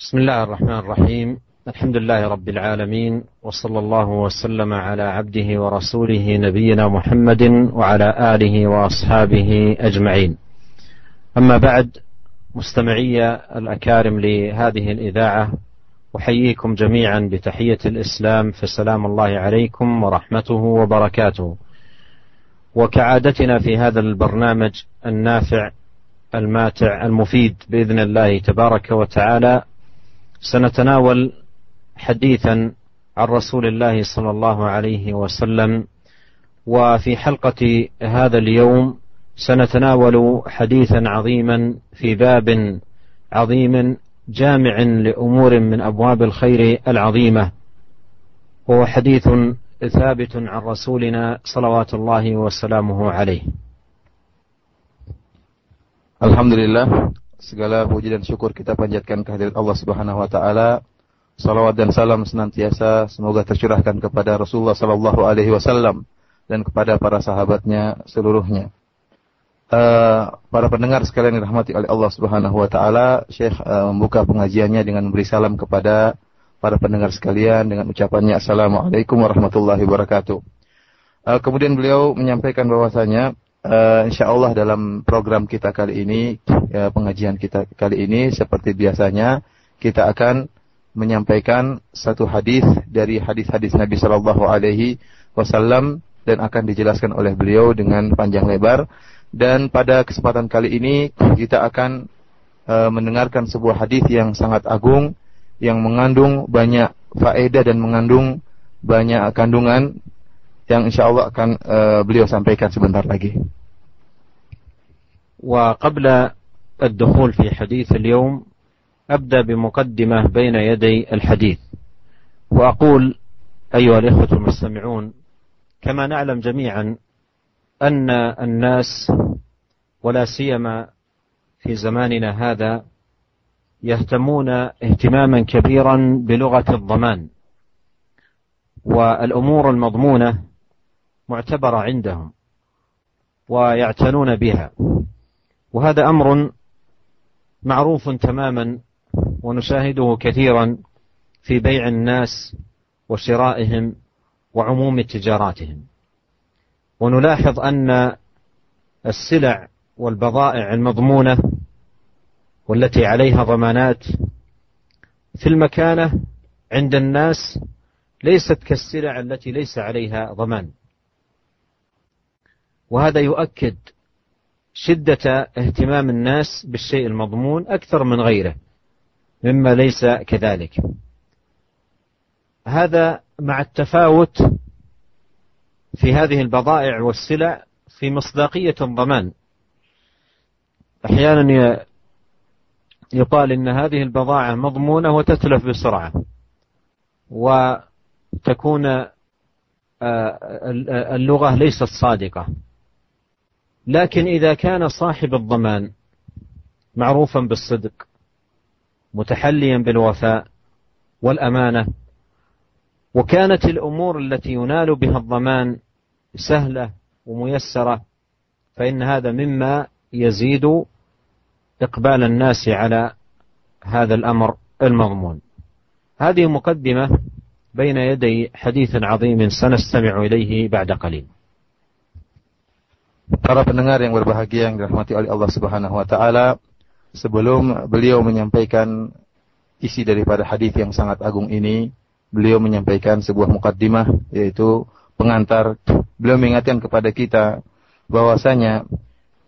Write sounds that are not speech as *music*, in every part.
بسم الله الرحمن الرحيم. الحمد لله رب العالمين وصلى الله وسلم على عبده ورسوله نبينا محمد وعلى آله وأصحابه أجمعين. أما بعد مستمعي الأكارم لهذه الإذاعة أحييكم جميعا بتحية الإسلام فسلام الله عليكم ورحمته وبركاته. وكعادتنا في هذا البرنامج النافع الماتع المفيد بإذن الله تبارك وتعالى سنتناول حديثا عن رسول الله صلى الله عليه وسلم وفي حلقة هذا اليوم سنتناول حديثا عظيما في باب عظيم جامع لأمور من أبواب الخير العظيمة وهو حديث ثابت عن رسولنا صلوات الله وسلامه عليه. Alhamdulillah segala puji dan syukur kita panjatkan kehadirat Allah Subhanahu wa taala. Salawat dan salam senantiasa semoga tercurahkan kepada Rasulullah sallallahu alaihi wasallam dan kepada para sahabatnya seluruhnya. Uh, para pendengar sekalian dirahmati oleh Allah Subhanahu wa taala, Syekh uh, membuka pengajiannya dengan memberi salam kepada para pendengar sekalian dengan ucapannya Assalamualaikum warahmatullahi wabarakatuh. Uh, kemudian beliau menyampaikan bahwasanya uh, insya Allah dalam program kita kali ini, ya, pengajian kita kali ini seperti biasanya kita akan menyampaikan satu hadis dari hadis-hadis Nabi Shallallahu Alaihi Wasallam dan akan dijelaskan oleh beliau dengan panjang lebar. Dan pada kesempatan kali ini kita akan uh, mendengarkan sebuah hadis yang sangat agung yang mengandung banyak faedah dan mengandung banyak kandungan yang insya Allah akan uh, beliau sampaikan sebentar lagi. وقبل الدخول في حديث اليوم أبدأ بمقدمة بين يدي الحديث وأقول أيها الإخوة المستمعون كما نعلم جميعا أن الناس ولا سيما في زماننا هذا يهتمون اهتماما كبيرا بلغة الضمان والأمور المضمونة معتبرة عندهم ويعتنون بها. وهذا أمر معروف تماما ونشاهده كثيرا في بيع الناس وشرائهم وعموم تجاراتهم. ونلاحظ أن السلع والبضائع المضمونة والتي عليها ضمانات في المكانة عند الناس ليست كالسلع التي ليس عليها ضمان. وهذا يؤكد شدة اهتمام الناس بالشيء المضمون أكثر من غيره مما ليس كذلك. هذا مع التفاوت في هذه البضائع والسلع في مصداقية الضمان. أحيانا يقال إن هذه البضاعة مضمونة وتتلف بسرعة وتكون اللغة ليست صادقة. لكن إذا كان صاحب الضمان معروفا بالصدق متحليا بالوفاء والأمانة وكانت الأمور التي ينال بها الضمان سهلة وميسرة فإن هذا مما يزيد إقبال الناس على هذا الأمر المضمون. هذه مقدمة بين يدي حديث عظيم سنستمع إليه بعد قليل. Para pendengar yang berbahagia yang dirahmati oleh Allah Subhanahu wa taala, sebelum beliau menyampaikan isi daripada hadis yang sangat agung ini, beliau menyampaikan sebuah mukaddimah yaitu pengantar. Beliau mengingatkan kepada kita bahwasanya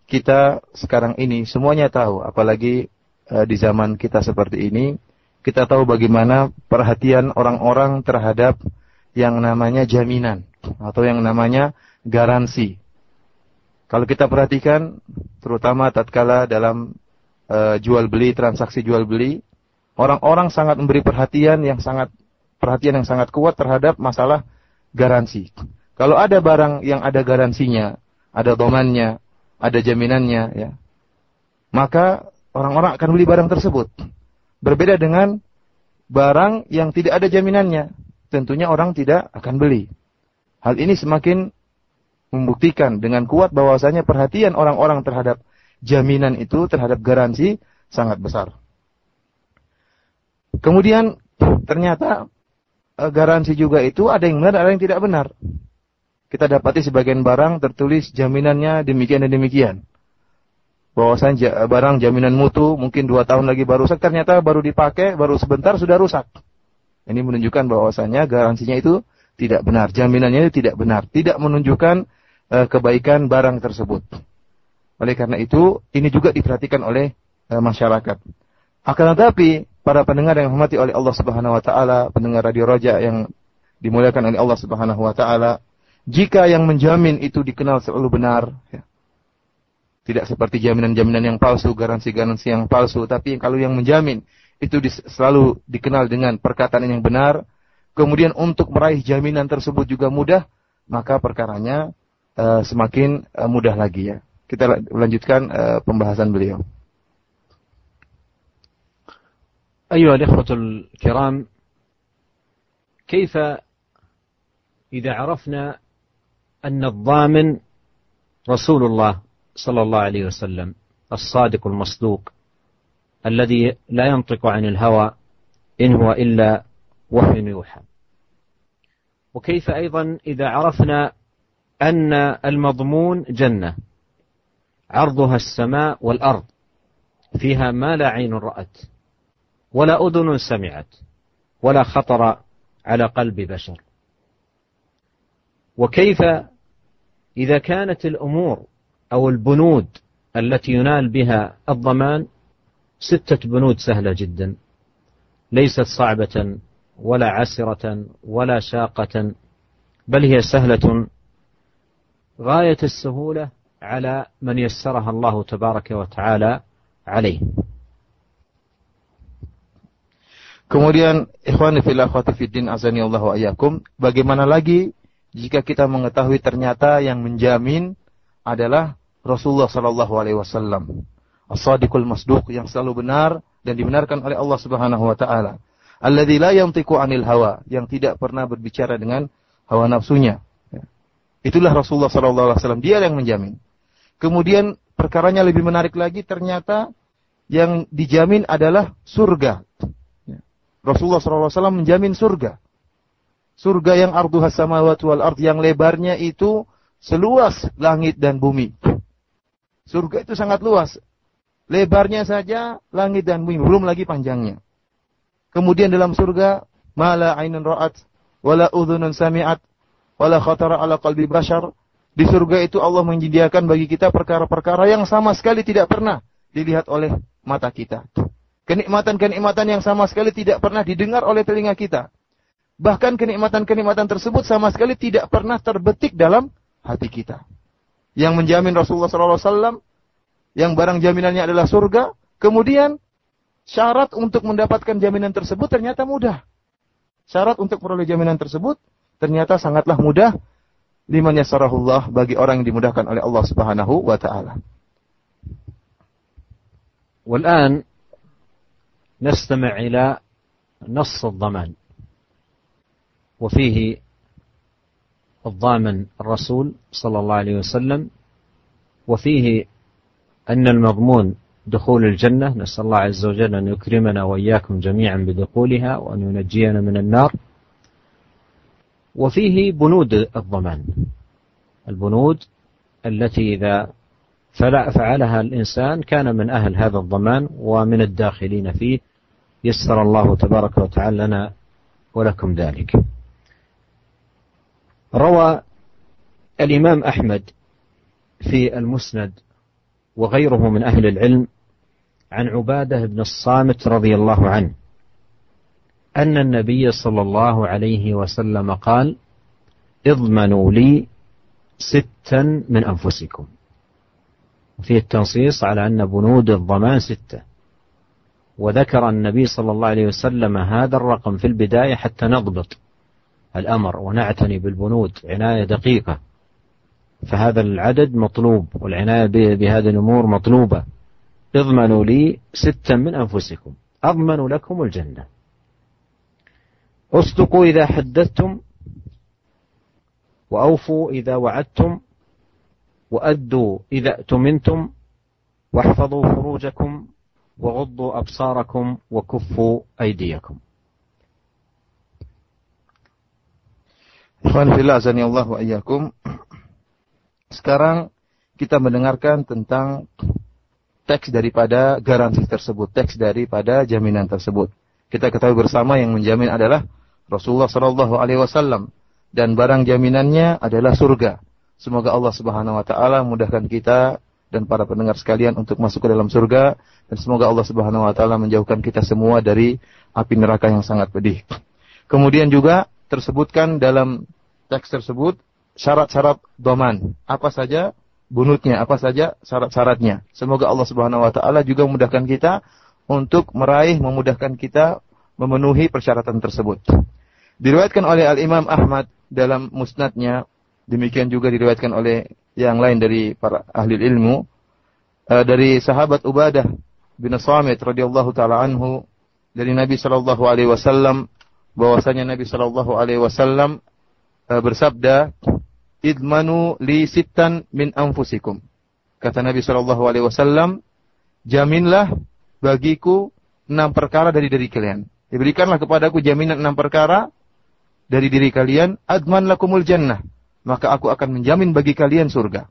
kita sekarang ini semuanya tahu, apalagi uh, di zaman kita seperti ini, kita tahu bagaimana perhatian orang-orang terhadap yang namanya jaminan atau yang namanya garansi kalau kita perhatikan, terutama tatkala dalam uh, jual beli, transaksi jual beli, orang-orang sangat memberi perhatian yang sangat perhatian yang sangat kuat terhadap masalah garansi. Kalau ada barang yang ada garansinya, ada domannya, ada jaminannya, ya, maka orang-orang akan beli barang tersebut. Berbeda dengan barang yang tidak ada jaminannya, tentunya orang tidak akan beli. Hal ini semakin membuktikan dengan kuat bahwasanya perhatian orang-orang terhadap jaminan itu, terhadap garansi sangat besar. Kemudian ternyata eh, garansi juga itu ada yang benar, ada yang tidak benar. Kita dapati sebagian barang tertulis jaminannya demikian dan demikian. Bahwasanya barang jaminan mutu mungkin dua tahun lagi baru rusak, ternyata baru dipakai, baru sebentar sudah rusak. Ini menunjukkan bahwasanya garansinya itu tidak benar, jaminannya itu tidak benar, tidak menunjukkan uh, kebaikan barang tersebut. Oleh karena itu, ini juga diperhatikan oleh uh, masyarakat. Akan tetapi, para pendengar yang hormati oleh Allah Subhanahu wa taala, pendengar radio Raja yang dimuliakan oleh Allah Subhanahu wa taala, jika yang menjamin itu dikenal selalu benar, ya, tidak seperti jaminan-jaminan yang palsu, garansi-garansi yang palsu, tapi kalau yang menjamin itu selalu dikenal dengan perkataan yang benar, kemudian untuk meraih jaminan tersebut juga mudah, maka perkaranya uh, semakin uh, mudah lagi ya. Kita lanjutkan uh, pembahasan beliau. أيها الإخوة الكرام كيف إذا عرفنا أن الضامن رسول الله صلى الله عليه وسلم الصادق المصدوق الذي لا ينطق عن الهوى إن هو إلا وحي يوحى وكيف أيضا إذا عرفنا أن المضمون جنة. عرضها السماء والأرض. فيها ما لا عين رأت ولا أذن سمعت ولا خطر على قلب بشر. وكيف إذا كانت الأمور أو البنود التي ينال بها الضمان؟ ستة بنود سهلة جدا. ليست صعبة ولا عسرة ولا شاقة بل هي سهلة غاية السهولة على من يسرها الله تبارك وتعالى عليه Kemudian ikhwani fil akhwati fiddin azani Allah wa iyyakum, bagaimana lagi jika kita mengetahui ternyata yang menjamin adalah Rasulullah sallallahu alaihi wasallam. As-sadiqul masduq yang selalu benar dan dibenarkan oleh Allah Subhanahu wa taala. Alladzi la yantiqu anil hawa, yang tidak pernah berbicara dengan hawa nafsunya. Itulah Rasulullah sallallahu alaihi wasallam, dia yang menjamin. Kemudian perkaranya lebih menarik lagi ternyata yang dijamin adalah surga. Ya. Rasulullah SAW menjamin surga. Surga yang arduhas samawati wal ard yang lebarnya itu seluas langit dan bumi. Surga itu sangat luas. Lebarnya saja langit dan bumi, belum lagi panjangnya. Kemudian dalam surga, mala ainun ra'at, wala udhunun sami'at, wala khatara ala qalbi bashar. Di surga itu Allah menyediakan bagi kita perkara-perkara yang sama sekali tidak pernah dilihat oleh mata kita. Kenikmatan-kenikmatan yang sama sekali tidak pernah didengar oleh telinga kita. Bahkan kenikmatan-kenikmatan tersebut sama sekali tidak pernah terbetik dalam hati kita. Yang menjamin Rasulullah SAW yang barang jaminannya adalah surga, kemudian syarat untuk mendapatkan jaminan tersebut ternyata mudah. Syarat untuk peroleh jaminan tersebut ternyata sangatlah mudah liman yasarahullah bagi orang yang dimudahkan oleh Allah Subhanahu wa taala. والآن نستمع إلى نص الضمان. وفيه الضامن الرسول صلى الله عليه وسلم. وفيه أن المضمون دخول الجنة. نسأل الله عز وجل أن يكرمنا وإياكم جميعا بدخولها وأن ينجينا من النار. وفيه بنود الضمان. البنود التي إذا فعلها الإنسان كان من أهل هذا الضمان ومن الداخلين فيه. يسر الله تبارك وتعالى لنا ولكم ذلك. روى الإمام أحمد في المسند وغيره من أهل العلم عن عبادة بن الصامت رضي الله عنه. أن النبي صلى الله عليه وسلم قال اضمنوا لي ستا من أنفسكم. وفيه التنصيص على أن بنود الضمان ستة. وذكر النبي صلى الله عليه وسلم هذا الرقم في البداية حتى نضبط الأمر ونعتني بالبنود عناية دقيقة. فهذا العدد مطلوب والعناية بهذه الأمور مطلوبة. اضمنوا لي ستا من أنفسكم. أضمن لكم الجنة. اصدقوا إذا حدثتم وأوفوا إذا وعدتم وأدوا إذا اؤتمنتم واحفظوا فروجكم وغضوا أبصاركم وكفوا أيديكم Ikhwan fillah Allah wa iyyakum. Sekarang kita mendengarkan tentang teks daripada garansi tersebut, teks daripada jaminan tersebut. Kita ketahui bersama yang menjamin adalah Rasulullah sallallahu alaihi wasallam dan barang jaminannya adalah surga. Semoga Allah Subhanahu wa taala mudahkan kita dan para pendengar sekalian untuk masuk ke dalam surga dan semoga Allah Subhanahu wa taala menjauhkan kita semua dari api neraka yang sangat pedih. Kemudian juga tersebutkan dalam teks tersebut syarat-syarat doman. Apa saja bunutnya, apa saja syarat-syaratnya. Semoga Allah Subhanahu wa taala juga memudahkan kita untuk meraih memudahkan kita memenuhi persyaratan tersebut. Diriwayatkan oleh Al-Imam Ahmad dalam musnadnya, demikian juga diriwayatkan oleh yang lain dari para ahli ilmu uh, dari sahabat Ubadah bin Samit radhiyallahu taala anhu dari Nabi sallallahu alaihi wasallam bahwasanya Nabi sallallahu alaihi wasallam uh, bersabda idmanu li sittan min anfusikum kata Nabi sallallahu alaihi wasallam jaminlah bagiku enam perkara dari diri kalian diberikanlah kepadaku jaminan enam perkara dari diri kalian adman lakumul jannah maka aku akan menjamin bagi kalian surga.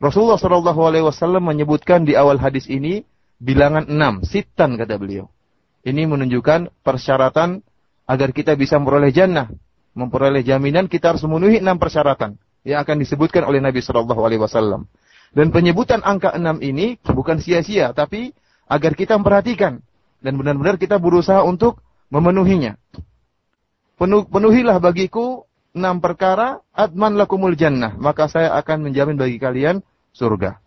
Rasulullah Wasallam menyebutkan di awal hadis ini bilangan enam, sitan kata beliau. Ini menunjukkan persyaratan agar kita bisa memperoleh jannah, memperoleh jaminan kita harus memenuhi enam persyaratan yang akan disebutkan oleh Nabi Wasallam. Dan penyebutan angka enam ini bukan sia-sia, tapi agar kita memperhatikan dan benar-benar kita berusaha untuk memenuhinya. Penuh, penuhilah bagiku enam perkara, adman lakumul jannah, maka saya akan menjamin bagi kalian surga.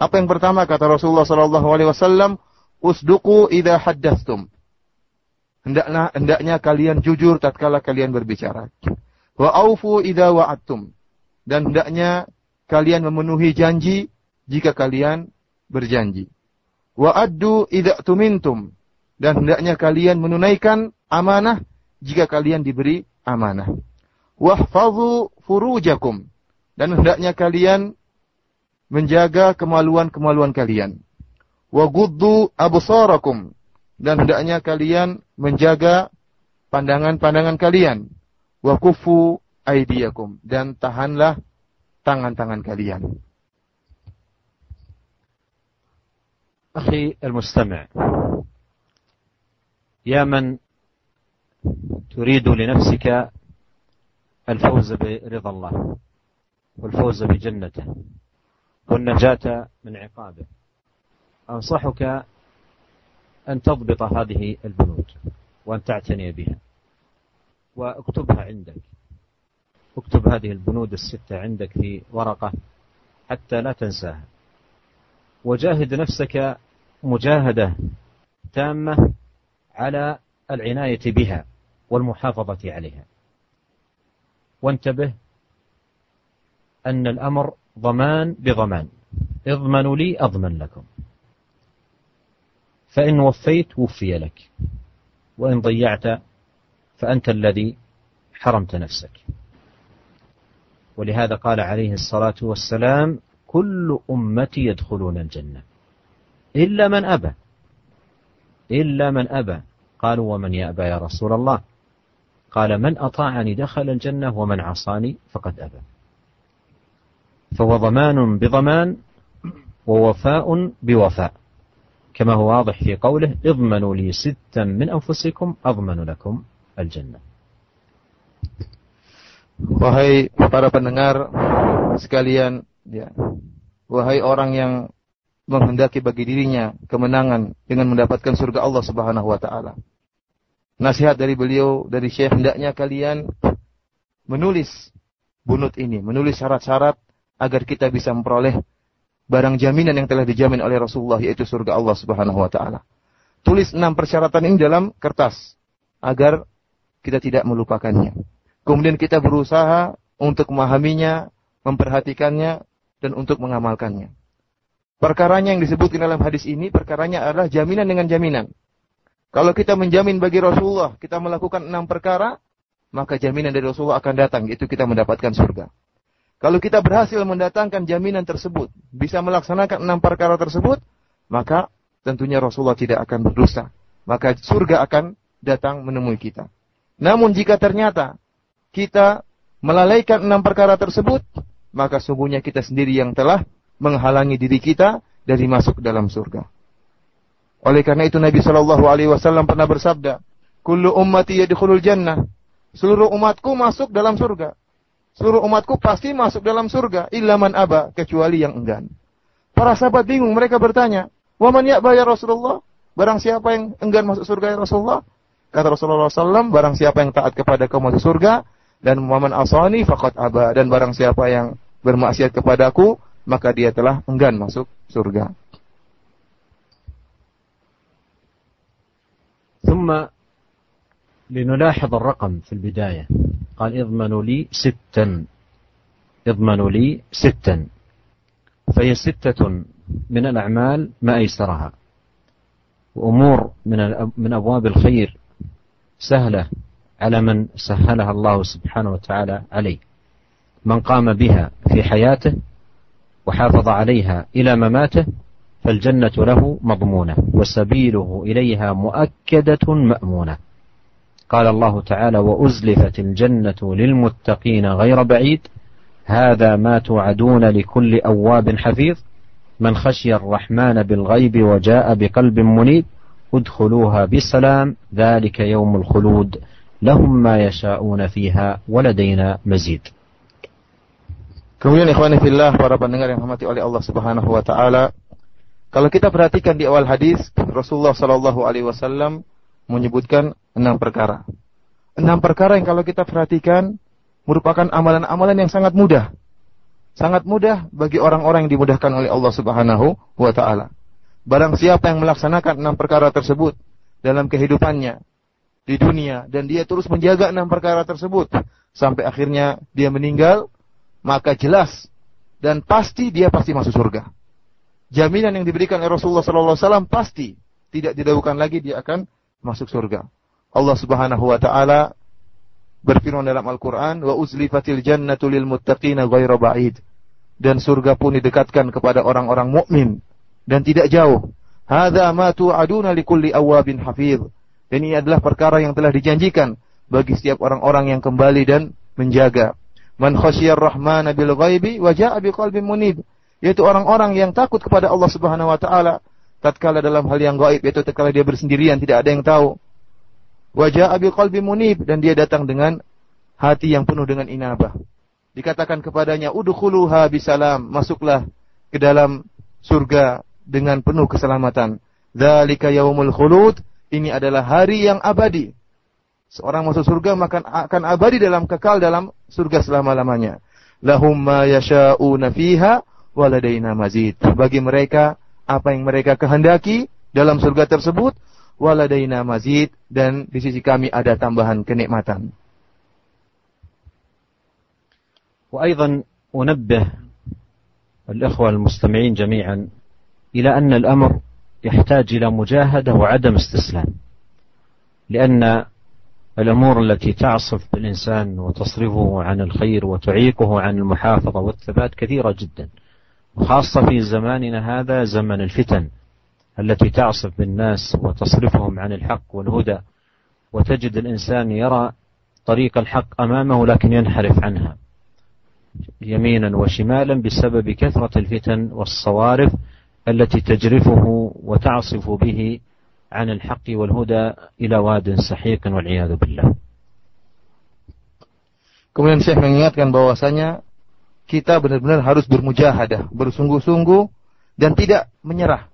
Apa yang pertama kata Rasulullah sallallahu alaihi wasallam, usduqu idza haddatstum. Hendaknya hendaknya kalian jujur tatkala kalian berbicara. Wa aufu idza wa'adtum. Dan hendaknya kalian memenuhi janji jika kalian berjanji. Wa addu idza tumintum Dan hendaknya kalian menunaikan amanah jika kalian diberi amanah wahfazu furujakum dan hendaknya kalian menjaga kemaluan-kemaluan kalian. Wa guddu absarakum dan hendaknya kalian menjaga pandangan-pandangan kalian. Wa kufu aidiyakum dan tahanlah tangan-tangan kalian. أخي المستمع يا من تريد لنفسك الفوز برضا الله والفوز بجنته والنجاة من عقابه. أنصحك أن تضبط هذه البنود وأن تعتني بها. واكتبها عندك. اكتب هذه البنود الستة عندك في ورقة حتى لا تنساها. وجاهد نفسك مجاهدة تامة على العناية بها والمحافظة عليها. وانتبه أن الأمر ضمان بضمان. اضمنوا لي أضمن لكم. فإن وفيت وفي لك. وإن ضيعت فأنت الذي حرمت نفسك. ولهذا قال عليه الصلاة والسلام كل أمتي يدخلون الجنة إلا من أبى. إلا من أبى. قالوا ومن يأبى يا رسول الله؟ قال من أطاعني دخل الجنة ومن عصاني فقد أبى. فهو ضمان بضمان ووفاء بوفاء. كما هو واضح في قوله اضمنوا لي ستا من أنفسكم أضمن لكم الجنة. Wahai para pendengar sekalian, ya. Wahai orang yang menghendaki bagi dirinya kemenangan dengan mendapatkan surga Allah Subhanahu wa taala nasihat dari beliau dari Syekh hendaknya kalian menulis bunut ini, menulis syarat-syarat agar kita bisa memperoleh barang jaminan yang telah dijamin oleh Rasulullah yaitu surga Allah Subhanahu wa taala. Tulis enam persyaratan ini dalam kertas agar kita tidak melupakannya. Kemudian kita berusaha untuk memahaminya, memperhatikannya dan untuk mengamalkannya. Perkaranya yang disebutkan dalam hadis ini perkaranya adalah jaminan dengan jaminan. Kalau kita menjamin bagi Rasulullah, kita melakukan enam perkara, maka jaminan dari Rasulullah akan datang, itu kita mendapatkan surga. Kalau kita berhasil mendatangkan jaminan tersebut, bisa melaksanakan enam perkara tersebut, maka tentunya Rasulullah tidak akan berdusta. Maka surga akan datang menemui kita. Namun jika ternyata kita melalaikan enam perkara tersebut, maka sungguhnya kita sendiri yang telah menghalangi diri kita dari masuk dalam surga. Oleh karena itu Nabi Shallallahu Alaihi Wasallam pernah bersabda, "Kullu ummati yadkhulul jannah." Seluruh umatku masuk dalam surga. Seluruh umatku pasti masuk dalam surga, ilaman aba, kecuali yang enggan. Para sahabat bingung, mereka bertanya, "Waman ya Rasulullah?" Barang siapa yang enggan masuk surga ya Rasulullah? Kata Rasulullah SAW, barang siapa yang taat kepada kaum masuk surga, dan waman asani faqad aba, dan barang siapa yang bermaksiat kepadaku, maka dia telah enggan masuk surga. ثم لنلاحظ الرقم في البداية قال اضمنوا لي ستا اضمنوا لي ستا فهي ستة من الأعمال ما أيسرها وأمور من من أبواب الخير سهلة على من سهلها الله سبحانه وتعالى عليه من قام بها في حياته وحافظ عليها إلى مماته فالجنة له مضمونة وسبيله إليها مؤكدة مأمونة. قال الله تعالى وأزلفت الجنة للمتقين غير بعيد. هذا ما توعدون لكل أواب حفيظ. من خشي الرحمن بالغيب وجاء بقلب منيب ادخلوها بسلام ذلك يوم الخلود. لهم ما يشاءون فيها ولدينا مزيد. Kemudian ikhwani fillah para pendengar yang dirahmati oleh Allah Subhanahu wa taala, kalau kita perhatikan di awal hadis Rasulullah sallallahu alaihi wasallam menyebutkan enam perkara. Enam perkara yang kalau kita perhatikan merupakan amalan-amalan yang sangat mudah. Sangat mudah bagi orang-orang yang dimudahkan oleh Allah Subhanahu wa taala. Barang siapa yang melaksanakan enam perkara tersebut dalam kehidupannya di dunia dan dia terus menjaga enam perkara tersebut sampai akhirnya dia meninggal, maka jelas dan pasti dia pasti masuk surga. Jaminan yang diberikan oleh Rasulullah sallallahu alaihi wasallam pasti tidak didahulukan lagi dia akan masuk surga. Allah Subhanahu wa taala berfirman dalam Al-Qur'an, "Wa uzlifatil jannatu lil muttaqina ghairu ba'id." Dan surga pun didekatkan kepada orang-orang mukmin dan tidak jauh. Hadza ma tu'aduna likulli awabin hafiz. Dan ini adalah perkara yang telah dijanjikan bagi setiap orang-orang yang kembali dan menjaga. Man khasyiyar rahmana bil ghaibi wa ja'a biqalbin munib. Yaitu orang-orang yang takut kepada Allah Subhanahu wa taala tatkala dalam hal yang gaib yaitu tatkala dia bersendirian tidak ada yang tahu. Wajah abi qalbi munib dan dia datang dengan hati yang penuh dengan inabah. Dikatakan kepadanya udkhuluha bisalam, masuklah ke dalam surga dengan penuh keselamatan. Dzalika yaumul khulud, ini adalah hari yang abadi. Seorang masuk surga maka akan abadi dalam kekal dalam surga selama-lamanya. Lahum ma yasha'una fiha waladaina mazid. Bagi mereka apa yang mereka kehendaki dalam surga tersebut waladaina mazid dan di sisi kami ada tambahan kenikmatan. وأيضا أنبه الإخوة المستمعين جميعا إلى أن الأمر يحتاج إلى مجاهدة وعدم استسلام لأن الأمور التي تعصف بالإنسان وتصرفه عن الخير وتعيقه عن المحافظة والثبات كثيرة جدا. وخاصة في زماننا هذا زمن الفتن التي تعصف بالناس وتصرفهم عن الحق والهدى. وتجد الإنسان يرى طريق الحق أمامه لكن ينحرف عنها. يمينا وشمالا بسبب كثرة الفتن والصوارف التي تجرفه وتعصف به عن الحق والهدى إلى واد سحيق والعياذ بالله Kemudian Syekh mengingatkan bahwasanya kita benar-benar harus bermujahadah, bersungguh-sungguh dan tidak menyerah.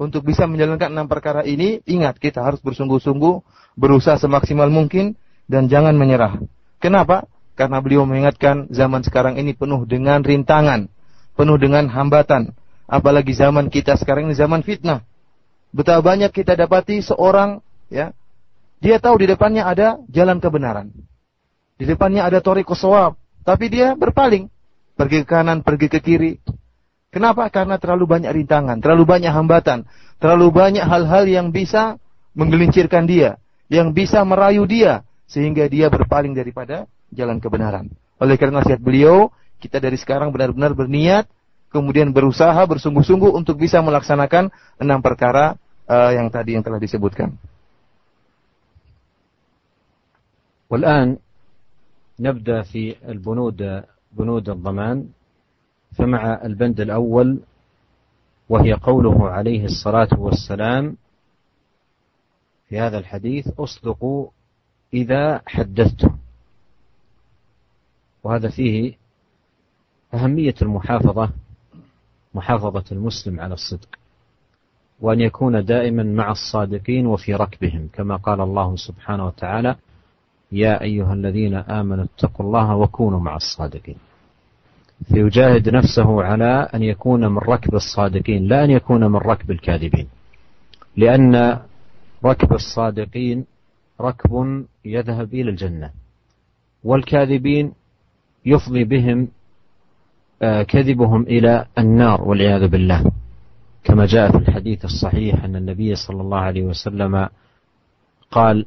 Untuk bisa menjalankan enam perkara ini, ingat kita harus bersungguh-sungguh, berusaha semaksimal mungkin dan jangan menyerah. Kenapa? Karena beliau mengingatkan zaman sekarang ini penuh dengan rintangan, penuh dengan hambatan. Apalagi zaman kita sekarang ini zaman fitnah. Betapa banyak kita dapati seorang ya, dia tahu di depannya ada jalan kebenaran. Di depannya ada tori koswab, tapi dia berpaling pergi ke kanan, pergi ke kiri. Kenapa? Karena terlalu banyak rintangan, terlalu banyak hambatan, terlalu banyak hal-hal yang bisa menggelincirkan dia, yang bisa merayu dia, sehingga dia berpaling daripada jalan kebenaran. Oleh karena nasihat beliau, kita dari sekarang benar-benar berniat kemudian berusaha bersungguh-sungguh untuk bisa melaksanakan enam perkara uh, yang tadi yang telah disebutkan. والآن نبدأ في البنود بنود الضمان فمع البند الأول وهي قوله عليه الصلاة والسلام في هذا الحديث أصدقوا إذا حدثتم وهذا فيه أهمية المحافظة محافظة المسلم على الصدق. وأن يكون دائما مع الصادقين وفي ركبهم كما قال الله سبحانه وتعالى يا أيها الذين آمنوا اتقوا الله وكونوا مع الصادقين. فيجاهد نفسه على أن يكون من ركب الصادقين لا أن يكون من ركب الكاذبين. لأن ركب الصادقين ركب يذهب إلى الجنة والكاذبين يفضي بهم كذبهم إلى النار والعياذ بالله كما جاء في الحديث الصحيح أن النبي صلى الله عليه وسلم قال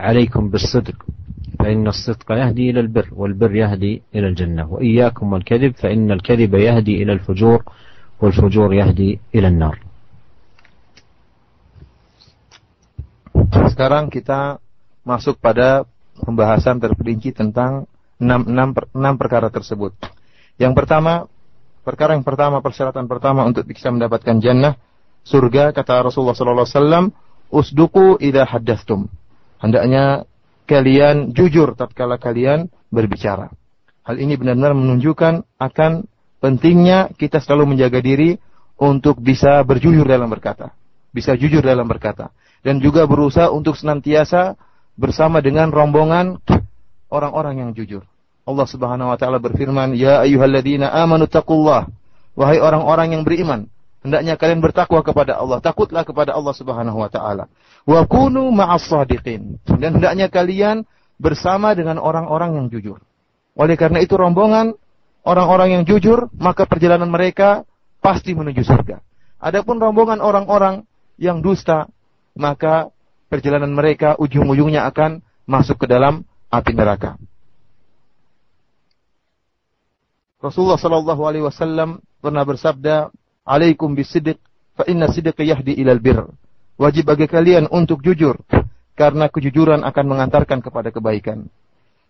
عليكم بالصدق فإن الصدق يهدي إلى البر والبر يهدي إلى الجنة وإياكم والكذب فإن الكذب يهدي إلى الفجور والفجور يهدي إلى النار Sekarang kita masuk pada pembahasan terperinci tentang enam, enam, enam perkara tersebut. Yang pertama, perkara yang pertama, persyaratan pertama untuk bisa mendapatkan jannah, surga, kata Rasulullah Sallallahu Alaihi Wasallam, usduku idha haddastum. Hendaknya kalian jujur tatkala kalian berbicara. Hal ini benar-benar menunjukkan akan pentingnya kita selalu menjaga diri untuk bisa berjujur dalam berkata. Bisa jujur dalam berkata. Dan juga berusaha untuk senantiasa bersama dengan rombongan orang-orang yang jujur. Allah Subhanahu wa taala berfirman, "Ya ayyuhalladzina amanu taqullah." Wahai orang-orang yang beriman, hendaknya kalian bertakwa kepada Allah, takutlah kepada Allah Subhanahu wa taala. Wa kunu ma'as sadiqin. Dan hendaknya kalian bersama dengan orang-orang yang jujur. Oleh karena itu rombongan orang-orang yang jujur, maka perjalanan mereka pasti menuju surga. Adapun rombongan orang-orang yang dusta, maka perjalanan mereka ujung-ujungnya akan masuk ke dalam api neraka. Rasulullah Shallallahu Alaihi Wasallam pernah bersabda, "Alaikum bisidik, fa inna sidik yahdi ilal bir." Wajib bagi kalian untuk jujur, karena kejujuran akan mengantarkan kepada kebaikan.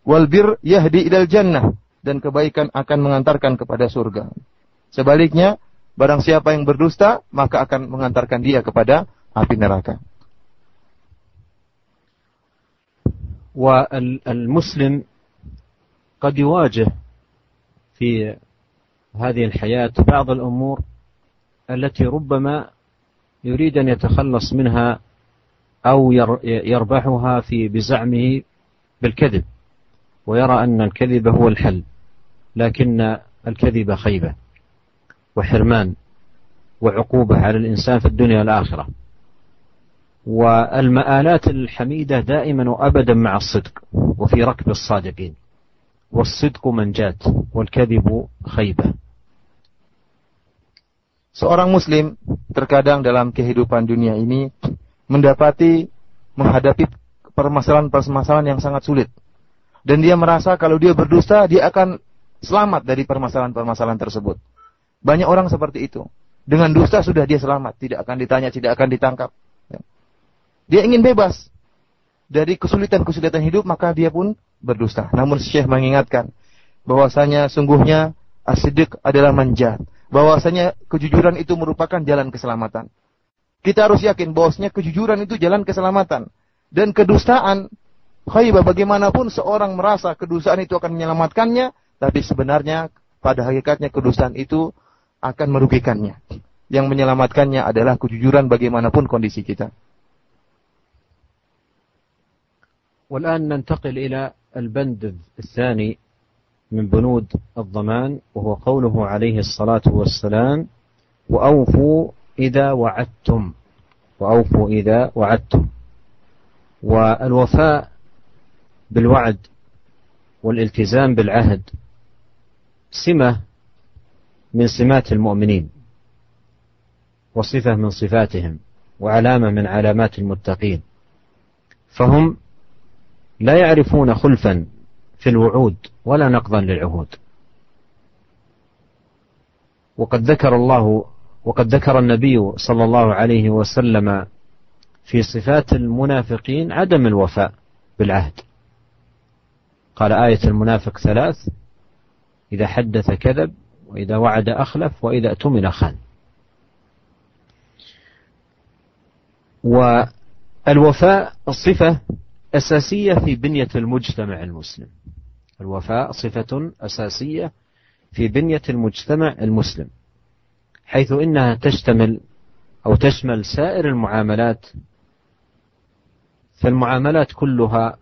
Wal bir yahdi ilal jannah, dan kebaikan akan mengantarkan kepada surga. Sebaliknya, barang siapa yang berdusta, maka akan mengantarkan dia kepada api neraka. والمسلم قد يواجه في هذه الحياة بعض الأمور التي ربما يريد أن يتخلص منها أو يربحها في بزعمه بالكذب ويرى أن الكذب هو الحل لكن الكذب خيبة وحرمان وعقوبة على الإنسان في الدنيا والآخرة. والمآلات الحميدة دائما وأبدا مع الصدق وفي ركب الصادقين. والصدق منجات والكذب خيبة Seorang muslim terkadang dalam kehidupan dunia ini mendapati menghadapi permasalahan-permasalahan yang sangat sulit. Dan dia merasa kalau dia berdusta dia akan selamat dari permasalahan-permasalahan tersebut. Banyak orang seperti itu. Dengan dusta sudah dia selamat, tidak akan ditanya, tidak akan ditangkap. Dia ingin bebas dari kesulitan-kesulitan hidup, maka dia pun berdusta. Namun Syekh mengingatkan bahwasanya sungguhnya asidik adalah manjat. Bahwasanya kejujuran itu merupakan jalan keselamatan. Kita harus yakin bahwasanya kejujuran itu jalan keselamatan. Dan kedustaan, khaibah bagaimanapun seorang merasa kedustaan itu akan menyelamatkannya, tapi sebenarnya pada hakikatnya kedustaan itu akan merugikannya. Yang menyelamatkannya adalah kejujuran bagaimanapun kondisi kita. والآن ننتقل إلى البند الثاني من بنود الضمان وهو قوله عليه الصلاة والسلام وأوفوا إذا وعدتم وأوفوا إذا وعدتم. والوفاء بالوعد والالتزام بالعهد سمة من سمات المؤمنين وصفة من صفاتهم وعلامة من علامات المتقين. فهم لا يعرفون خلفا في الوعود ولا نقضا للعهود. وقد ذكر الله وقد ذكر النبي صلى الله عليه وسلم في صفات المنافقين عدم الوفاء بالعهد. قال آية المنافق ثلاث إذا حدث كذب وإذا وعد أخلف وإذا اؤتمن خان. والوفاء صفة أساسية في بنية المجتمع المسلم. الوفاء صفة أساسية في بنية المجتمع المسلم حيث إنها تشتمل أو تشمل سائر المعاملات فالمعاملات كلها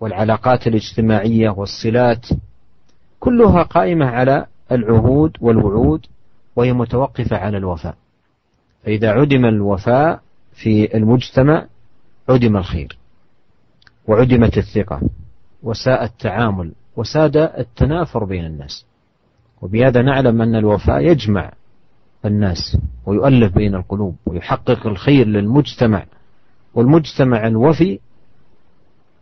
والعلاقات الاجتماعية والصلات كلها قائمة على العهود والوعود وهي متوقفة على الوفاء. فإذا عدم الوفاء في المجتمع عدم الخير. وعدمت الثقة وساء التعامل وساد التنافر بين الناس. وبهذا نعلم أن الوفاء يجمع الناس ويؤلف بين القلوب ويحقق الخير للمجتمع والمجتمع الوفي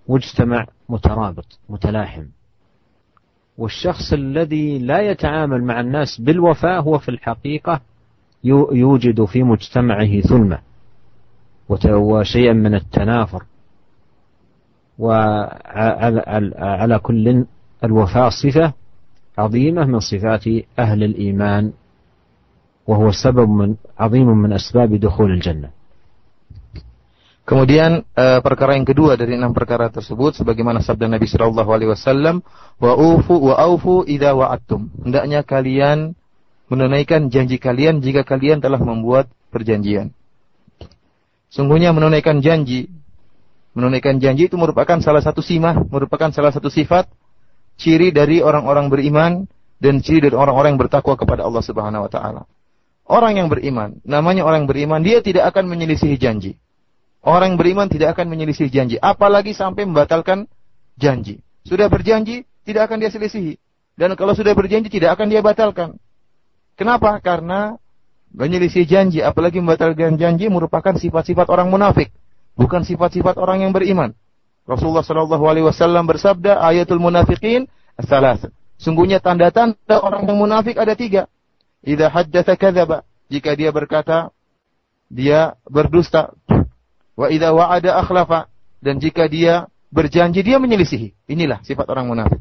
مجتمع مترابط متلاحم. والشخص الذي لا يتعامل مع الناس بالوفاء هو في الحقيقة يوجد في مجتمعه ثلمة وشيئا من التنافر. وعلى كل الوفاء صفة عظيمة من صفات أهل الإيمان وهو سبب من عظيم من أسباب دخول الجنة Kemudian uh, perkara yang kedua dari enam perkara tersebut sebagaimana sabda Nabi Shallallahu alaihi wasallam wa ufu wa aufu idza wa'adtum. Hendaknya kalian menunaikan janji kalian jika kalian telah membuat perjanjian. Sungguhnya menunaikan janji menunaikan janji itu merupakan salah satu simah, merupakan salah satu sifat ciri dari orang-orang beriman dan ciri dari orang-orang yang bertakwa kepada Allah Subhanahu wa taala. Orang yang beriman, namanya orang yang beriman, dia tidak akan menyelisihi janji. Orang yang beriman tidak akan menyelisih janji, apalagi sampai membatalkan janji. Sudah berjanji, tidak akan dia selisihi. Dan kalau sudah berjanji, tidak akan dia batalkan. Kenapa? Karena menyelisih janji, apalagi membatalkan janji, merupakan sifat-sifat orang munafik. Bukan sifat-sifat orang yang beriman. Rasulullah Shallallahu Alaihi Wasallam bersabda, ayatul munafikin salah. Sungguhnya tanda-tanda orang yang munafik ada tiga. Idza haddatha kadzaba. Jika dia berkata, dia berdusta. Wa idza wa'ada akhlafa dan jika dia berjanji dia menyelisihi. Inilah sifat orang munafik.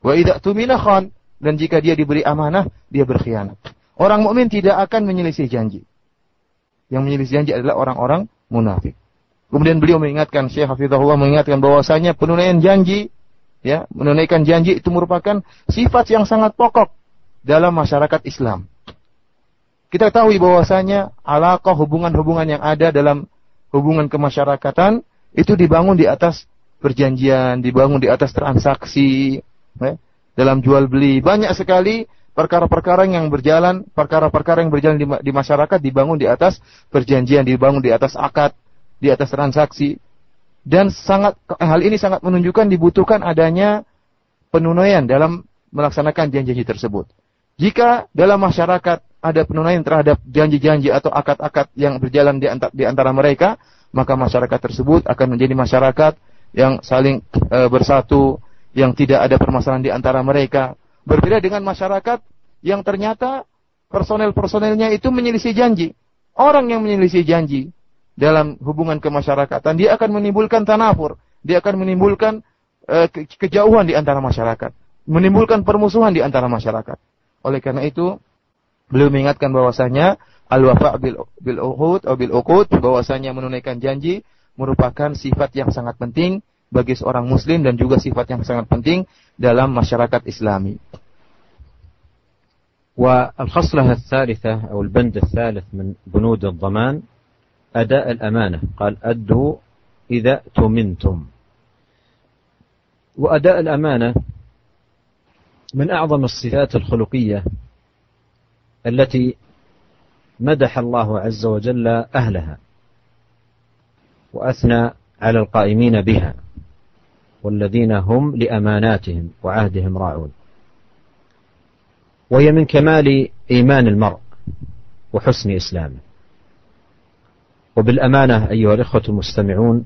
Wa idza tumina khan dan jika dia diberi amanah dia berkhianat. Orang mukmin tidak akan menyelisih janji. Yang menyelisih janji adalah orang-orang munafik. Kemudian beliau mengingatkan Syekh Hafizahullah mengingatkan bahwasanya penunaian janji ya, menunaikan janji itu merupakan sifat yang sangat pokok dalam masyarakat Islam. Kita tahu bahwasanya alaqah hubungan-hubungan yang ada dalam hubungan kemasyarakatan itu dibangun di atas perjanjian, dibangun di atas transaksi, ya, dalam jual beli. Banyak sekali perkara-perkara yang berjalan, perkara-perkara yang berjalan di, di masyarakat dibangun di atas perjanjian, dibangun di atas akad, di atas transaksi. Dan sangat hal ini sangat menunjukkan dibutuhkan adanya penunaian dalam melaksanakan janji-janji tersebut. Jika dalam masyarakat ada penunaian terhadap janji-janji atau akad-akad yang berjalan di, antara, di antara mereka, maka masyarakat tersebut akan menjadi masyarakat yang saling e, bersatu, yang tidak ada permasalahan di antara mereka. Berbeda dengan masyarakat yang ternyata personel-personelnya itu menyelisih janji. Orang yang menyelisih janji dalam hubungan kemasyarakatan, dia akan menimbulkan tanafur, dia akan menimbulkan e, ke kejauhan di antara masyarakat, menimbulkan permusuhan di antara masyarakat. Oleh karena itu, Beliau mengingatkan bahwasanya al-wafa bil bil uhud atau bil uqud bahwasanya menunaikan janji merupakan sifat yang sangat penting bagi seorang muslim dan juga sifat yang sangat penting dalam masyarakat Islami. والخصلة الثالثة أو البند الثالث من بنود الضمان أداء الأمانة. قال أدوا إذا تمنتم. وأداء الأمانة من أعظم الصفات الخلقية التي مدح الله عز وجل أهلها وأثنى على القائمين بها والذين هم لأماناتهم وعهدهم راعون. وهي من كمال إيمان المرء وحسن إسلامه. وبالأمانة أيها الإخوة المستمعون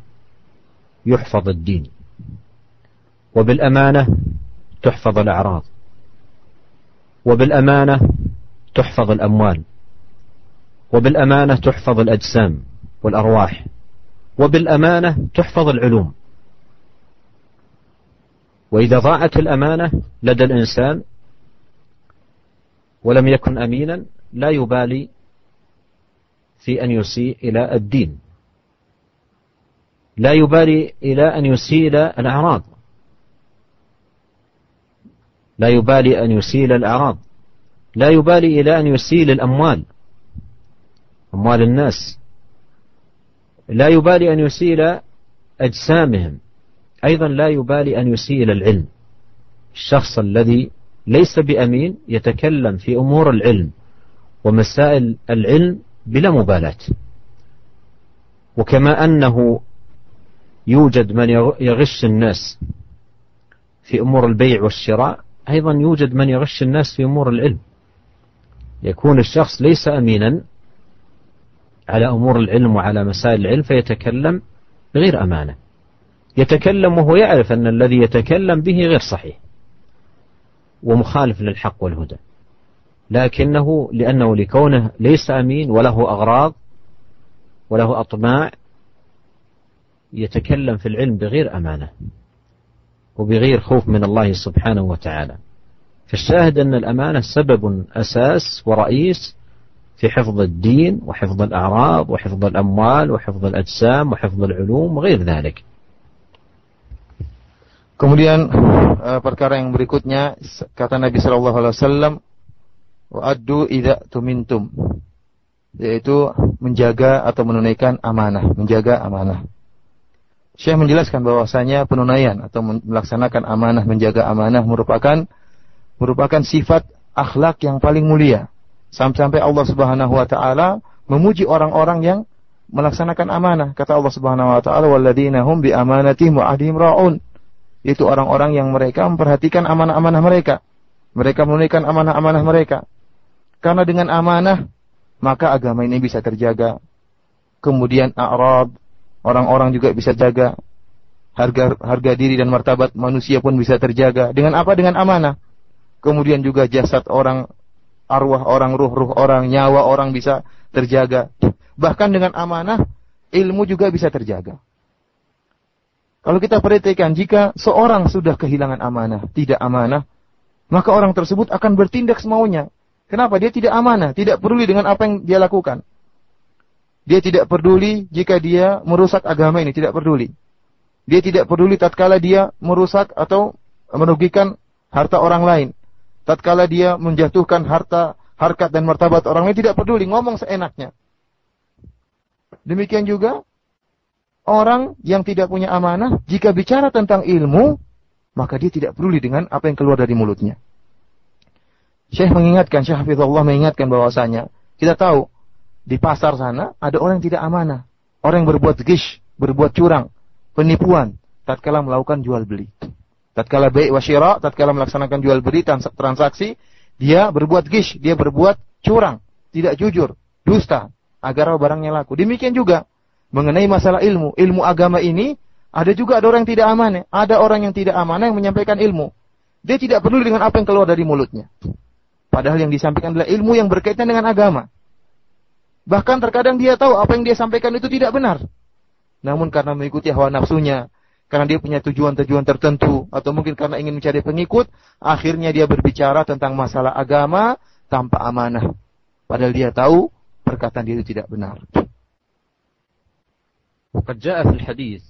يحفظ الدين. وبالأمانة تحفظ الأعراض. وبالأمانة تحفظ الأموال. وبالأمانة تحفظ الأجسام والأرواح. وبالأمانة تحفظ العلوم. وإذا ضاعت الأمانة لدى الإنسان ولم يكن أمينا لا يبالي في أن يسيء إلى الدين. لا يبالي إلى أن يسيء إلى الأعراض. لا يبالي أن يسيء الأعراض. لا يبالي إلى أن يسيء الأموال. أموال الناس. لا يبالي أن يسيء إلى أجسامهم. أيضا لا يبالي أن يسيء إلى العلم. الشخص الذي ليس بأمين يتكلم في أمور العلم ومسائل العلم بلا مبالاة. وكما أنه يوجد من يغش الناس في أمور البيع والشراء أيضا يوجد من يغش الناس في أمور العلم. يكون الشخص ليس أمينا على أمور العلم وعلى مسائل العلم فيتكلم بغير أمانة. يتكلم وهو يعرف أن الذي يتكلم به غير صحيح. ومخالف للحق والهدى. لكنه لأنه لكونه ليس أمين وله أغراض وله أطماع يتكلم في العلم بغير أمانة وبغير خوف من الله سبحانه وتعالى. فالشاهد أن الأمانة سبب أساس ورئيس في حفظ الدين وحفظ الأعراض وحفظ الأموال وحفظ الأجسام وحفظ العلوم وغير ذلك. Kemudian uh, perkara yang berikutnya kata Nabi Shallallahu Alaihi Wasallam, "Wa'addu idza tumintum," yaitu menjaga atau menunaikan amanah, menjaga amanah. Syekh menjelaskan bahwasanya penunaian atau melaksanakan amanah, menjaga amanah merupakan merupakan sifat akhlak yang paling mulia. Sampai-sampai Allah Subhanahu wa taala memuji orang-orang yang melaksanakan amanah. Kata Allah Subhanahu wa taala, "Walladzina hum bi amanatihim wa ahdihim ra'un." Itu orang-orang yang mereka memperhatikan amanah-amanah mereka. Mereka menunaikan amanah-amanah mereka. Karena dengan amanah, maka agama ini bisa terjaga. Kemudian a'rad, orang-orang juga bisa jaga. Harga harga diri dan martabat manusia pun bisa terjaga. Dengan apa? Dengan amanah. Kemudian juga jasad orang, arwah orang, ruh-ruh orang, nyawa orang bisa terjaga. Bahkan dengan amanah, ilmu juga bisa terjaga. Kalau kita perhatikan, jika seorang sudah kehilangan amanah, tidak amanah, maka orang tersebut akan bertindak semaunya. Kenapa? Dia tidak amanah, tidak peduli dengan apa yang dia lakukan. Dia tidak peduli jika dia merusak agama ini, tidak peduli. Dia tidak peduli tatkala dia merusak atau merugikan harta orang lain. Tatkala dia menjatuhkan harta, harkat dan martabat orang lain, tidak peduli, ngomong seenaknya. Demikian juga orang yang tidak punya amanah, jika bicara tentang ilmu, maka dia tidak peduli dengan apa yang keluar dari mulutnya. Syekh mengingatkan, Syekh Hafizullah mengingatkan bahwasanya, kita tahu, di pasar sana ada orang yang tidak amanah. Orang yang berbuat gish, berbuat curang, penipuan, tatkala melakukan jual beli. Tatkala baik wasyira, tatkala melaksanakan jual beli transaksi, dia berbuat gish, dia berbuat curang, tidak jujur, dusta, agar barangnya laku. Demikian juga mengenai masalah ilmu. Ilmu agama ini ada juga ada orang yang tidak amanah. Ada orang yang tidak amanah yang menyampaikan ilmu. Dia tidak peduli dengan apa yang keluar dari mulutnya. Padahal yang disampaikan adalah ilmu yang berkaitan dengan agama. Bahkan terkadang dia tahu apa yang dia sampaikan itu tidak benar. Namun karena mengikuti hawa nafsunya, karena dia punya tujuan-tujuan tertentu, atau mungkin karena ingin mencari pengikut, akhirnya dia berbicara tentang masalah agama tanpa amanah. Padahal dia tahu perkataan dia itu tidak benar. وقد جاء في الحديث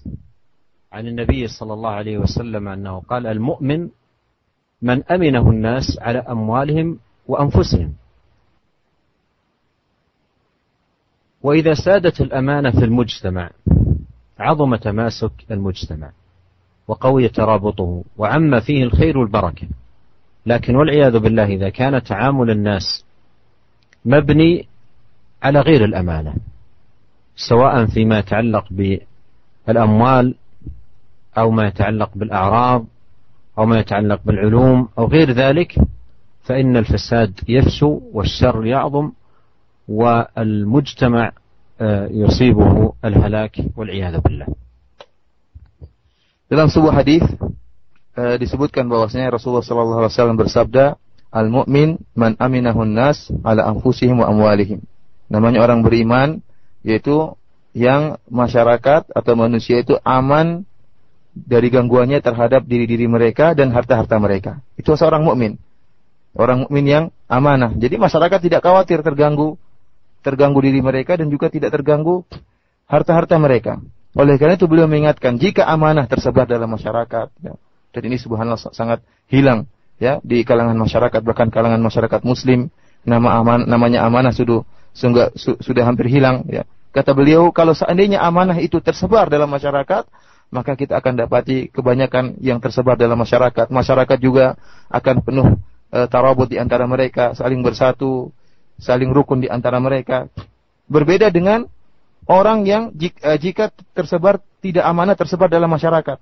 عن النبي صلى الله عليه وسلم أنه قال المؤمن من أمنه الناس على أموالهم وأنفسهم. وإذا سادت الأمانة في المجتمع عظم تماسك المجتمع وقوي ترابطه وعم فيه الخير والبركة. لكن والعياذ بالله إذا كان تعامل الناس مبني على غير الأمانة سواء فيما يتعلق بالأموال أو ما يتعلق بالأعراض أو ما يتعلق بالعلوم أو غير ذلك فإن الفساد يفسو والشر يعظم والمجتمع يصيبه الهلاك والعياذ بالله Dalam sebuah hadis disebutkan bahwasanya Rasulullah sallallahu alaihi wasallam bersabda, Al-mu'min man aminahun nas ala anfusihim wa amwalihim. Namanya orang beriman yaitu yang masyarakat atau manusia itu aman dari gangguannya terhadap diri-diri mereka dan harta-harta mereka. Itu seorang mukmin. Orang mukmin yang amanah. Jadi masyarakat tidak khawatir terganggu terganggu diri mereka dan juga tidak terganggu harta-harta mereka. Oleh karena itu beliau mengingatkan jika amanah tersebar dalam masyarakat ya, dan ini subhanallah sangat hilang ya di kalangan masyarakat bahkan kalangan masyarakat muslim nama aman namanya amanah sudah sudah, sudah hampir hilang ya kata beliau kalau seandainya amanah itu tersebar dalam masyarakat maka kita akan dapati kebanyakan yang tersebar dalam masyarakat masyarakat juga akan penuh e, tarabut di antara mereka saling bersatu saling rukun di antara mereka berbeda dengan orang yang jika, e, jika tersebar tidak amanah tersebar dalam masyarakat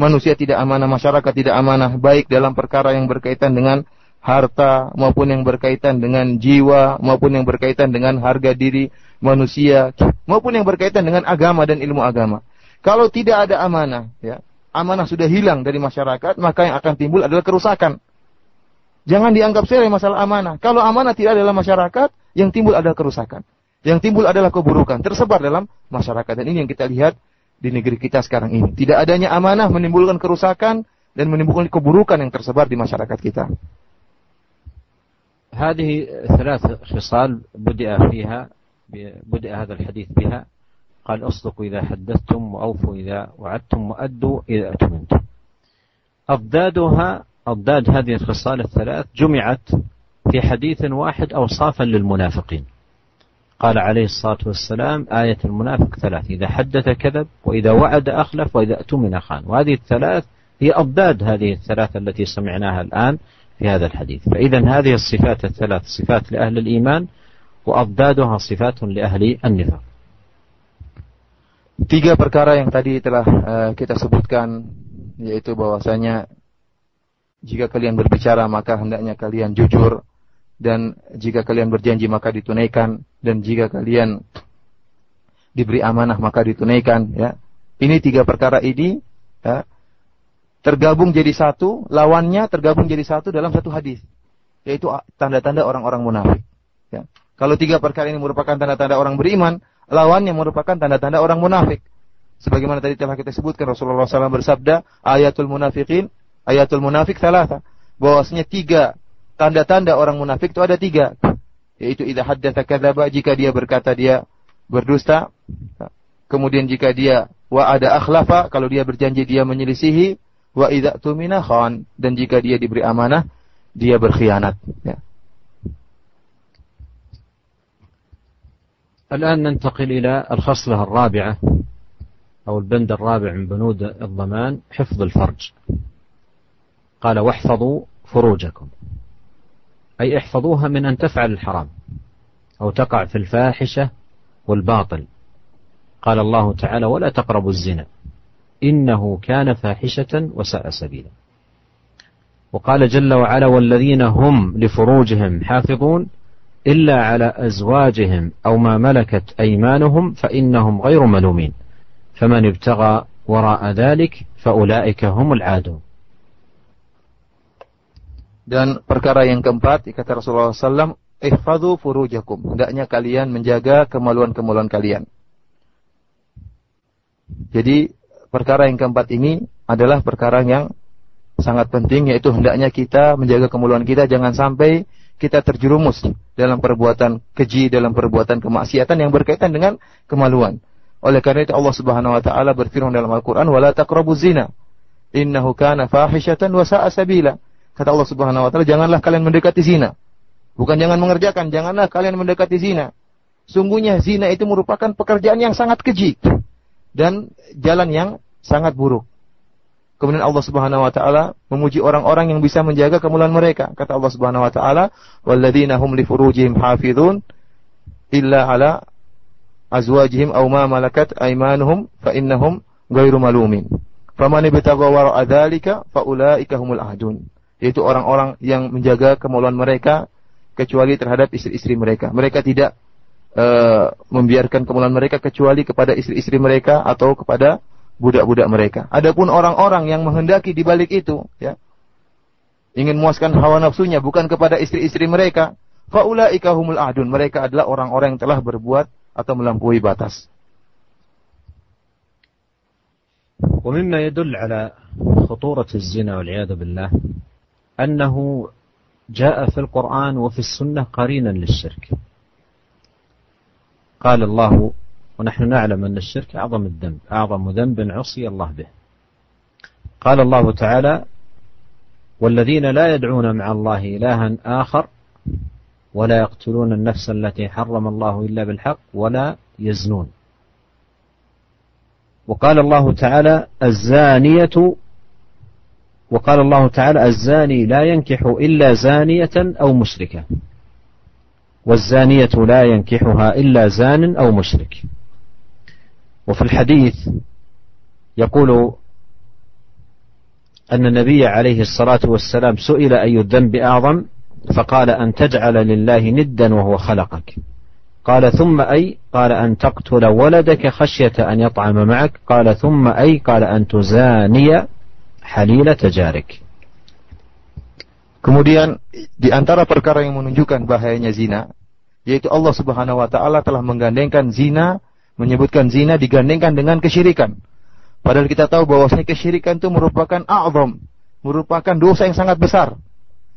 manusia tidak amanah, masyarakat tidak amanah, baik dalam perkara yang berkaitan dengan harta maupun yang berkaitan dengan jiwa maupun yang berkaitan dengan harga diri manusia maupun yang berkaitan dengan agama dan ilmu agama. Kalau tidak ada amanah, ya, amanah sudah hilang dari masyarakat, maka yang akan timbul adalah kerusakan. Jangan dianggap sepele masalah amanah. Kalau amanah tidak ada dalam masyarakat, yang timbul adalah kerusakan. Yang timbul adalah keburukan, tersebar dalam masyarakat. Dan ini yang kita lihat di negeri kita sekarang ini. Tidak adanya amanah menimbulkan kerusakan dan menimbulkan keburukan yang tersebar di masyarakat kita. هذه ثلاث خصال بدأ فيها بدأ هذا الحديث بها قال اصدقوا إذا حدثتم وأوفوا إذا وعدتم وأدوا إذا أتمنتم أضدادها أضداد هذه الخصال الثلاث جمعت في حديث واحد أوصافا للمنافقين. قال عليه الصلاة والسلام آية المنافق ثلاث إذا حدث كذب وإذا وعد أخلف وإذا أؤتمن خان. وهذه الثلاث هي أضداد هذه الثلاث التي سمعناها الآن في هذا الحديث. فإذا هذه الصفات الثلاث صفات لأهل الإيمان وأضدادها صفات لأهل النفاق. Tiga perkara yang tadi telah uh, kita sebutkan yaitu bahwasanya jika kalian berbicara maka hendaknya kalian jujur. Dan jika kalian berjanji maka ditunaikan. Dan jika kalian diberi amanah maka ditunaikan ya. Ini tiga perkara ini ya, tergabung jadi satu lawannya tergabung jadi satu dalam satu hadis yaitu tanda-tanda orang-orang munafik ya. Kalau tiga perkara ini merupakan tanda-tanda orang beriman lawannya merupakan tanda-tanda orang munafik. Sebagaimana tadi telah kita sebutkan Rasulullah SAW bersabda ayatul munafikin ayatul munafik salah bahwasanya tiga tanda-tanda orang munafik itu ada tiga. Yaitu idza haddatsa kadzaba jika dia berkata dia berdusta. Kemudian jika dia wa ada akhlafa kalau dia berjanji dia menyelisihi wa idza tumina khan dan jika dia diberi amanah dia berkhianat ya. الآن ننتقل إلى الخصلة الرابعة أو البند الرابع من بنود الضمان حفظ الفرج قال واحفظوا فروجكم. أي احفظوها من أن تفعل الحرام. أو تقع في الفاحشة والباطل. قال الله تعالى ولا تقربوا الزنا. إنه كان فاحشة وساء سبيلا. وقال جل وعلا والذين هم لفروجهم حافظون إلا على أزواجهم أو ما ملكت أيمانهم فإنهم غير ملومين. فمن ابتغى وراء ذلك فأولئك هم العادون. Dan perkara yang keempat, kata Rasulullah SAW, ihfadu furujakum. Hendaknya kalian menjaga kemaluan-kemaluan kalian. Jadi, perkara yang keempat ini adalah perkara yang sangat penting, yaitu hendaknya kita menjaga kemaluan kita, jangan sampai kita terjerumus dalam perbuatan keji, dalam perbuatan kemaksiatan yang berkaitan dengan kemaluan. Oleh karena itu Allah Subhanahu wa taala berfirman dalam Al-Qur'an, "Wala taqrabuz zina. Innahu kana fahishatan wa sa'a sabila." Kata Allah Subhanahu wa taala, janganlah kalian mendekati zina. Bukan jangan mengerjakan, janganlah kalian mendekati zina. Sungguhnya zina itu merupakan pekerjaan yang sangat keji dan jalan yang sangat buruk. Kemudian Allah Subhanahu wa taala memuji orang-orang yang bisa menjaga kemuliaan mereka. Kata Allah Subhanahu wa taala, "Walladzina hum li furujihim hafizun illa ala azwajihim aw ma malakat aymanuhum fa innahum ghairu malumin." Faman ibtagha wara'a dzalika fa ulaika yaitu orang-orang yang menjaga kemaluan mereka kecuali terhadap istri-istri mereka. Mereka tidak uh, membiarkan kemaluan mereka kecuali kepada istri-istri mereka atau kepada budak-budak mereka. Adapun orang-orang yang menghendaki di balik itu, ya, ingin memuaskan hawa nafsunya bukan kepada istri-istri mereka, faulaika humul adun. Mereka adalah orang-orang yang telah berbuat atau melampaui batas. ومما يدل على خطورة الزنا والعياذ بالله أنه جاء في القرآن وفي السنة قرينا للشرك. قال الله ونحن نعلم أن الشرك أعظم الذنب أعظم ذنب عصي الله به. قال الله تعالى والذين لا يدعون مع الله إلها آخر ولا يقتلون النفس التي حرم الله إلا بالحق ولا يزنون. وقال الله تعالى الزانية وقال الله تعالى الزاني لا ينكح إلا زانية أو مشركة. والزانية لا ينكحها إلا زان أو مشرك. وفي الحديث يقول أن النبي عليه الصلاة والسلام سئل أي الذنب أعظم؟ فقال أن تجعل لله ندا وهو خلقك. قال ثم أي؟ قال أن تقتل ولدك خشية أن يطعم معك. قال ثم أي؟ قال أن تزاني halila tajarik. Kemudian di antara perkara yang menunjukkan bahayanya zina yaitu Allah Subhanahu wa taala telah menggandengkan zina, menyebutkan zina digandengkan dengan kesyirikan. Padahal kita tahu bahwasanya kesyirikan itu merupakan a'zham, merupakan dosa yang sangat besar.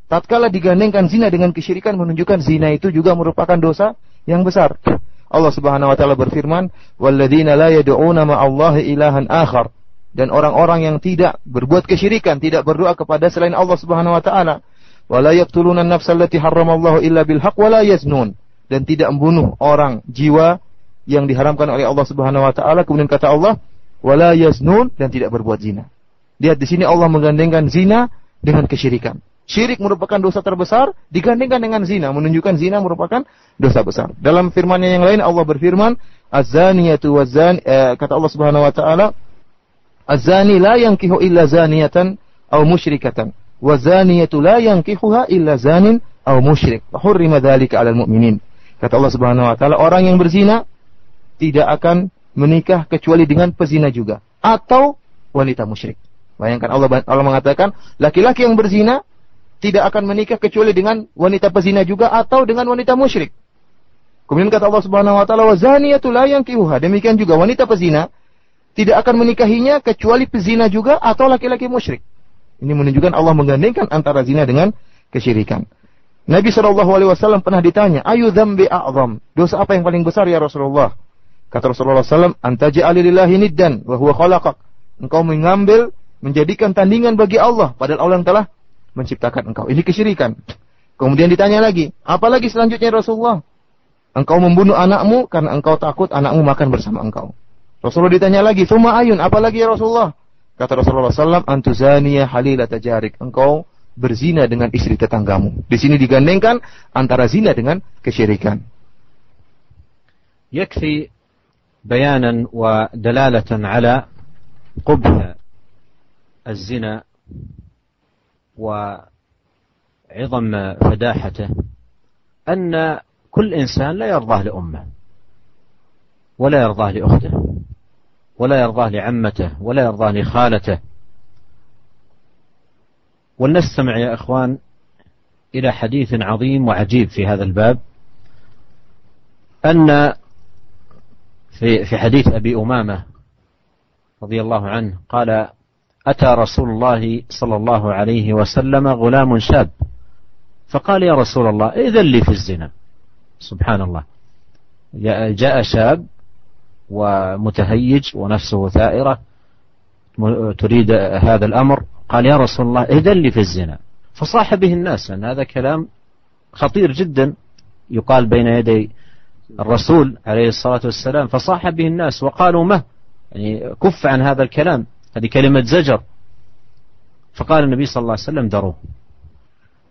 Tatkala digandengkan zina dengan kesyirikan menunjukkan zina itu juga merupakan dosa yang besar. Allah Subhanahu wa taala berfirman, "Walladzina la yad'una ma'allahi ilahan akhar." Dan orang-orang yang tidak berbuat kesyirikan, tidak berdoa kepada selain Allah Subhanahu wa taala, "Wa la yaqtuluna an-nafsa allati illa bil haqq wa la yaznun." Dan tidak membunuh orang jiwa yang diharamkan oleh Allah Subhanahu wa taala. Kemudian kata Allah, "Wa la yaznun" dan tidak berbuat zina. Lihat di sini Allah menggandengkan zina dengan kesyirikan. Syirik merupakan dosa terbesar digandingkan dengan zina, menunjukkan zina merupakan dosa besar. Dalam firman-Nya yang lain Allah berfirman, "Az-zaniyatu waz-zani" eh, kata Allah Subhanahu wa taala, "Az-zani la yankihu illa zaniyatan aw musyrikatan, wa zaniyatu la yankihuha illa zanin aw musyrik." Hurrima dzalika 'alal mu'minin. Kata Allah Subhanahu wa taala, orang yang berzina tidak akan menikah kecuali dengan pezina juga atau wanita musyrik. Bayangkan Allah Allah mengatakan laki-laki yang berzina tidak akan menikah kecuali dengan wanita pezina juga atau dengan wanita musyrik. Kemudian kata Allah Subhanahu wa taala, "Wa zaniyatu la yankihuha." Demikian juga wanita pezina tidak akan menikahinya kecuali pezina juga atau laki-laki musyrik. Ini menunjukkan Allah menggandengkan antara zina dengan kesyirikan. Nabi Shallallahu Alaihi Wasallam pernah ditanya, "Ayu dzambi a'zam?" Dosa apa yang paling besar ya Rasulullah? Kata Rasulullah SAW, "Antaji alilillahi niddan wa huwa khalaqak." Engkau mengambil menjadikan tandingan bagi Allah padahal Allah yang telah menciptakan engkau. Ini kesyirikan. Kemudian ditanya lagi, apalagi selanjutnya Rasulullah? Engkau membunuh anakmu karena engkau takut anakmu makan bersama engkau. Rasulullah ditanya lagi, Suma ayun, apalagi ya Rasulullah? Kata Rasulullah SAW, Antuzaniya halila tajarik. Engkau berzina dengan istri tetanggamu. Di sini digandengkan antara zina dengan kesyirikan. يكفي بيانا ودلالة على قبح الزنا وعظم فداحته أن كل إنسان لا يرضاه لأمه ولا يرضاه لأخته ولا يرضاه لعمته ولا يرضاه لخالته. ولنستمع يا إخوان إلى حديث عظيم وعجيب في هذا الباب. أن في في حديث أبي أمامة رضي الله عنه قال أتى رسول الله صلى الله عليه وسلم غلام شاب. فقال يا رسول الله إذن لي في الزنا. سبحان الله. جاء شاب ومتهيج ونفسه ثائرة تريد هذا الأمر. قال يا رسول الله إذن لي في الزنا. فصاح به الناس أن هذا كلام خطير جدا يقال بين يدي الرسول عليه الصلاة والسلام. فصاح به الناس وقالوا مه يعني كف عن هذا الكلام. هذه كلمة زجر. فقال النبي صلى الله عليه وسلم دروه.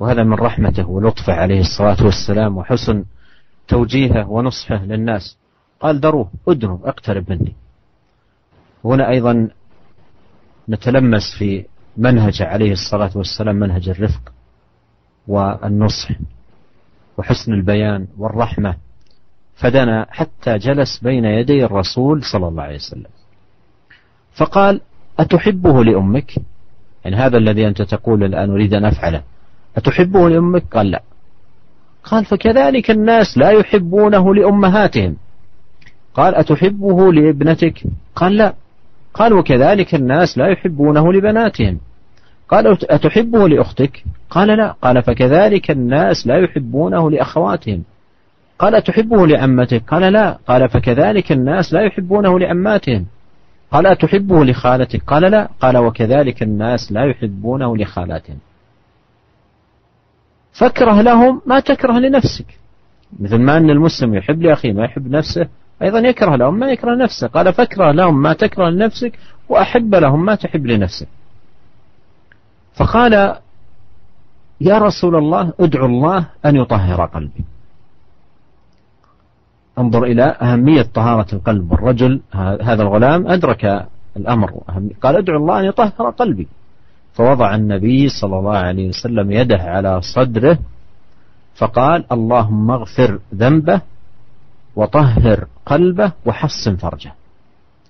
وهذا من رحمته ولطفه عليه الصلاة والسلام وحسن توجيهه ونصحه للناس. قال دروه ادنوا اقترب مني. هنا أيضا نتلمس في منهج عليه الصلاة والسلام منهج الرفق والنصح وحسن البيان والرحمة. فدنا حتى جلس بين يدي الرسول صلى الله عليه وسلم. فقال أتحبه لأمك؟ يعني هذا الذي أنت تقول الآن أريد أن أفعله. أتحبه لأمك؟ قال لا. قال فكذلك الناس لا يحبونه لأمهاتهم. قال أتحبه لابنتك؟ قال لا. قال وكذلك الناس لا يحبونه لبناتهم. قال أتحبه لأختك؟ قال لا. قال فكذلك الناس لا يحبونه لأخواتهم. قال أتحبه لعمتك قال لا. قال فكذلك الناس لا يحبونه لعماتهم قال أتحبه لخالتك؟ قال لا. قال وكذلك الناس لا يحبونه لخالاتهم. فاكره لهم ما تكره لنفسك. مثل ما أن المسلم يحب لأخيه ما يحب نفسه أيضا يكره لهم ما يكره نفسه. قال فاكره لهم ما تكره لنفسك وأحب لهم ما تحب لنفسك. فقال يا رسول الله ادعو الله أن يطهر قلبي. انظر إلى أهمية طهارة القلب. الرجل هذا الغلام أدرك الأمر. قال ادعو الله أن يطهر قلبي. فوضع النبي صلى الله عليه وسلم يده على صدره فقال اللهم اغفر ذنبه وطهر قلبه وحصن فرجه.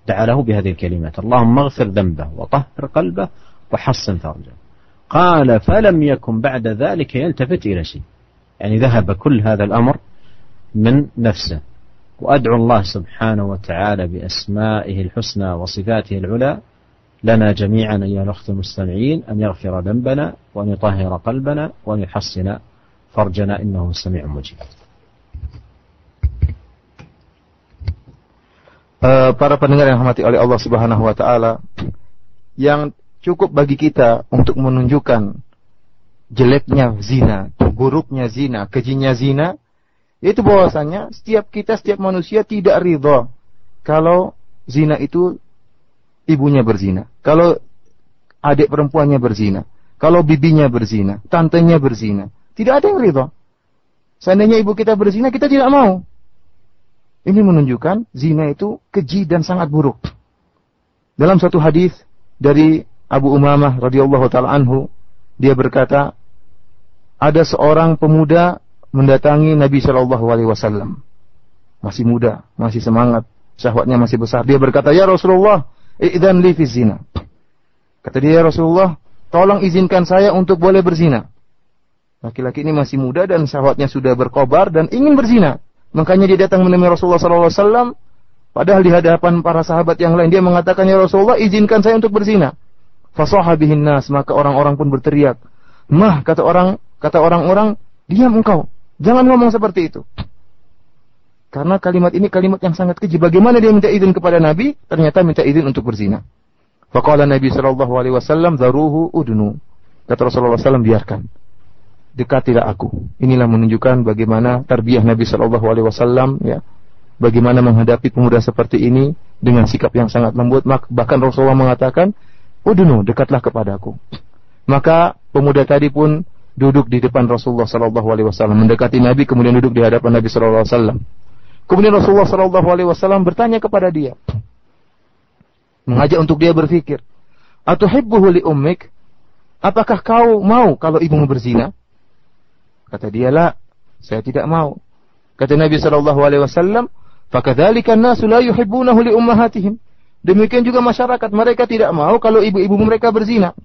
دعا له بهذه الكلمات. اللهم اغفر ذنبه وطهر قلبه وحصن فرجه. قال فلم يكن بعد ذلك يلتفت إلى شيء. يعني ذهب كل هذا الأمر من نفسه. وأدعو الله سبحانه وتعالى بأسمائه الحسنى وصفاته العلى لنا جميعا أيها الأخت المستمعين أن يغفر ذنبنا وأن يطهر قلبنا وأن يحسن فرجنا إنه سميع مجيب. Uh, para pendengar yang rahmati oleh Allah Subhanahu wa taala yang cukup bagi kita untuk menunjukkan jeleknya zina, buruknya zina, kejinya zina yaitu bahwasanya setiap kita, setiap manusia tidak ridho kalau zina itu ibunya berzina. Kalau adik perempuannya berzina. Kalau bibinya berzina. Tantenya berzina. Tidak ada yang ridho. Seandainya ibu kita berzina, kita tidak mau. Ini menunjukkan zina itu keji dan sangat buruk. Dalam satu hadis dari Abu Umamah radhiyallahu taala anhu, dia berkata, ada seorang pemuda mendatangi Nabi Shallallahu Alaihi Wasallam. Masih muda, masih semangat, syahwatnya masih besar. Dia berkata, Ya Rasulullah, idzan li zina. Kata dia, ya Rasulullah, tolong izinkan saya untuk boleh berzina. Laki-laki ini masih muda dan syahwatnya sudah berkobar dan ingin berzina. Makanya dia datang menemui Rasulullah Wasallam. Padahal di hadapan para sahabat yang lain dia mengatakan ya Rasulullah izinkan saya untuk berzina. Fasohabihin nas maka orang-orang pun berteriak. Mah kata orang kata orang-orang diam engkau Jangan ngomong seperti itu. Karena kalimat ini kalimat yang sangat keji. Bagaimana dia minta izin kepada Nabi? Ternyata minta izin untuk berzina. Faqala Nabi sallallahu alaihi "Daruhu udnu." Kata Rasulullah SAW, biarkan. Dekatilah aku. Inilah menunjukkan bagaimana tarbiyah Nabi sallallahu alaihi wasallam ya. Bagaimana menghadapi pemuda seperti ini dengan sikap yang sangat lembut. Bahkan Rasulullah mengatakan, "Udnu, dekatlah kepadaku." Maka pemuda tadi pun duduk di depan Rasulullah Sallallahu Alaihi Wasallam, mendekati Nabi, kemudian duduk di hadapan Nabi Sallallahu Alaihi Wasallam. Kemudian Rasulullah Sallallahu Alaihi Wasallam bertanya kepada dia, mengajak untuk dia berpikir, atau li ummik, apakah kau mau kalau ibumu berzina? Kata dia, lah, saya tidak mau. Kata Nabi Sallallahu Alaihi Wasallam, fakadzalika nasu la yuhibbunahu li ummahatihim. Demikian juga masyarakat, mereka tidak mau kalau ibu-ibu mereka berzina.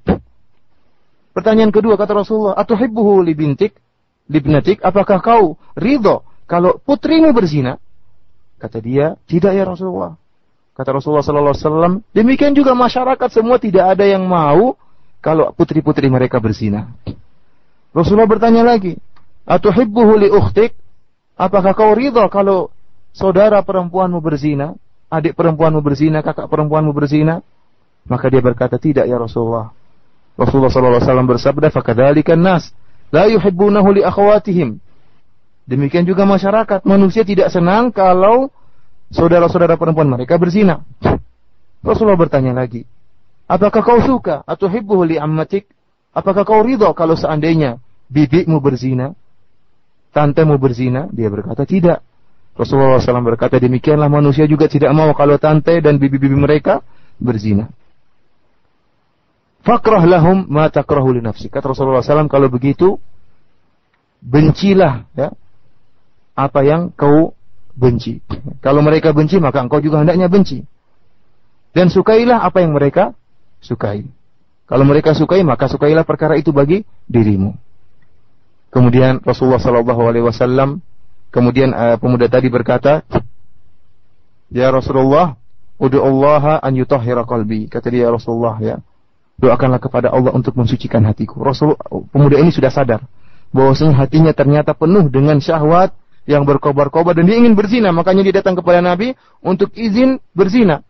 Pertanyaan kedua kata Rasulullah, "Atuhibbuhu li bintik, libnatik? Apakah kau ridho kalau putrimu berzina?" Kata dia, "Tidak ya Rasulullah." Kata Rasulullah sallallahu alaihi wasallam, demikian juga masyarakat semua tidak ada yang mau kalau putri-putri mereka berzina. Rasulullah bertanya lagi, "Atuhibbuhu li ukhtik? Apakah kau ridho kalau saudara perempuanmu berzina, adik perempuanmu berzina, kakak perempuanmu berzina?" Maka dia berkata, "Tidak ya Rasulullah." Rasulullah SAW bersabda, "Fakadzalikan nas la yuhibbunahu li akhawatihim." Demikian juga masyarakat, manusia tidak senang kalau saudara-saudara perempuan mereka berzina. Rasulullah bertanya lagi, "Apakah kau suka atau hibbuhu li ammatik? Apakah kau ridho kalau seandainya bibikmu berzina, tantemu berzina?" Dia berkata, "Tidak." Rasulullah SAW berkata, demikianlah manusia juga tidak mau kalau tante dan bibi-bibi mereka berzina. Fakrah lahum ma takrahu li nafsi. Kata Rasulullah SAW, kalau begitu, bencilah ya, apa yang kau benci. Kalau mereka benci, maka engkau juga hendaknya benci. Dan sukailah apa yang mereka sukai. Kalau mereka sukai, maka sukailah perkara itu bagi dirimu. Kemudian Rasulullah Shallallahu Alaihi Wasallam, kemudian uh, pemuda tadi berkata, Ya Rasulullah, Udu Allah an yutahhira qalbi. Kata dia ya Rasulullah ya. Doakanlah kepada Allah untuk mensucikan hatiku. Rasul pemuda ini sudah sadar bahwasanya hatinya ternyata penuh dengan syahwat yang berkobar-kobar dan dia ingin berzina, makanya dia datang kepada Nabi untuk izin berzina.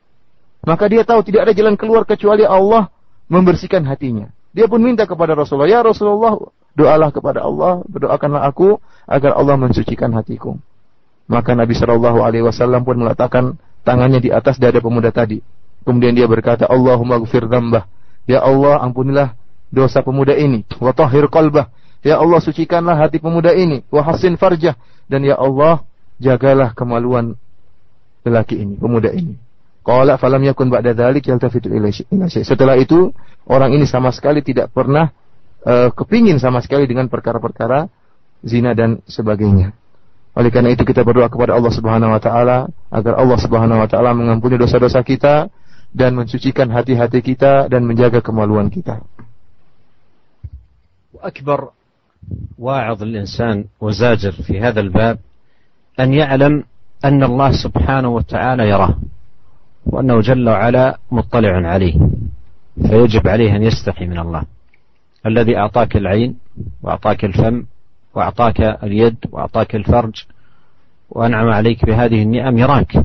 Maka dia tahu tidak ada jalan keluar kecuali Allah membersihkan hatinya. Dia pun minta kepada Rasulullah, "Ya Rasulullah, doalah kepada Allah, berdoakanlah aku agar Allah mensucikan hatiku." Maka Nabi Shallallahu alaihi wasallam pun meletakkan tangannya di atas dada pemuda tadi. Kemudian dia berkata, Allahumma gfir dambah. Ya Allah, ampunilah dosa pemuda ini. Wa tahhir qalbah. Ya Allah, sucikanlah hati pemuda ini. Wa hasin farjah. Dan ya Allah, jagalah kemaluan lelaki ini, pemuda ini. Qala falam yakun ba'da dzalik yaltafitu. Setelah itu, orang ini sama sekali tidak pernah uh, kepingin sama sekali dengan perkara-perkara zina dan sebagainya. Oleh karena itu kita berdoa kepada Allah Subhanahu wa taala agar Allah Subhanahu wa taala mengampuni dosa-dosa kita dan mensucikan hati-hati kita dan menjaga kemaluan kita. أكبر واعظ الإنسان وزاجر في هذا الباب أن يعلم أن الله سبحانه وتعالى يراه وأنه جل وعلا مطلع عليه فيجب عليه أن يستحي من الله الذي أعطاك العين وأعطاك الفم وأعطاك اليد وأعطاك الفرج وأنعم عليك بهذه النعم يراك.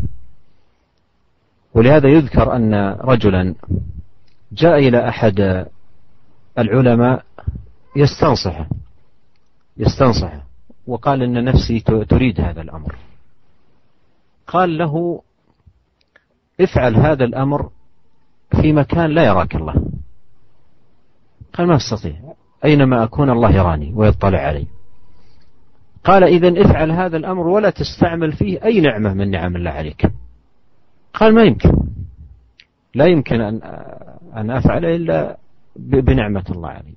ولهذا يذكر أن رجلا جاء إلى أحد العلماء يستنصحه يستنصحه وقال إن نفسي تريد هذا الأمر. قال له افعل هذا الأمر في مكان لا يراك الله. قال ما أستطيع. أينما أكون الله يراني ويطلع علي. قال إذا افعل هذا الأمر ولا تستعمل فيه أي نعمة من نعم الله عليك. قال ما يمكن. لا يمكن أن أن أفعل إلا بنعمة الله علي.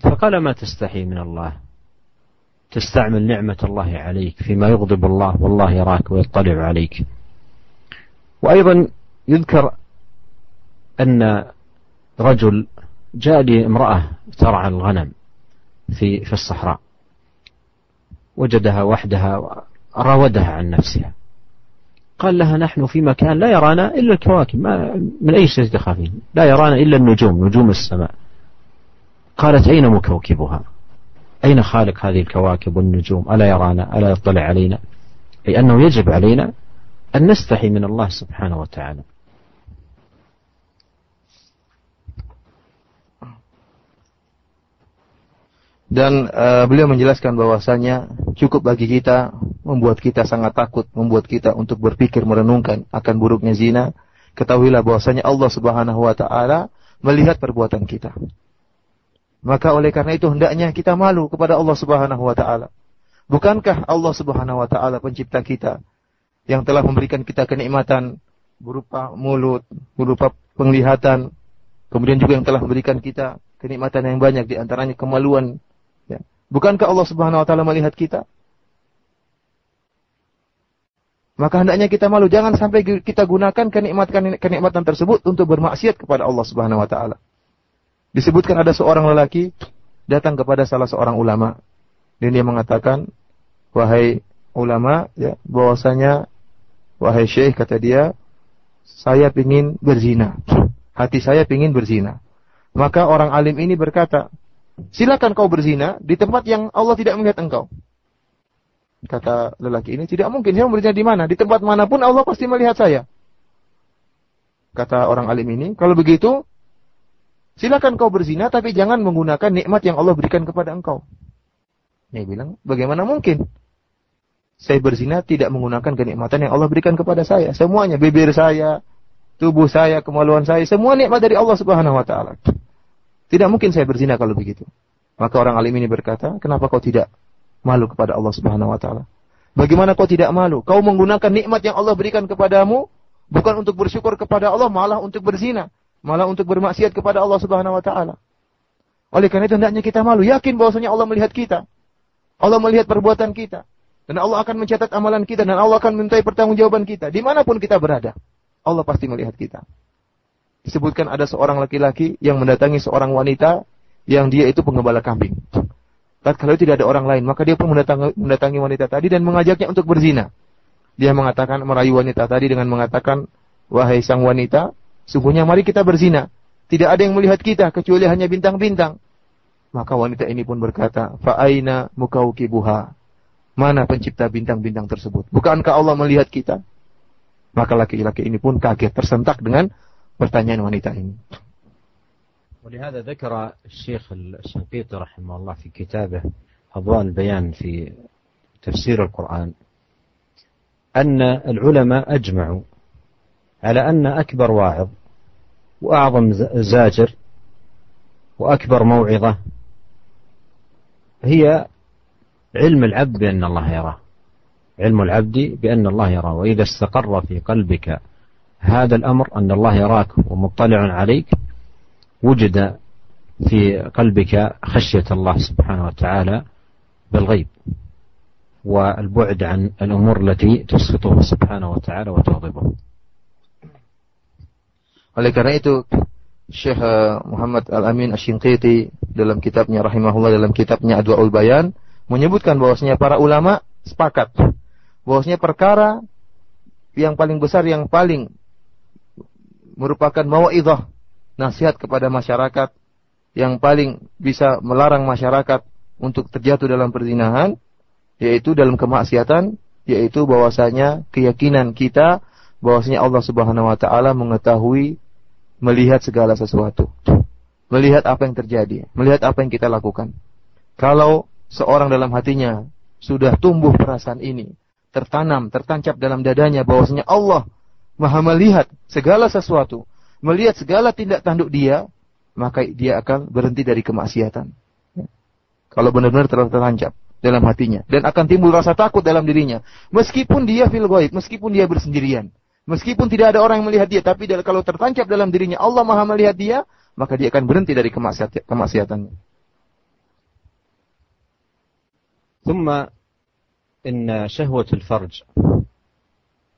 فقال ما تستحي من الله؟ تستعمل نعمة الله عليك فيما يغضب الله والله يراك ويطلع عليك. وأيضا يذكر أن رجل جاء لامرأة ترعى الغنم في في الصحراء. وجدها وحدها راودها عن نفسها. قال لها نحن في مكان لا يرانا إلا الكواكب ما من أي شيء تخافين؟ لا يرانا إلا النجوم نجوم السماء. قالت أين مكوكبها؟ أين خالق هذه الكواكب والنجوم؟ ألا يرانا؟ ألا يطلع علينا؟ أي أنه يجب علينا أن نستحي من الله سبحانه وتعالى. Dan uh, beliau menjelaskan bahwasanya cukup bagi kita membuat kita sangat takut, membuat kita untuk berpikir merenungkan akan buruknya zina. Ketahuilah bahwasanya Allah Subhanahu wa taala melihat perbuatan kita. Maka oleh karena itu hendaknya kita malu kepada Allah Subhanahu wa taala. Bukankah Allah Subhanahu wa taala pencipta kita yang telah memberikan kita kenikmatan berupa mulut, berupa penglihatan, kemudian juga yang telah memberikan kita kenikmatan yang banyak di antaranya kemaluan. Bukankah Allah Subhanahu wa taala melihat kita? Maka hendaknya kita malu jangan sampai kita gunakan kenikmatan kenikmatan tersebut untuk bermaksiat kepada Allah Subhanahu wa taala. Disebutkan ada seorang lelaki datang kepada salah seorang ulama dan dia mengatakan, "Wahai ulama, ya, bahwasanya wahai syekh kata dia, saya ingin berzina. Hati saya ingin berzina." Maka orang alim ini berkata, silakan kau berzina di tempat yang Allah tidak melihat engkau. Kata lelaki ini, tidak mungkin. Saya berzina di mana? Di tempat mana pun Allah pasti melihat saya. Kata orang alim ini, kalau begitu, silakan kau berzina, tapi jangan menggunakan nikmat yang Allah berikan kepada engkau. Dia bilang, bagaimana mungkin? Saya berzina tidak menggunakan kenikmatan yang Allah berikan kepada saya. Semuanya, bibir saya, tubuh saya, kemaluan saya, semua nikmat dari Allah Subhanahu wa taala. Tidak mungkin saya berzina kalau begitu. Maka orang alim ini berkata, kenapa kau tidak malu kepada Allah Subhanahu wa taala? Bagaimana kau tidak malu? Kau menggunakan nikmat yang Allah berikan kepadamu bukan untuk bersyukur kepada Allah, malah untuk berzina, malah untuk bermaksiat kepada Allah Subhanahu wa taala. Oleh karena itu hendaknya kita malu, yakin bahwasanya Allah melihat kita. Allah melihat perbuatan kita. Dan Allah akan mencatat amalan kita dan Allah akan mintai pertanggungjawaban kita di mana pun kita berada. Allah pasti melihat kita disebutkan ada seorang laki-laki yang mendatangi seorang wanita yang dia itu penggembala kambing. Tatkala tidak ada orang lain, maka dia pun mendatangi, mendatangi wanita tadi dan mengajaknya untuk berzina. Dia mengatakan merayu wanita tadi dengan mengatakan, "Wahai sang wanita, sungguhnya mari kita berzina. Tidak ada yang melihat kita kecuali hanya bintang-bintang." Maka wanita ini pun berkata, "Fa'aina mukaukibuha?" Mana pencipta bintang-bintang tersebut? Bukankah Allah melihat kita? Maka laki-laki ini pun kaget tersentak dengan pertanyaan wanita ini. ولهذا ذكر الشيخ الشنقيطي رحمه الله في كتابه أضواء البيان في تفسير القرآن أن العلماء أجمعوا على أن أكبر واعظ وأعظم زاجر وأكبر موعظة هي علم العبد بأن الله يراه علم العبد بأن الله يراه وإذا استقر في قلبك هذا الأمر أن الله يراك ومطلع عليك وجد في قلبك خشية الله سبحانه وتعالى بالغيب والبعد عن الأمور التي تسخطه سبحانه وتعالى وتغضبه Oleh karena itu, Syekh eh, Muhammad Al-Amin Asy-Shinqiti dalam kitabnya rahimahullah dalam kitabnya Adwaul Bayan menyebutkan bahwasanya para ulama sepakat bahwasanya perkara yang paling besar yang paling merupakan mau'izah nasihat kepada masyarakat yang paling bisa melarang masyarakat untuk terjatuh dalam perzinahan yaitu dalam kemaksiatan yaitu bahwasanya keyakinan kita bahwasanya Allah Subhanahu wa taala mengetahui melihat segala sesuatu melihat apa yang terjadi melihat apa yang kita lakukan. Kalau seorang dalam hatinya sudah tumbuh perasaan ini tertanam tertancap dalam dadanya bahwasanya Allah Maha melihat segala sesuatu melihat segala tindak tanduk dia, maka dia akan berhenti dari kemaksiatan. Ya. Kalau benar-benar terlalu tertancap dalam hatinya dan akan timbul rasa takut dalam dirinya, meskipun dia fil ghaib, meskipun dia bersendirian, meskipun tidak ada orang yang melihat dia, tapi kalau tertancap dalam dirinya Allah Maha melihat dia, maka dia akan berhenti dari kemaksiat, kemaksiatannya. ثم إن شهوة الفرج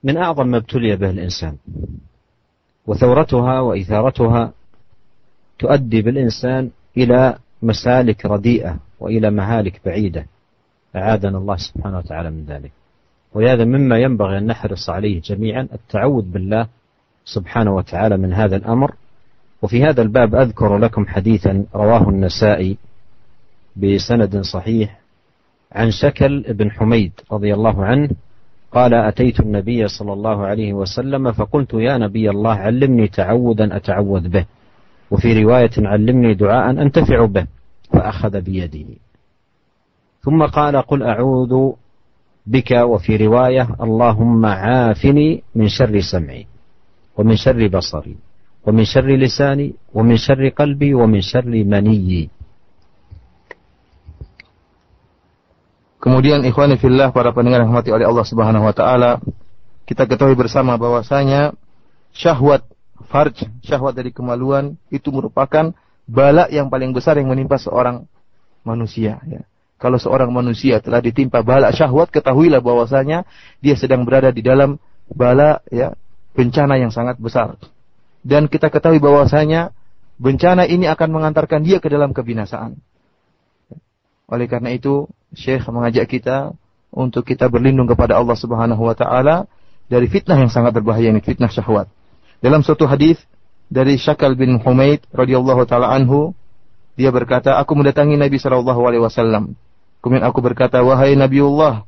من أعظم ما ابتلي به الإنسان وثورتها وإثارتها تؤدي بالإنسان إلى مسالك رديئة وإلى مهالك بعيدة. أعاذنا الله سبحانه وتعالى من ذلك. ولهذا مما ينبغي أن نحرص عليه جميعا التعوذ بالله سبحانه وتعالى من هذا الأمر. وفي هذا الباب أذكر لكم حديثا رواه النسائي بسند صحيح عن شكل بن حميد رضي الله عنه قال أتيت النبي صلى الله عليه وسلم فقلت يا نبي الله علمني تعوذا أتعوذ به. وفي رواية علمني دعاء أنتفع به فأخذ بيدي ثم قال قل أعوذ بك وفي رواية اللهم عافني من شر سمعي ومن شر بصري ومن شر لساني ومن شر قلبي ومن شر منيي. Kemudian ikhwan fillah para pendengar yang rahmati oleh Allah Subhanahu wa taala, kita ketahui bersama bahwasanya syahwat farj, syahwat dari kemaluan itu merupakan bala yang paling besar yang menimpa seorang manusia ya. Kalau seorang manusia telah ditimpa bala syahwat, ketahuilah bahwasanya dia sedang berada di dalam bala ya bencana yang sangat besar. Dan kita ketahui bahwasanya bencana ini akan mengantarkan dia ke dalam kebinasaan. Oleh karena itu, Syekh mengajak kita untuk kita berlindung kepada Allah Subhanahu wa taala dari fitnah yang sangat berbahaya ini, fitnah syahwat. Dalam suatu hadis dari Syakal bin Humaid radhiyallahu taala anhu, dia berkata, "Aku mendatangi Nabi sallallahu alaihi wasallam. Kemudian aku berkata, "Wahai Nabiullah,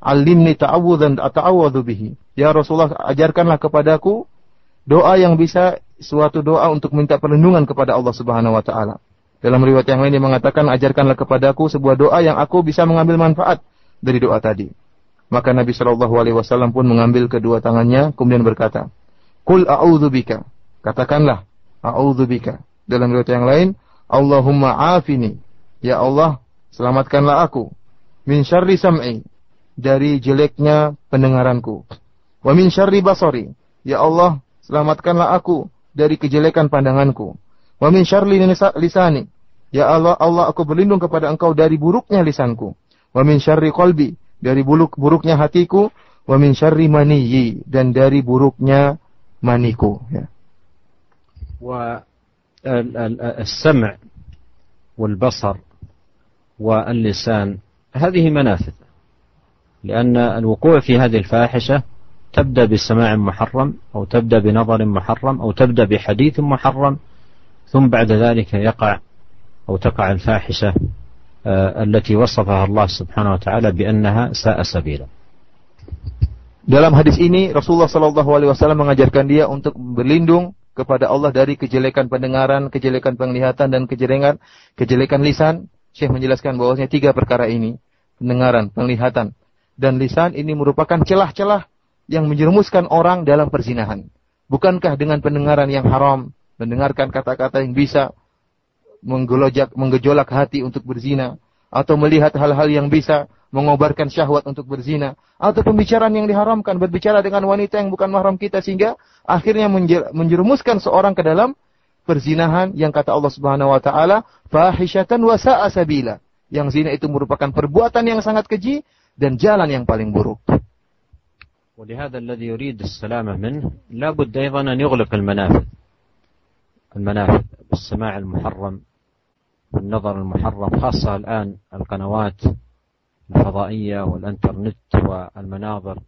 alimni ta'awudzan ata'awwadzu bihi." Ya Rasulullah, ajarkanlah kepadaku doa yang bisa suatu doa untuk minta perlindungan kepada Allah Subhanahu wa taala. Dalam riwayat yang lain dia mengatakan, ajarkanlah kepadaku sebuah doa yang aku bisa mengambil manfaat dari doa tadi. Maka Nabi Shallallahu Alaihi Wasallam pun mengambil kedua tangannya, kemudian berkata, Kul a'udzubika. Katakanlah, a'udzubika. Dalam riwayat yang lain, Allahumma afini. Ya Allah, selamatkanlah aku. Min syarri sam'i. Dari jeleknya pendengaranku. Wa min syarri basari. Ya Allah, selamatkanlah aku dari kejelekan pandanganku. Wa min syarri lisani. Ya Allah, Allah aku berlindung kepada engkau dari buruknya lisanku. Wa min syarri qalbi, dari buruk buruknya hatiku. Wa min syarri maniyyi, dan dari buruknya maniku. Ya. والسمع والبصر واللسان هذه منافذ لأن الوقوع في هذه الفاحشة تبدأ بسماع محرم أو تبدأ بنظر محرم أو تبدأ بحديث محرم ثم بعد ذلك يقع أو تقع الفاحشة التي وصفها الله سبحانه وتعالى بأنها ساء سبيلا Dalam hadis ini Rasulullah Shallallahu Alaihi Wasallam mengajarkan dia untuk berlindung kepada Allah dari kejelekan pendengaran, kejelekan penglihatan dan kejelekan kejelekan lisan. Syekh menjelaskan bahwasanya tiga perkara ini, pendengaran, penglihatan, dan lisan ini merupakan celah-celah yang menjerumuskan orang dalam perzinahan. Bukankah dengan pendengaran yang haram, mendengarkan kata-kata yang bisa menggolojak, menggejolak hati untuk berzina, atau melihat hal-hal yang bisa mengobarkan syahwat untuk berzina atau pembicaraan yang diharamkan berbicara dengan wanita yang bukan mahram kita sehingga akhirnya menjerumuskan seorang ke dalam perzinahan yang kata Allah Subhanahu wa taala fahishatan wa sa'a sabila yang zina itu merupakan perbuatan yang sangat keji dan jalan yang paling buruk. ولهذا الذي يريد السلامة منه لا بد أيضا أن يغلق المنافذ المنافذ بالسماع المحرم والنظر المحرم خاصة الآن القنوات الفضائية والإنترنت والمناظر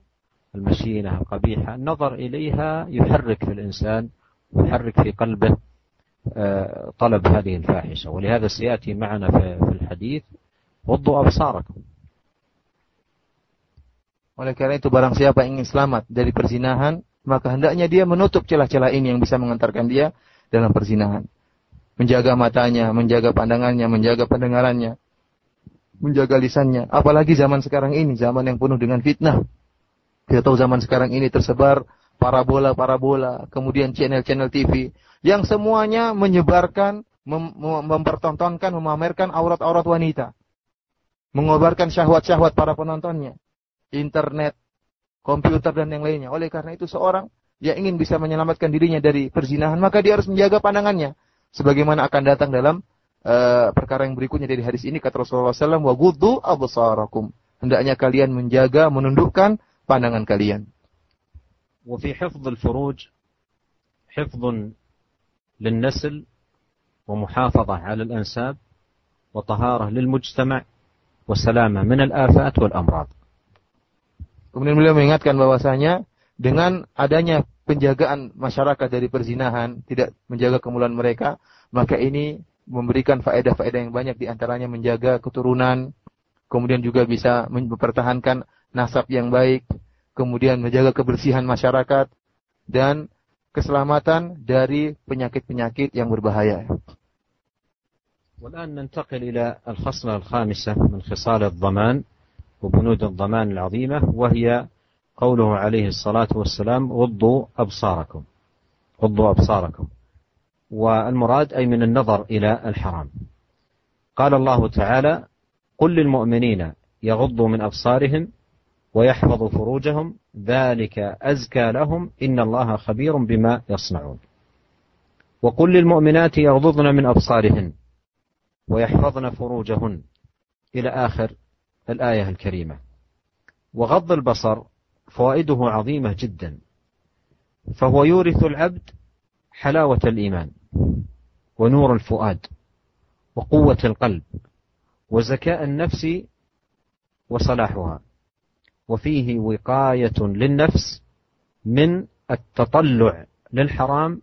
المشينة القبيحة النظر إليها يحرك في الإنسان ويحرك في قلبه طلب هذه الفاحشة ولهذا سيأتي معنا في الحديث غضوا أبصاركم Oleh karena itu barang siapa ingin selamat dari perzinahan, maka hendaknya dia menutup celah-celah ini yang bisa mengantarkan dia dalam perzinahan. Menjaga matanya, menjaga pandangannya, menjaga pendengarannya, menjaga lisannya. Apalagi zaman sekarang ini, zaman yang penuh dengan fitnah. Kita tahu zaman sekarang ini tersebar parabola-parabola, kemudian channel-channel TV yang semuanya menyebarkan, mem mempertontonkan, memamerkan aurat-aurat wanita. Mengobarkan syahwat-syahwat para penontonnya. Internet, komputer dan yang lainnya. Oleh karena itu seorang yang ingin bisa menyelamatkan dirinya dari perzinahan, maka dia harus menjaga pandangannya sebagaimana akan datang dalam uh, perkara yang berikutnya dari hadis ini kata Rasulullah SAW wa gudu abusarakum hendaknya kalian menjaga menundukkan pandangan kalian. Wa hifzul furuj, hifzun lin-nasl wa muhafadhah 'ala al-ansab wa taharah lil-mujtama' wa min al-afat wal-amrad Kemudian beliau mengingatkan bahwasanya dengan adanya penjagaan masyarakat dari perzinahan, tidak menjaga kemuliaan mereka, maka ini memberikan faedah-faedah yang banyak diantaranya menjaga keturunan, kemudian juga bisa mempertahankan nasab yang baik, kemudian menjaga kebersihan masyarakat dan keselamatan dari penyakit-penyakit yang berbahaya. والآن ننتقل إلى الخصلة الخامسة من خصال الضمان وبنود الضمان العظيمة وهي قوله عليه الصلاة والسلام غضوا أبصاركم. غضوا أبصاركم. والمراد أي من النظر إلى الحرام. قال الله تعالى قل للمؤمنين يغضوا من أبصارهم ويحفظوا فروجهم ذلك أزكى لهم إن الله خبير بما يصنعون. وقل للمؤمنات يغضضن من أبصارهن ويحفظن فروجهن. إلى آخر الآية الكريمة. وغض البصر فوائده عظيمة جدا. فهو يورث العبد حلاوة الإيمان ونور الفؤاد وقوة القلب وزكاء النفس وصلاحها. وفيه وقاية للنفس من التطلع للحرام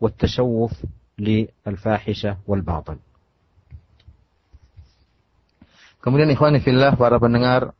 والتشوف للفاحشة والباطل. Kemudian ikhwani fillah para pendengar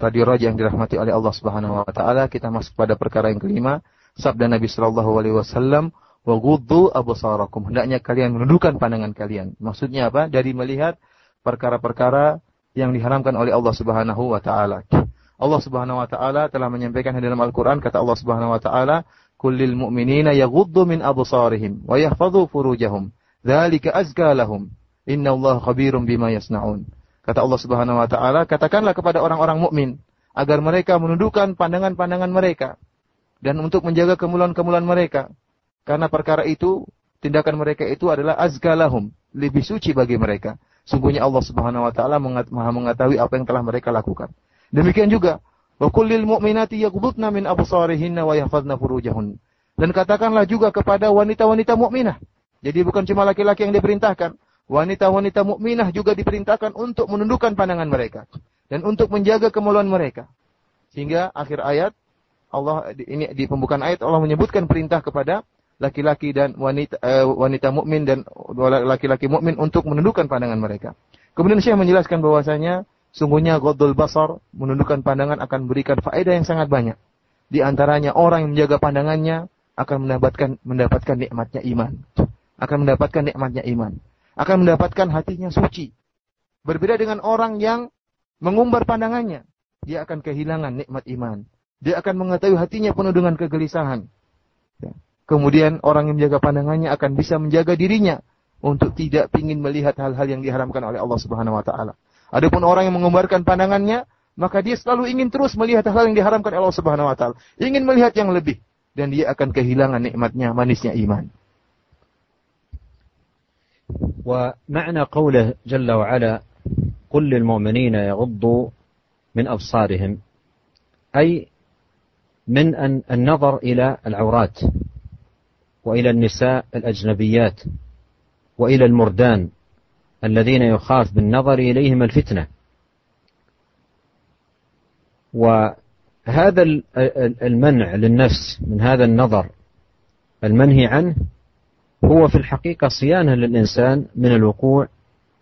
Radio Raja yang dirahmati oleh Allah Subhanahu wa taala, kita masuk pada perkara yang kelima, sabda Nabi sallallahu alaihi wasallam, "Wa ghuddu absarakum." Hendaknya kalian menundukkan pandangan kalian. Maksudnya apa? Dari melihat perkara-perkara yang diharamkan oleh Allah Subhanahu wa taala. Allah Subhanahu wa taala telah menyampaikan dalam Al-Qur'an kata Allah Subhanahu wa taala, "Kullil mu'minina yaghuddu min absarihim wa yahfazu furujahum. Dzalika azka lahum. Innallaha khabirum bima yasnaun." Kata Allah Subhanahu wa taala, katakanlah kepada orang-orang mukmin agar mereka menundukkan pandangan-pandangan mereka dan untuk menjaga kemuliaan-kemuliaan mereka. Karena perkara itu, tindakan mereka itu adalah azgalahum, lebih suci bagi mereka. Sungguhnya Allah Subhanahu wa taala Maha mengetahui apa yang telah mereka lakukan. Demikian juga, wa kullil mu'minati yaghdudna min absarihinna wa yahfazna furujahun. Dan katakanlah juga kepada wanita-wanita mukminah. Jadi bukan cuma laki-laki yang diperintahkan, wanita-wanita mukminah juga diperintahkan untuk menundukkan pandangan mereka dan untuk menjaga kemaluan mereka. Sehingga akhir ayat Allah ini di pembukaan ayat Allah menyebutkan perintah kepada laki-laki dan wanita eh, wanita mukmin dan laki-laki mukmin untuk menundukkan pandangan mereka. Kemudian Syekh menjelaskan bahwasanya sungguhnya ghaddul basar menundukkan pandangan akan memberikan faedah yang sangat banyak. Di antaranya orang yang menjaga pandangannya akan mendapatkan mendapatkan nikmatnya iman. Akan mendapatkan nikmatnya iman. Akan mendapatkan hatinya suci. Berbeda dengan orang yang mengumbar pandangannya, dia akan kehilangan nikmat iman. Dia akan mengetahui hatinya penuh dengan kegelisahan. Ya. Kemudian orang yang menjaga pandangannya akan bisa menjaga dirinya untuk tidak ingin melihat hal-hal yang diharamkan oleh Allah Subhanahu wa taala. Adapun orang yang mengumbarkan pandangannya, maka dia selalu ingin terus melihat hal-hal yang diharamkan oleh Allah Subhanahu wa taala, ingin melihat yang lebih dan dia akan kehilangan nikmatnya manisnya iman. ومعنى قوله جل وعلا قل للمؤمنين يغضوا من أبصارهم أي من أن النظر إلى العورات وإلى النساء الأجنبيات وإلى المردان الذين يخاف بالنظر إليهم الفتنة. وهذا المنع للنفس من هذا النظر المنهي عنه هو في الحقيقة صيانة للإنسان من الوقوع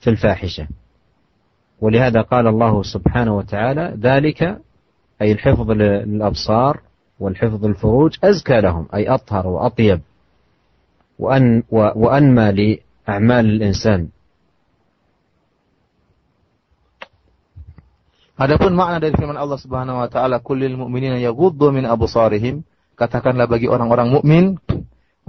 في الفاحشة. ولهذا قال الله سبحانه وتعالى ذلك أي الحفظ للأبصار والحفظ الفروج أزكى لهم أي أطهر وأطيب وأن وأنمى لأعمال الإنسان. Adapun makna dari firman Allah Subhanahu wa taala kullil mu'minina yaghuddu min absarihim katakanlah bagi orang-orang mukmin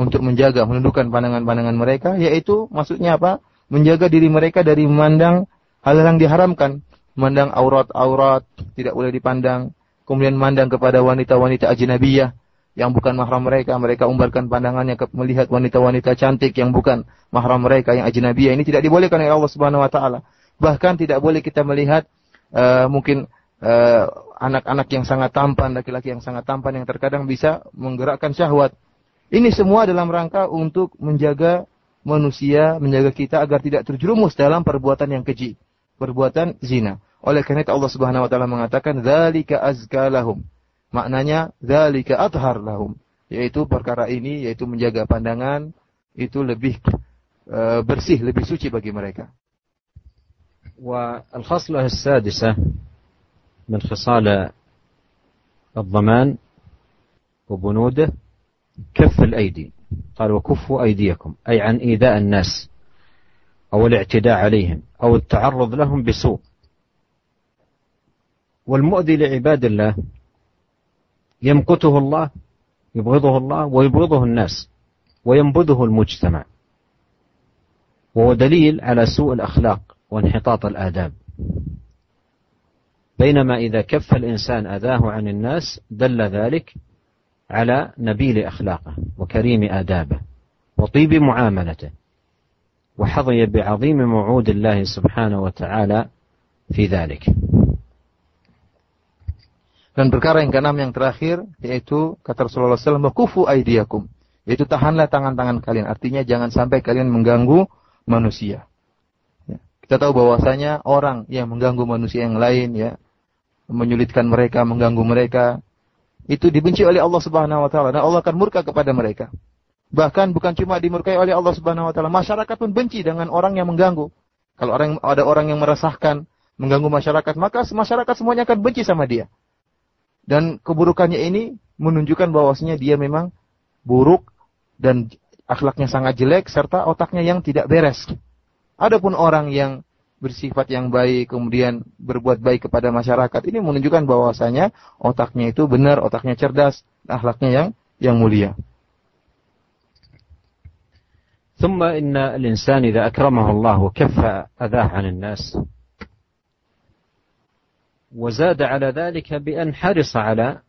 untuk menjaga menundukkan pandangan-pandangan mereka yaitu maksudnya apa? Menjaga diri mereka dari memandang hal yang diharamkan, memandang aurat-aurat tidak boleh dipandang, kemudian mandang kepada wanita-wanita ajnabiyah yang bukan mahram mereka, mereka umbarkan pandangannya ke melihat wanita-wanita cantik yang bukan mahram mereka yang ajnabiyah ini tidak dibolehkan oleh Allah Subhanahu wa taala. Bahkan tidak boleh kita melihat uh, mungkin eh, anak-anak uh, yang sangat tampan, laki-laki yang sangat tampan yang terkadang bisa menggerakkan syahwat. Ini semua dalam rangka untuk menjaga manusia, menjaga kita agar tidak terjerumus dalam perbuatan yang keji, perbuatan zina. Oleh karena itu Allah Subhanahu wa taala mengatakan dzalika azka lahum. Maknanya dzalika athhar lahum, yaitu perkara ini yaitu menjaga pandangan itu lebih uh, bersih, lebih suci bagi mereka. والخصلة السادسة من خصال الضمان وبنوده كف الأيدي. قال وكفوا أيديكم أي عن إيذاء الناس أو الاعتداء عليهم أو التعرض لهم بسوء. والمؤذي لعباد الله يمقته الله يبغضه الله ويبغضه الناس وينبذه المجتمع. وهو دليل على سوء الأخلاق وانحطاط الآداب. بينما إذا كف الإنسان أذاه عن الناس دل ذلك على نبيل أخلاقه وكريم آدابه وطيب معاملته وحظي بعظيم موعود الله سبحانه وتعالى في ذلك Dan perkara yang keenam yang terakhir yaitu kata Rasulullah SAW, "Kufu aidiakum." Yaitu tahanlah tangan-tangan kalian. Artinya jangan sampai kalian mengganggu manusia. Ya. Kita tahu bahwasanya orang yang mengganggu manusia yang lain ya, menyulitkan mereka, mengganggu mereka, itu dibenci oleh Allah Subhanahu wa taala dan Allah akan murka kepada mereka. Bahkan bukan cuma dimurkai oleh Allah Subhanahu wa taala, masyarakat pun benci dengan orang yang mengganggu. Kalau orang ada orang yang meresahkan, mengganggu masyarakat, maka masyarakat semuanya akan benci sama dia. Dan keburukannya ini menunjukkan bahwasanya dia memang buruk dan akhlaknya sangat jelek serta otaknya yang tidak beres. Adapun orang yang bersifat yang baik kemudian berbuat baik kepada masyarakat ini menunjukkan bahwasanya otaknya itu benar, otaknya cerdas, akhlaknya yang yang mulia. ثم إن الإنسان إذا أكرمه الله وكف أذاه عن الناس وزاد على ذلك بأن حرص على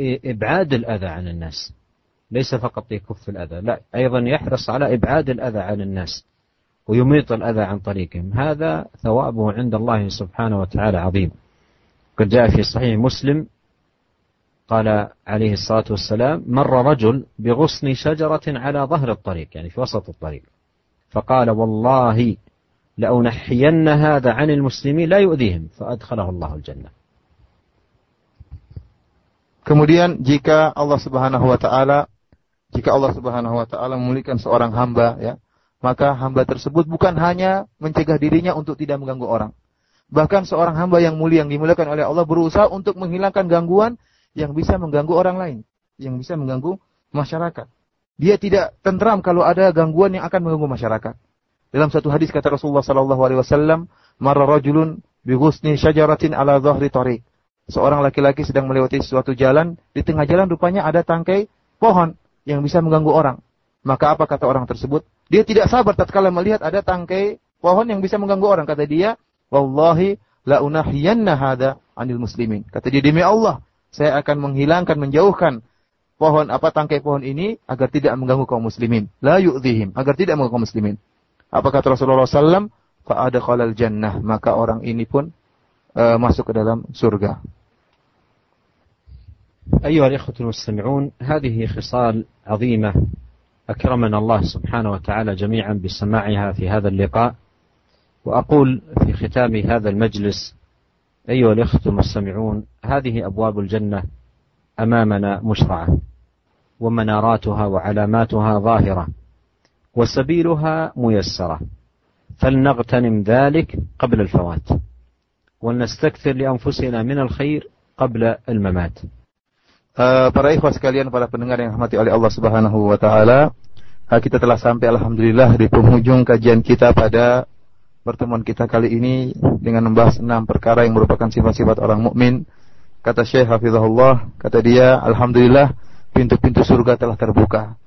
إبعاد الأذى عن الناس ليس فقط يكف الأذى لا أيضا يحرص على إبعاد الأذى عن الناس ويميط الأذى عن طريقهم. هذا ثوابه عند الله سبحانه وتعالى عظيم. قد جاء في صحيح مسلم قال عليه الصلاة والسلام مر رجل بغصن شجرة على ظهر الطريق يعني في وسط الطريق. فقال والله لأنحين هذا عن المسلمين لا يؤذيهم. فأدخله الله الجنة. Kemudian jika Allah Subhanahu wa taala jika Allah Subhanahu wa taala memulihkan seorang hamba ya, maka hamba tersebut bukan hanya mencegah dirinya untuk tidak mengganggu orang. Bahkan seorang hamba yang mulia yang dimuliakan oleh Allah berusaha untuk menghilangkan gangguan yang bisa mengganggu orang lain, yang bisa mengganggu masyarakat. Dia tidak tentram kalau ada gangguan yang akan mengganggu masyarakat. Dalam satu hadis kata Rasulullah sallallahu alaihi wasallam, "Marra rajulun bi syajaratin ala dhahri tariq." Seorang laki-laki sedang melewati suatu jalan, di tengah jalan rupanya ada tangkai pohon yang bisa mengganggu orang. Maka apa kata orang tersebut? Dia tidak sabar tatkala melihat ada tangkai pohon yang bisa mengganggu orang. Kata dia, "Wallahi la unahiyanna hada anil muslimin." Kata dia, "Demi Allah, saya akan menghilangkan, menjauhkan pohon apa tangkai pohon ini agar tidak mengganggu kaum muslimin. La yu'dhihim, agar tidak mengganggu kaum muslimin." Apa kata Rasulullah SAW? Fa'adakhalal jannah. Maka orang ini pun uh, masuk ke dalam surga. أيها الإخوة المستمعون هذه خصال عظيمة أكرمنا الله سبحانه وتعالى جميعا بسماعها في هذا اللقاء وأقول في ختام هذا المجلس أيها الإخوة المستمعون هذه أبواب الجنة أمامنا مشرعة ومناراتها وعلاماتها ظاهرة وسبيلها ميسرة فلنغتنم ذلك قبل الفوات ولنستكثر لأنفسنا من الخير قبل الممات. Uh, para ikhwah sekalian, para pendengar yang rahmati oleh Allah Subhanahu wa taala, uh, kita telah sampai alhamdulillah di penghujung kajian kita pada pertemuan kita kali ini dengan membahas enam perkara yang merupakan sifat-sifat orang mukmin. Kata Syekh Hafizahullah, kata dia, alhamdulillah pintu-pintu surga telah terbuka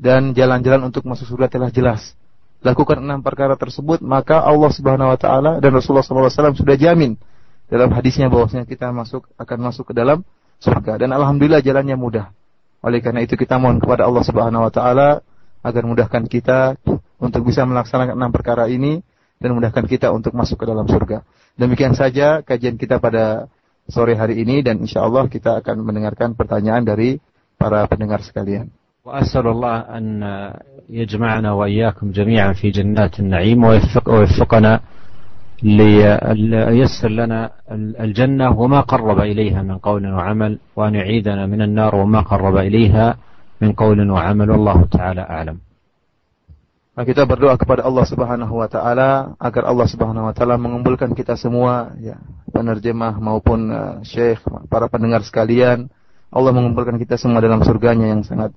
dan jalan-jalan untuk masuk surga telah jelas lakukan enam perkara tersebut, maka Allah Subhanahu wa taala dan Rasulullah SAW sudah jamin dalam hadisnya bahwasanya kita masuk akan masuk ke dalam surga dan alhamdulillah jalannya mudah. Oleh karena itu kita mohon kepada Allah Subhanahu wa taala agar mudahkan kita untuk bisa melaksanakan enam perkara ini dan mudahkan kita untuk masuk ke dalam surga. Demikian saja kajian kita pada sore hari ini dan insya Allah kita akan mendengarkan pertanyaan dari para pendengar sekalian. وأسأل الله أن يجمعنا وإياكم جميعا في جنات النعيم ويوفق ويوفقنا ليسر لنا الجنة وما قرب إليها من قول وعمل وأن يعيذنا من النار وما قرب إليها من قول وعمل والله تعالى أعلم Nah, kita berdoa kepada Allah Subhanahu wa taala agar Allah Subhanahu wa taala mengumpulkan kita semua ya, penerjemah maupun uh, syekh, para pendengar sekalian. Allah mengumpulkan kita semua dalam surganya yang sangat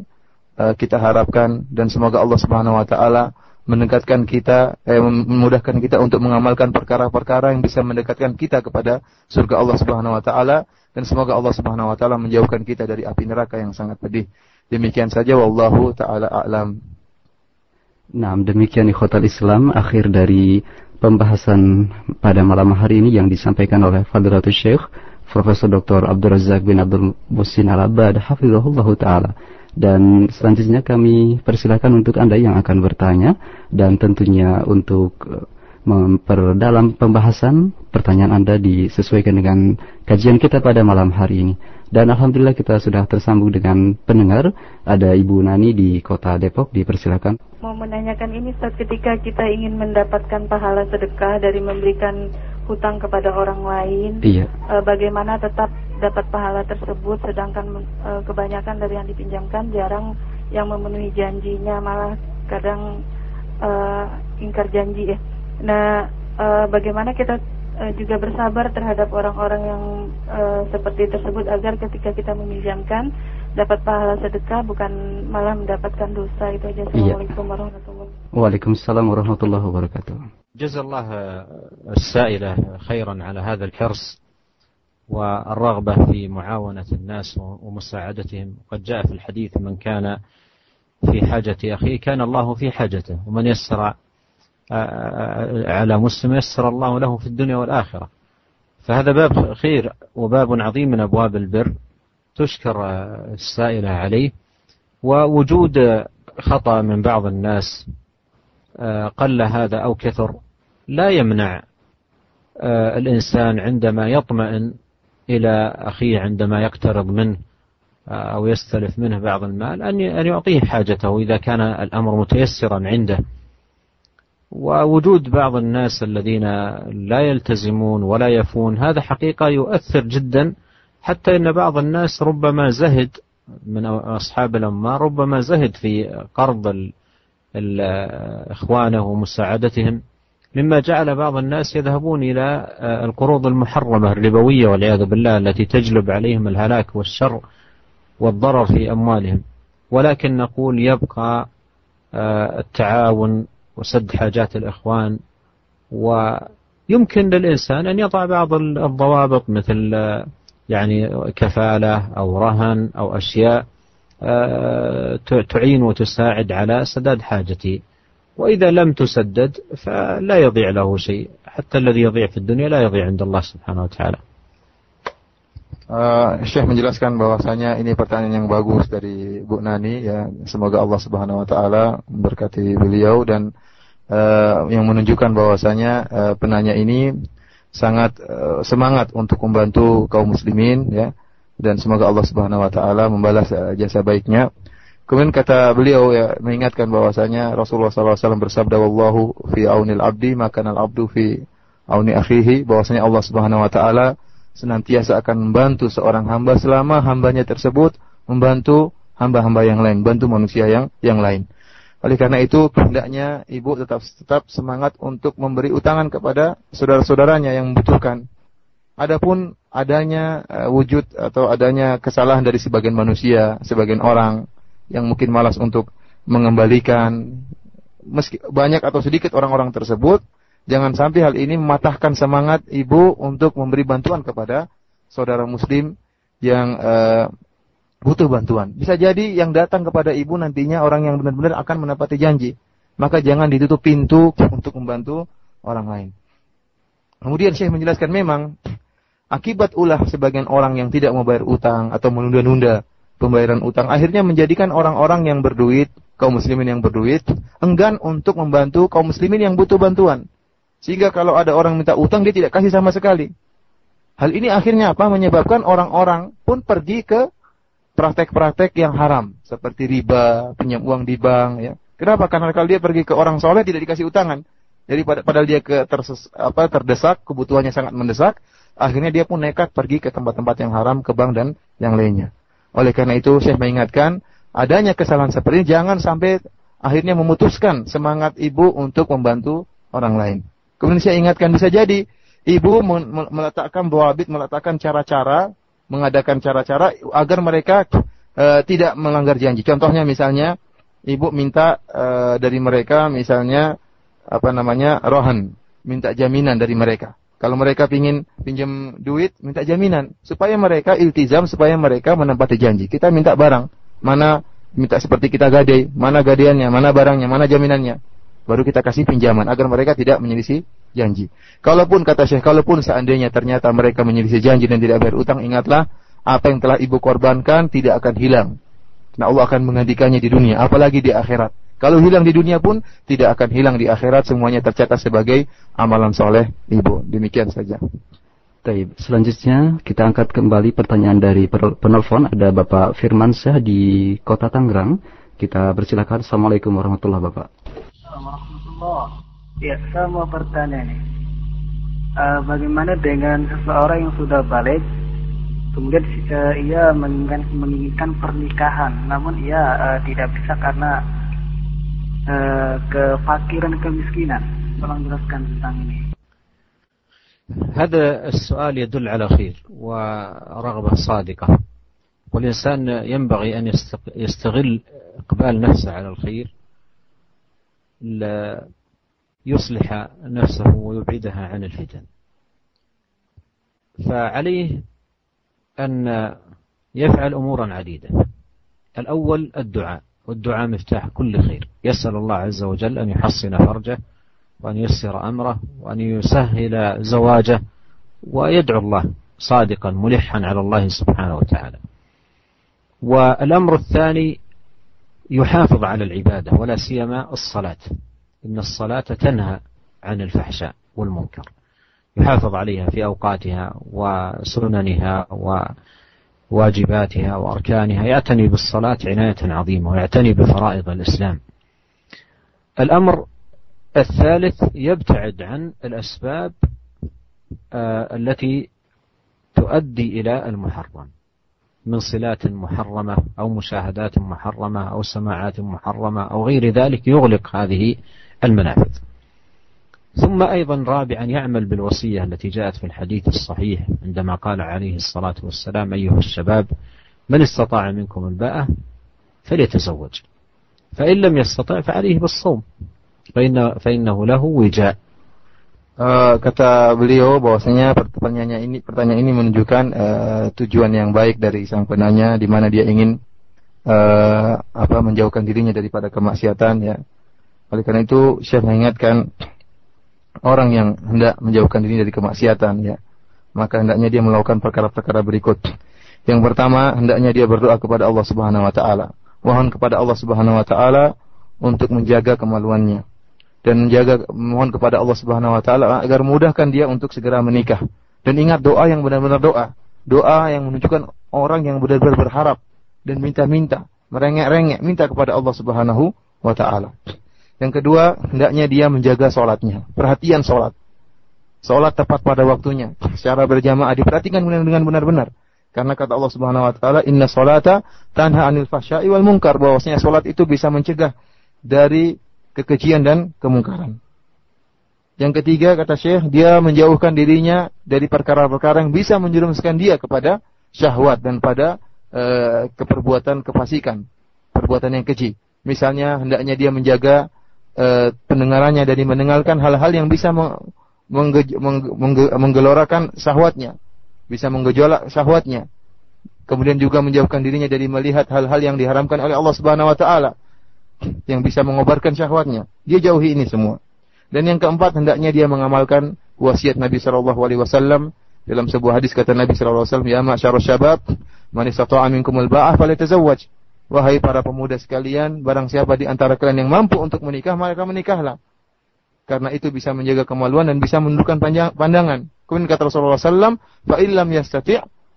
Eh, kita harapkan dan semoga Allah Subhanahu wa taala mendekatkan kita eh, memudahkan kita untuk mengamalkan perkara-perkara yang bisa mendekatkan kita kepada surga Allah Subhanahu wa taala dan semoga Allah Subhanahu wa taala menjauhkan kita dari api neraka yang sangat pedih. Demikian saja wallahu taala a'lam. Nah, demikian ikhwatal Islam akhir dari pembahasan pada malam hari ini yang disampaikan oleh Fadlatul Syekh Profesor Dr. Abdul Razak bin Abdul Musin Al-Abad taala. Dan selanjutnya kami persilakan untuk Anda yang akan bertanya dan tentunya untuk eh, memperdalam pembahasan pertanyaan Anda disesuaikan dengan kajian kita pada malam hari ini. Dan Alhamdulillah kita sudah tersambung dengan pendengar. Ada Ibu Nani di kota Depok, dipersilakan. Mau menanyakan ini saat ketika kita ingin mendapatkan pahala sedekah dari memberikan hutang kepada orang lain, iya. e, bagaimana tetap dapat pahala tersebut, sedangkan e, kebanyakan dari yang dipinjamkan jarang yang memenuhi janjinya, malah kadang e, ingkar janji ya. Nah, e, bagaimana kita e, juga bersabar terhadap orang-orang yang e, seperti tersebut agar ketika kita meminjamkan dapat pahala sedekah bukan malah mendapatkan dosa itu aja. Iya. Assalamualaikum warahmatullahi wabarakatuh. Waalaikumsalam warahmatullahi wabarakatuh. جزا الله السائلة خيرا على هذا الحرص والرغبة في معاونة الناس ومساعدتهم. قد جاء في الحديث من كان في حاجة أخيه كان الله في حاجته ومن يسر على مسلم يسر الله له في الدنيا والآخرة. فهذا باب خير وباب عظيم من أبواب البر تشكر السائلة عليه. ووجود خطأ من بعض الناس قل هذا أو كثر لا يمنع آه، الإنسان عندما يطمئن إلى أخيه عندما يقترض منه آه، أو يستلف منه بعض المال أن يعطيه حاجته إذا كان الأمر متيسرا عنده. ووجود بعض الناس الذين لا يلتزمون ولا يفون هذا حقيقة يؤثر جدا حتى أن بعض الناس ربما زهد من أصحاب الأموال ربما زهد في قرض إخوانه ومساعدتهم. مما جعل بعض الناس يذهبون إلى القروض المحرمة الربوية والعياذ بالله التي تجلب عليهم الهلاك والشر والضرر في أموالهم. ولكن نقول يبقى التعاون وسد حاجات الإخوان ويمكن للإنسان أن يضع بعض الضوابط مثل يعني كفالة أو رهن أو أشياء آه، تعين وتساعد على سداد حاجتي. وإذا لم تسدد فلا يضيع له شيء حتى الذي يضيع في الدنيا لا يضيع عند الله سبحانه وتعالى Uh, Syekh menjelaskan bahwasanya ini pertanyaan yang bagus dari Bu Nani ya semoga Allah Subhanahu wa taala memberkati beliau dan uh, yang menunjukkan bahwasanya uh, penanya ini sangat uh, semangat untuk membantu kaum muslimin ya dan semoga Allah Subhanahu wa taala membalas uh, jasa baiknya. Kemudian kata beliau ya mengingatkan bahwasanya Rasulullah SAW bersabda wallahu fi aunil abdi maka al abdu fi auni akhihi bahwasanya Allah Subhanahu wa taala senantiasa akan membantu seorang hamba selama hambanya tersebut membantu hamba-hamba yang lain, bantu manusia yang yang lain. Oleh karena itu, hendaknya ibu tetap tetap semangat untuk memberi utangan kepada saudara-saudaranya yang membutuhkan. Adapun adanya uh, wujud atau adanya kesalahan dari sebagian manusia, sebagian orang yang mungkin malas untuk mengembalikan meski banyak atau sedikit orang-orang tersebut, jangan sampai hal ini mematahkan semangat ibu untuk memberi bantuan kepada saudara muslim yang uh, butuh bantuan. Bisa jadi yang datang kepada ibu nantinya orang yang benar-benar akan menepati janji. Maka jangan ditutup pintu untuk membantu orang lain. Kemudian Syekh menjelaskan memang akibat ulah sebagian orang yang tidak membayar utang atau menunda-nunda pembayaran utang akhirnya menjadikan orang-orang yang berduit, kaum muslimin yang berduit, enggan untuk membantu kaum muslimin yang butuh bantuan. Sehingga kalau ada orang minta utang dia tidak kasih sama sekali. Hal ini akhirnya apa? Menyebabkan orang-orang pun pergi ke praktek-praktek yang haram seperti riba, pinjam uang di bank ya. Kenapa? Karena kalau dia pergi ke orang soleh tidak dikasih utangan. Jadi padahal dia ke terses, apa, terdesak, kebutuhannya sangat mendesak, akhirnya dia pun nekat pergi ke tempat-tempat yang haram, ke bank dan yang lainnya. Oleh karena itu saya mengingatkan adanya kesalahan seperti ini jangan sampai akhirnya memutuskan semangat ibu untuk membantu orang lain. Kemudian saya ingatkan bisa jadi ibu meletakkan bawabit, meletakkan cara-cara mengadakan cara-cara agar mereka uh, tidak melanggar janji. Contohnya misalnya ibu minta uh, dari mereka misalnya apa namanya rohan, minta jaminan dari mereka. Kalau mereka ingin pinjam duit, minta jaminan supaya mereka iltizam, supaya mereka menempati janji. Kita minta barang, mana minta seperti kita gadai, mana gadaiannya, mana barangnya, mana jaminannya. Baru kita kasih pinjaman agar mereka tidak menyelisih janji. Kalaupun kata Syekh, kalaupun seandainya ternyata mereka menyelisih janji dan tidak bayar utang, ingatlah apa yang telah ibu korbankan tidak akan hilang. Nah Allah akan menggantikannya di dunia, apalagi di akhirat. Kalau hilang di dunia pun tidak akan hilang di akhirat, semuanya tercatat sebagai amalan soleh ibu. Demikian saja. Taib. Selanjutnya kita angkat kembali pertanyaan dari penelpon ada Bapak Firman Syah di Kota Tangerang. Kita persilakan. Assalamualaikum warahmatullahi wabarakatuh. Ya, saya mau bertanya nih. Uh, bagaimana dengan seseorang yang sudah balik, kemudian uh, ia menginginkan, menginginkan pernikahan, namun ia uh, tidak bisa karena uh, kefakiran kemiskinan. Tolong jelaskan tentang ini. هذا السؤال يدل على خير ورغبة صادقة والإنسان ينبغي أن يستغل إقبال نفسه على الخير يصلح نفسه ويبعدها عن الفتن فعليه أن يفعل أمورا عديدة الأول الدعاء والدعاء مفتاح كل خير. يسأل الله عز وجل أن يحصن فرجه وأن ييسر أمره وأن يسهل زواجه ويدعو الله صادقا ملحا على الله سبحانه وتعالى. والأمر الثاني يحافظ على العبادة ولا سيما الصلاة. إن الصلاة تنهى عن الفحشاء والمنكر. يحافظ عليها في أوقاتها وسننها واجباتها وأركانها يعتني بالصلاة عناية عظيمة ويعتني بفرائض الإسلام. الأمر الثالث يبتعد عن الأسباب آه، التي تؤدي إلى المحرم من صلات محرمة أو مشاهدات محرمة أو سماعات محرمة أو غير ذلك يغلق هذه المنافذ. ثم أيضا رابعا يعمل بالوصية التي جاءت في الحديث الصحيح عندما قال عليه الصلاة والسلام أيها الشباب من استطاع منكم الباءة فليتزوج فإن لم يستطع فعليه بالصوم فإن فإنه له وجاء Uh, kata beliau bahwasanya pertanyaan ini pertanyaan ini menunjukkan uh, tujuan yang baik dari sang penanya di mana dia ingin uh, apa menjauhkan dirinya daripada kemaksiatan ya. Oleh karena itu Syekh mengingatkan orang yang hendak menjauhkan diri dari kemaksiatan ya, maka hendaknya dia melakukan perkara-perkara berikut. Yang pertama, hendaknya dia berdoa kepada Allah Subhanahu wa taala. Mohon kepada Allah Subhanahu wa taala untuk menjaga kemaluannya dan menjaga mohon kepada Allah Subhanahu wa taala agar mudahkan dia untuk segera menikah. Dan ingat doa yang benar-benar doa. Doa yang menunjukkan orang yang benar-benar berharap dan minta-minta, merengek-rengek minta kepada Allah Subhanahu wa taala. Yang kedua, hendaknya dia menjaga sholatnya. Perhatian sholat. Sholat tepat pada waktunya. Secara berjamaah diperhatikan dengan benar-benar. Karena kata Allah Subhanahu wa taala, "Inna sholata tanha 'anil fahsya'i wal munkar." Bahwasanya sholat itu bisa mencegah dari kekejian dan kemungkaran. Yang ketiga kata Syekh, dia menjauhkan dirinya dari perkara-perkara yang bisa menjerumuskan dia kepada syahwat dan pada e, keperbuatan kefasikan, perbuatan yang keji. Misalnya hendaknya dia menjaga e, pendengarannya dari mendengarkan hal-hal yang bisa mengge, mengge, mengge, menggelorakan syahwatnya, bisa menggejolak syahwatnya. Kemudian juga menjauhkan dirinya dari melihat hal-hal yang diharamkan oleh Allah Subhanahu wa taala yang bisa mengobarkan syahwatnya. Dia jauhi ini semua. Dan yang keempat hendaknya dia mengamalkan wasiat Nabi Shallallahu Alaihi Wasallam dalam sebuah hadis kata Nabi Shallallahu Alaihi Wasallam, Ya ma'asyar syabab, man istata'a minkumul ba'ah. Wahai para pemuda sekalian, barang siapa di antara kalian yang mampu untuk menikah, maka menikahlah. Karena itu bisa menjaga kemaluan dan bisa menundukkan pandangan. Kemudian kata Rasulullah SAW,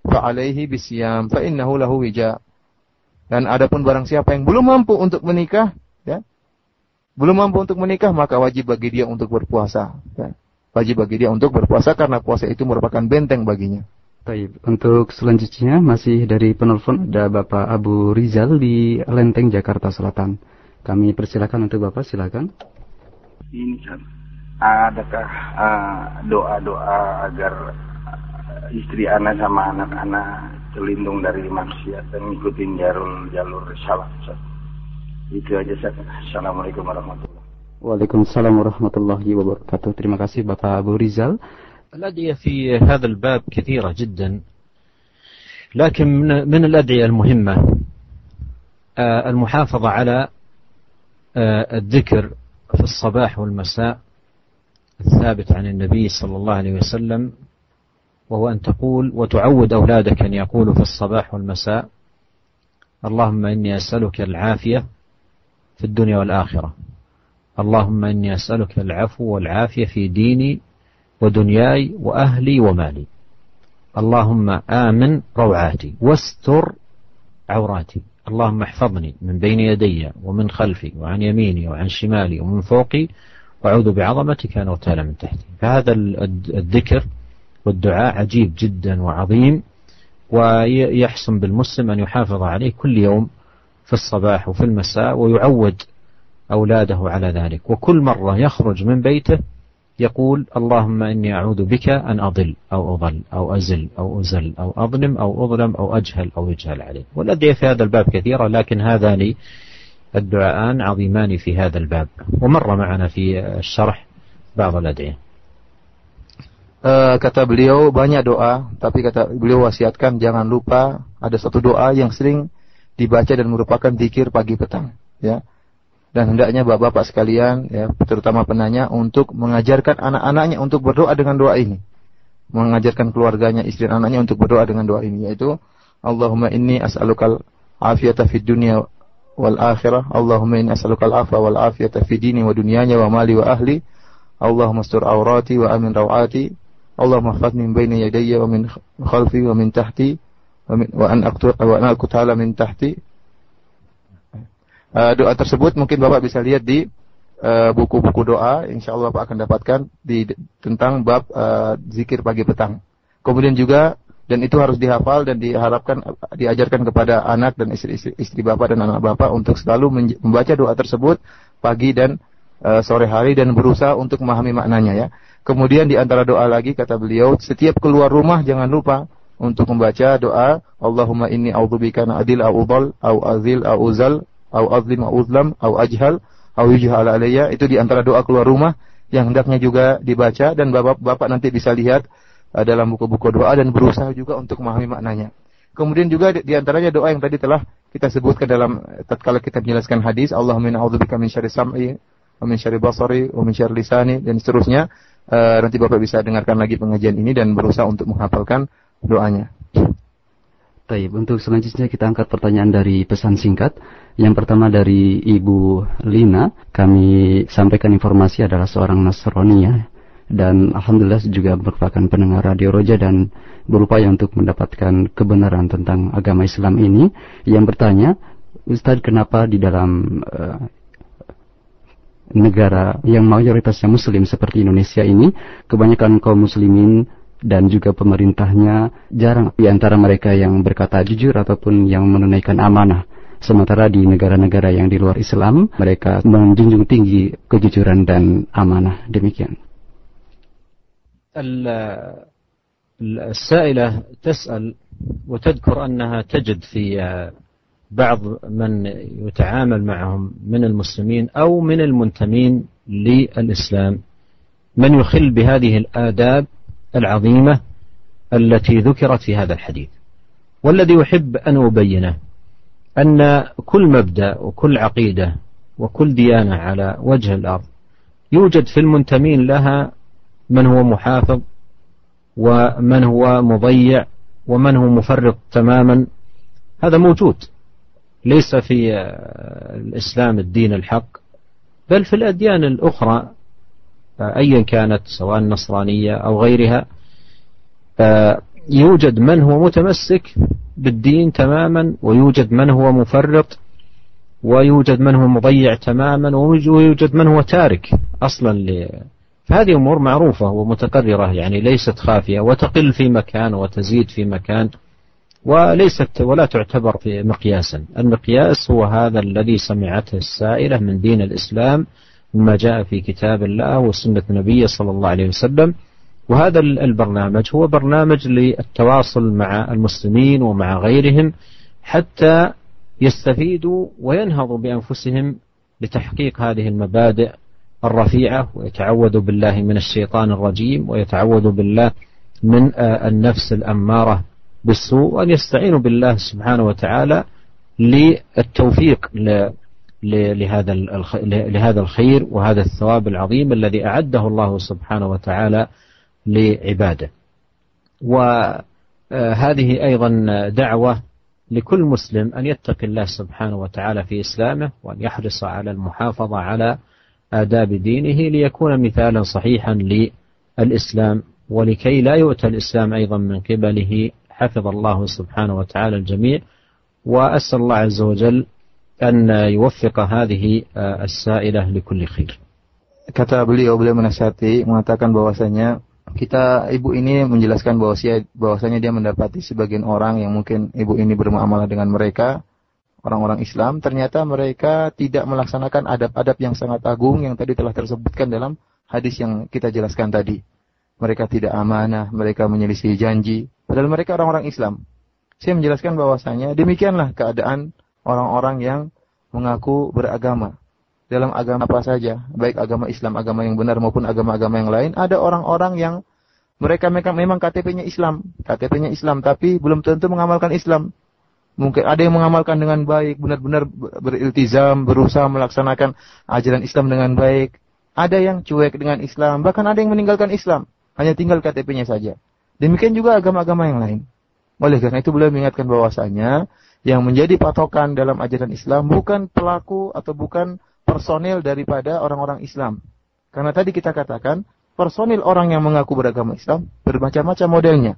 fa alaihi bisyam fa innahu lahu wija. Dan adapun barang siapa yang belum mampu untuk menikah, ya, belum mampu untuk menikah, maka wajib bagi dia untuk berpuasa. Ya. Wajib bagi dia untuk berpuasa karena puasa itu merupakan benteng baginya. Baik, untuk selanjutnya masih dari penelpon ada Bapak Abu Rizal di Lenteng, Jakarta Selatan. Kami persilakan untuk Bapak, silakan. Ini, adakah uh, doa-doa agar istri anak sama anak-anak terlindung dari maksiat dan ngikutin jalur jalur salaf. Itu aja saya. Assalamualaikum warahmatullahi wabarakatuh. Waalaikumsalam warahmatullahi wabarakatuh. Terima kasih Bapak Abu Rizal. الأدعية في هذا الباب كثيرة جدا لكن من الأدعية المهمة المحافظة على الذكر في الصباح والمساء الثابت عن النبي صلى الله عليه وسلم وهو أن تقول وتعود أولادك أن يقولوا في الصباح والمساء اللهم إني أسألك العافية في الدنيا والآخرة. اللهم إني أسألك العفو والعافية في ديني ودنياي وأهلي ومالي. اللهم آمن روعاتي واستر عوراتي. اللهم احفظني من بين يدي ومن خلفي وعن يميني وعن شمالي ومن فوقي وأعوذ بعظمتك أن أغتال من تحتي. فهذا الذكر والدعاء عجيب جدا وعظيم ويحسن بالمسلم أن يحافظ عليه كل يوم في الصباح وفي المساء ويعود أولاده على ذلك. وكل مرة يخرج من بيته يقول اللهم إني أعوذ بك أن أضل أو أضل أو أزل أو أزل أو أظلم أو أظلم أو أجهل أو يجهل عليه والأدعية في هذا الباب كثيرة لكن هذان الدعاءان عظيمان في هذا الباب. ومر معنا في الشرح بعض الأدعية. uh, kata beliau banyak doa, tapi kata beliau wasiatkan jangan lupa ada satu doa yang sering dibaca dan merupakan zikir pagi petang, ya. dan hendaknya bapak-bapak sekalian ya terutama penanya untuk mengajarkan anak-anaknya untuk berdoa dengan doa ini. Mengajarkan keluarganya istri dan anaknya untuk berdoa dengan doa ini yaitu Allahumma inni as'alukal afiyata fid dunya wal akhirah Allahumma inni as'alukal afa wal afiyata fid dini wa dunyanya wa mali wa ahli Allahumma astur aurati wa amin rawati Allahumma hfadni min baini yadayya wa min khalfi wa min tahti wa, min, wa an aqtu wa an min tahti uh, doa tersebut mungkin Bapak bisa lihat di eh, buku-buku uh, doa, insya Allah Bapak akan dapatkan di tentang bab uh, zikir pagi petang. Kemudian juga dan itu harus dihafal dan diharapkan diajarkan kepada anak dan istri-istri istri bapak dan anak bapak untuk selalu membaca doa tersebut pagi dan uh, sore hari dan berusaha untuk memahami maknanya ya. Kemudian di antara doa lagi kata beliau, setiap keluar rumah jangan lupa untuk membaca doa Allahumma inni a'udzubika an adil udhal au azil uzal au azlim au uzlam au ajhal au yujhal alayya itu di antara doa keluar rumah yang hendaknya juga dibaca dan bapak-bapak nanti bisa lihat uh, dalam buku-buku doa dan berusaha juga untuk memahami maknanya. Kemudian juga di, antaranya doa yang tadi telah kita sebutkan dalam tatkala kita menjelaskan hadis Allahumma inna a'udzubika min syarri sam'i wa min syarri basari wa min syarri lisani dan seterusnya uh, nanti Bapak bisa dengarkan lagi pengajian ini dan berusaha untuk menghafalkan doanya. Baik, untuk selanjutnya kita angkat pertanyaan dari pesan singkat. Yang pertama dari Ibu Lina, kami sampaikan informasi adalah seorang Nasrani ya. Dan Alhamdulillah juga merupakan pendengar Radio Roja dan berupaya untuk mendapatkan kebenaran tentang agama Islam ini. Yang bertanya, Ustadz kenapa di dalam uh, negara yang mayoritasnya muslim seperti Indonesia ini, kebanyakan kaum muslimin dan juga pemerintahnya jarang di antara mereka yang berkata jujur ataupun yang menunaikan amanah. Sementara di negara-negara yang di luar Islam, mereka menjunjung tinggi kejujuran dan amanah. Demikian. السائلة تسأل وتذكر أنها تجد في بعض من يتعامل معهم من المسلمين أو من المنتمين للإسلام من يخل بهذه الآداب العظيمة التي ذكرت في هذا الحديث والذي أحب أن أبينه أن كل مبدأ وكل عقيدة وكل ديانة على وجه الأرض يوجد في المنتمين لها من هو محافظ ومن هو مضيع ومن هو مفرط تماما. هذا موجود ليس في الإسلام الدين الحق بل في الأديان الأخرى أيا كانت سواء نصرانية أو غيرها يوجد من هو متمسك بالدين تماما ويوجد من هو مفرط ويوجد من هو مضيع تماما ويوجد من هو تارك أصلا ل... فهذه أمور معروفة ومتقررة يعني ليست خافية وتقل في مكان وتزيد في مكان وليست ولا تعتبر في مقياسا. المقياس هو هذا الذي سمعته السائلة من دين الإسلام مما جاء في كتاب الله وسنة نبيه صلى الله عليه وسلم. وهذا البرنامج هو برنامج للتواصل مع المسلمين ومع غيرهم حتى يستفيدوا وينهضوا بأنفسهم لتحقيق هذه المبادئ الرفيعة ويتعوذوا بالله من الشيطان الرجيم ويتعوذوا بالله من النفس الأمارة بالسوء وأن يستعينوا بالله سبحانه وتعالى للتوفيق لهذا لهذا الخير وهذا الثواب العظيم الذي أعده الله سبحانه وتعالى لعبادة. وهذه أيضا دعوة لكل مسلم أن يتقي الله سبحانه وتعالى في إسلامه وأن يحرص على المحافظة على آداب دينه ليكون مثالا صحيحا للإسلام ولكي لا يؤتى الإسلام أيضا من قبله. حفظ الله سبحانه وتعالى الجميع. وأسأل الله عز وجل أن يوفق هذه السائلة لكل خير. Kata beliau beliau menasihati mengatakan bahwasanya kita ibu ini menjelaskan bahwasanya bahwasanya dia mendapati sebagian orang yang mungkin ibu ini bermuamalah dengan mereka orang-orang Islam ternyata mereka tidak melaksanakan adab-adab yang sangat agung yang tadi telah tersebutkan dalam hadis yang kita jelaskan tadi. Mereka tidak amanah, mereka menyelisih janji, padahal mereka orang-orang Islam. Saya menjelaskan bahwasanya demikianlah keadaan orang-orang yang mengaku beragama dalam agama apa saja, baik agama Islam, agama yang benar maupun agama-agama yang lain, ada orang-orang yang mereka, mereka memang KTP-nya Islam, KTP-nya Islam, tapi belum tentu mengamalkan Islam. Mungkin ada yang mengamalkan dengan baik, benar-benar beriltizam, berusaha melaksanakan ajaran Islam dengan baik. Ada yang cuek dengan Islam, bahkan ada yang meninggalkan Islam, hanya tinggal KTP-nya saja. Demikian juga agama-agama yang lain. Oleh karena itu beliau mengingatkan bahwasanya yang menjadi patokan dalam ajaran Islam bukan pelaku atau bukan personil daripada orang-orang Islam. Karena tadi kita katakan, personil orang yang mengaku beragama Islam bermacam-macam modelnya.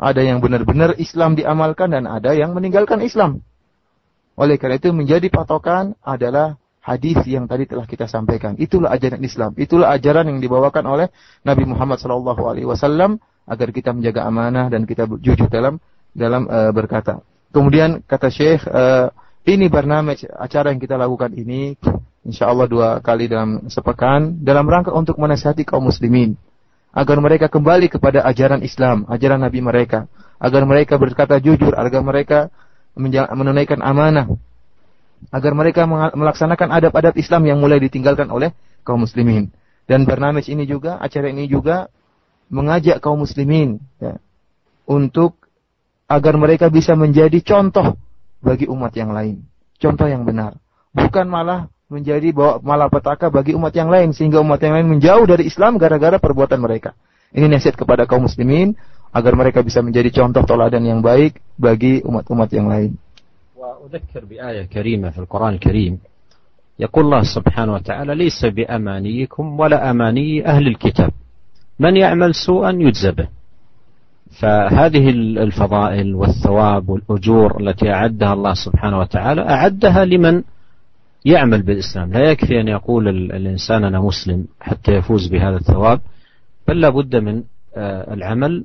Ada yang benar-benar Islam diamalkan dan ada yang meninggalkan Islam. Oleh karena itu menjadi patokan adalah hadis yang tadi telah kita sampaikan. Itulah ajaran Islam. Itulah ajaran yang dibawakan oleh Nabi Muhammad wasallam agar kita menjaga amanah dan kita jujur dalam dalam uh, berkata. Kemudian kata Syekh, uh, ini bernama acara yang kita lakukan ini insya Allah dua kali dalam sepekan dalam rangka untuk menasihati kaum muslimin. Agar mereka kembali kepada ajaran Islam, ajaran Nabi mereka, agar mereka berkata jujur, agar mereka menunaikan amanah, agar mereka melaksanakan adab-adab Islam yang mulai ditinggalkan oleh kaum muslimin. Dan bernamij ini juga, acara ini juga mengajak kaum muslimin ya, untuk agar mereka bisa menjadi contoh bagi umat yang lain, contoh yang benar, bukan malah menjadi bawa malapetaka bagi umat yang lain sehingga umat yang lain menjauh dari Islam gara-gara perbuatan mereka. Ini nasihat kepada kaum muslimin agar mereka bisa menjadi contoh teladan yang baik bagi umat-umat yang lain. وأذكر بآية كريمة في القرآن الكريم يقول الله سبحانه وتعالى ليس بأمانيكم ولا أماني أهل الكتاب من يعمل سوءا يجزى به فهذه الفضائل والثواب والأجور التي أعدها الله سبحانه وتعالى أعدها لمن يعمل بالإسلام لا يكفي أن يقول الإنسان أنا مسلم حتى يفوز بهذا الثواب بل لا بد من العمل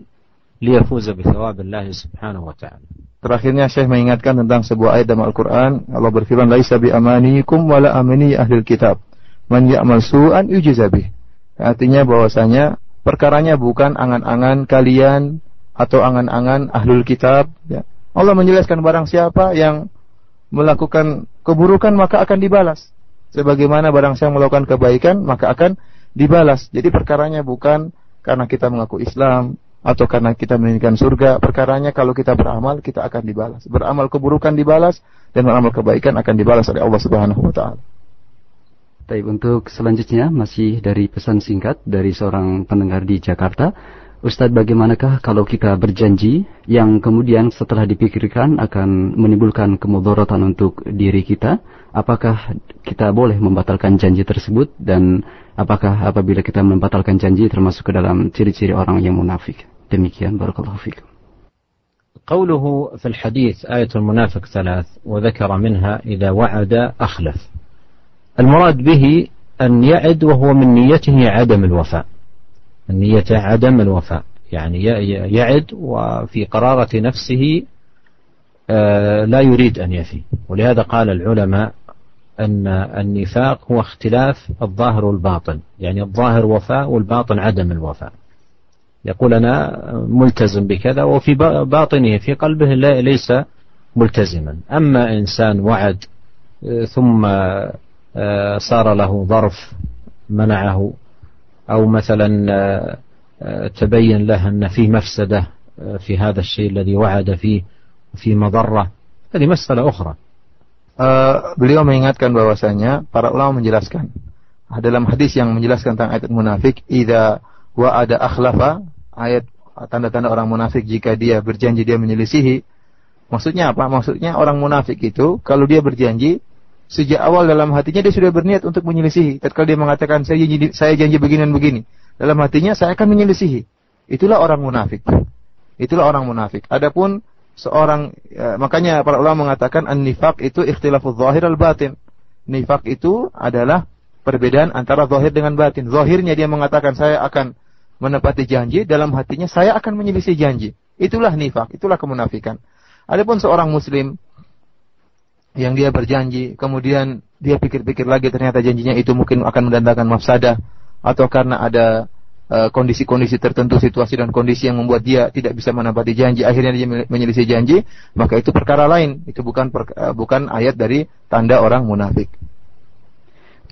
ليفوز بثواب الله سبحانه وتعالى Terakhirnya Syekh mengingatkan tentang sebuah ayat dalam Al-Quran. Allah berfirman, Laisa bi amanikum wala amani ahli kitab. Man ya'mal su'an yujizabih. Artinya bahwasanya perkaranya bukan angan-angan kalian atau angan-angan ahlul kitab. Ya. Allah menjelaskan barang siapa yang melakukan keburukan maka akan dibalas. Sebagaimana barang siapa melakukan kebaikan maka akan dibalas. Jadi perkaranya bukan karena kita mengaku Islam atau karena kita menginginkan surga. Perkaranya kalau kita beramal kita akan dibalas. Beramal keburukan dibalas dan beramal kebaikan akan dibalas oleh Allah Subhanahu wa taala. Baik, untuk selanjutnya masih dari pesan singkat dari seorang pendengar di Jakarta. Ustadz bagaimanakah kalau kita berjanji yang kemudian setelah dipikirkan akan menimbulkan kemudorotan untuk diri kita? Apakah kita boleh membatalkan janji tersebut dan apakah apabila kita membatalkan janji termasuk ke dalam ciri-ciri orang yang munafik? Demikian barakallahu fikum. قوله في الحديث آية المنافق ثلاث وذكر منها إذا وعد أخلف المراد به أن يعد وهو من نيته عدم الوفاء النية عدم الوفاء. يعني يعد وفي قرارة نفسه لا يريد أن يفي. ولهذا قال العلماء أن النفاق هو اختلاف الظاهر والباطن. يعني الظاهر وفاء والباطن عدم الوفاء. يقول أنا ملتزم بكذا وفي باطنه في قلبه ليس ملتزما. أما إنسان وعد ثم صار له ظرف منعه أو مثلا تبين له أن فيه مفسدة في هذا الشيء الذي وعد فيه في مضرة هذه مسألة أخرى Uh, beliau mengingatkan bahwasanya para ulama menjelaskan dalam hadis yang menjelaskan tentang ayat munafik idza wa ada akhlafa ayat tanda-tanda orang munafik jika dia berjanji dia menyelisihi maksudnya apa maksudnya orang munafik itu kalau dia berjanji sejak awal dalam hatinya dia sudah berniat untuk menyelisihi. Tatkala dia mengatakan saya janji, saya janji begini dan begini, dalam hatinya saya akan menyelisihi. Itulah orang munafik. Itulah orang munafik. Adapun seorang ya, makanya para ulama mengatakan an-nifaq itu ikhtilafuz zahir al-batin. Nifak itu adalah perbedaan antara zahir dengan batin. Zahirnya dia mengatakan saya akan menepati janji, dalam hatinya saya akan menyelisih janji. Itulah nifak, itulah kemunafikan. Adapun seorang muslim yang dia berjanji, kemudian dia pikir-pikir lagi ternyata janjinya itu mungkin akan mendatangkan mafsadah atau karena ada eh, kondisi-kondisi uh, tertentu, situasi dan kondisi yang membuat dia tidak bisa menepati janji, akhirnya dia menyelisih janji, maka itu perkara lain. Itu bukan per, uh, bukan ayat dari tanda orang munafik.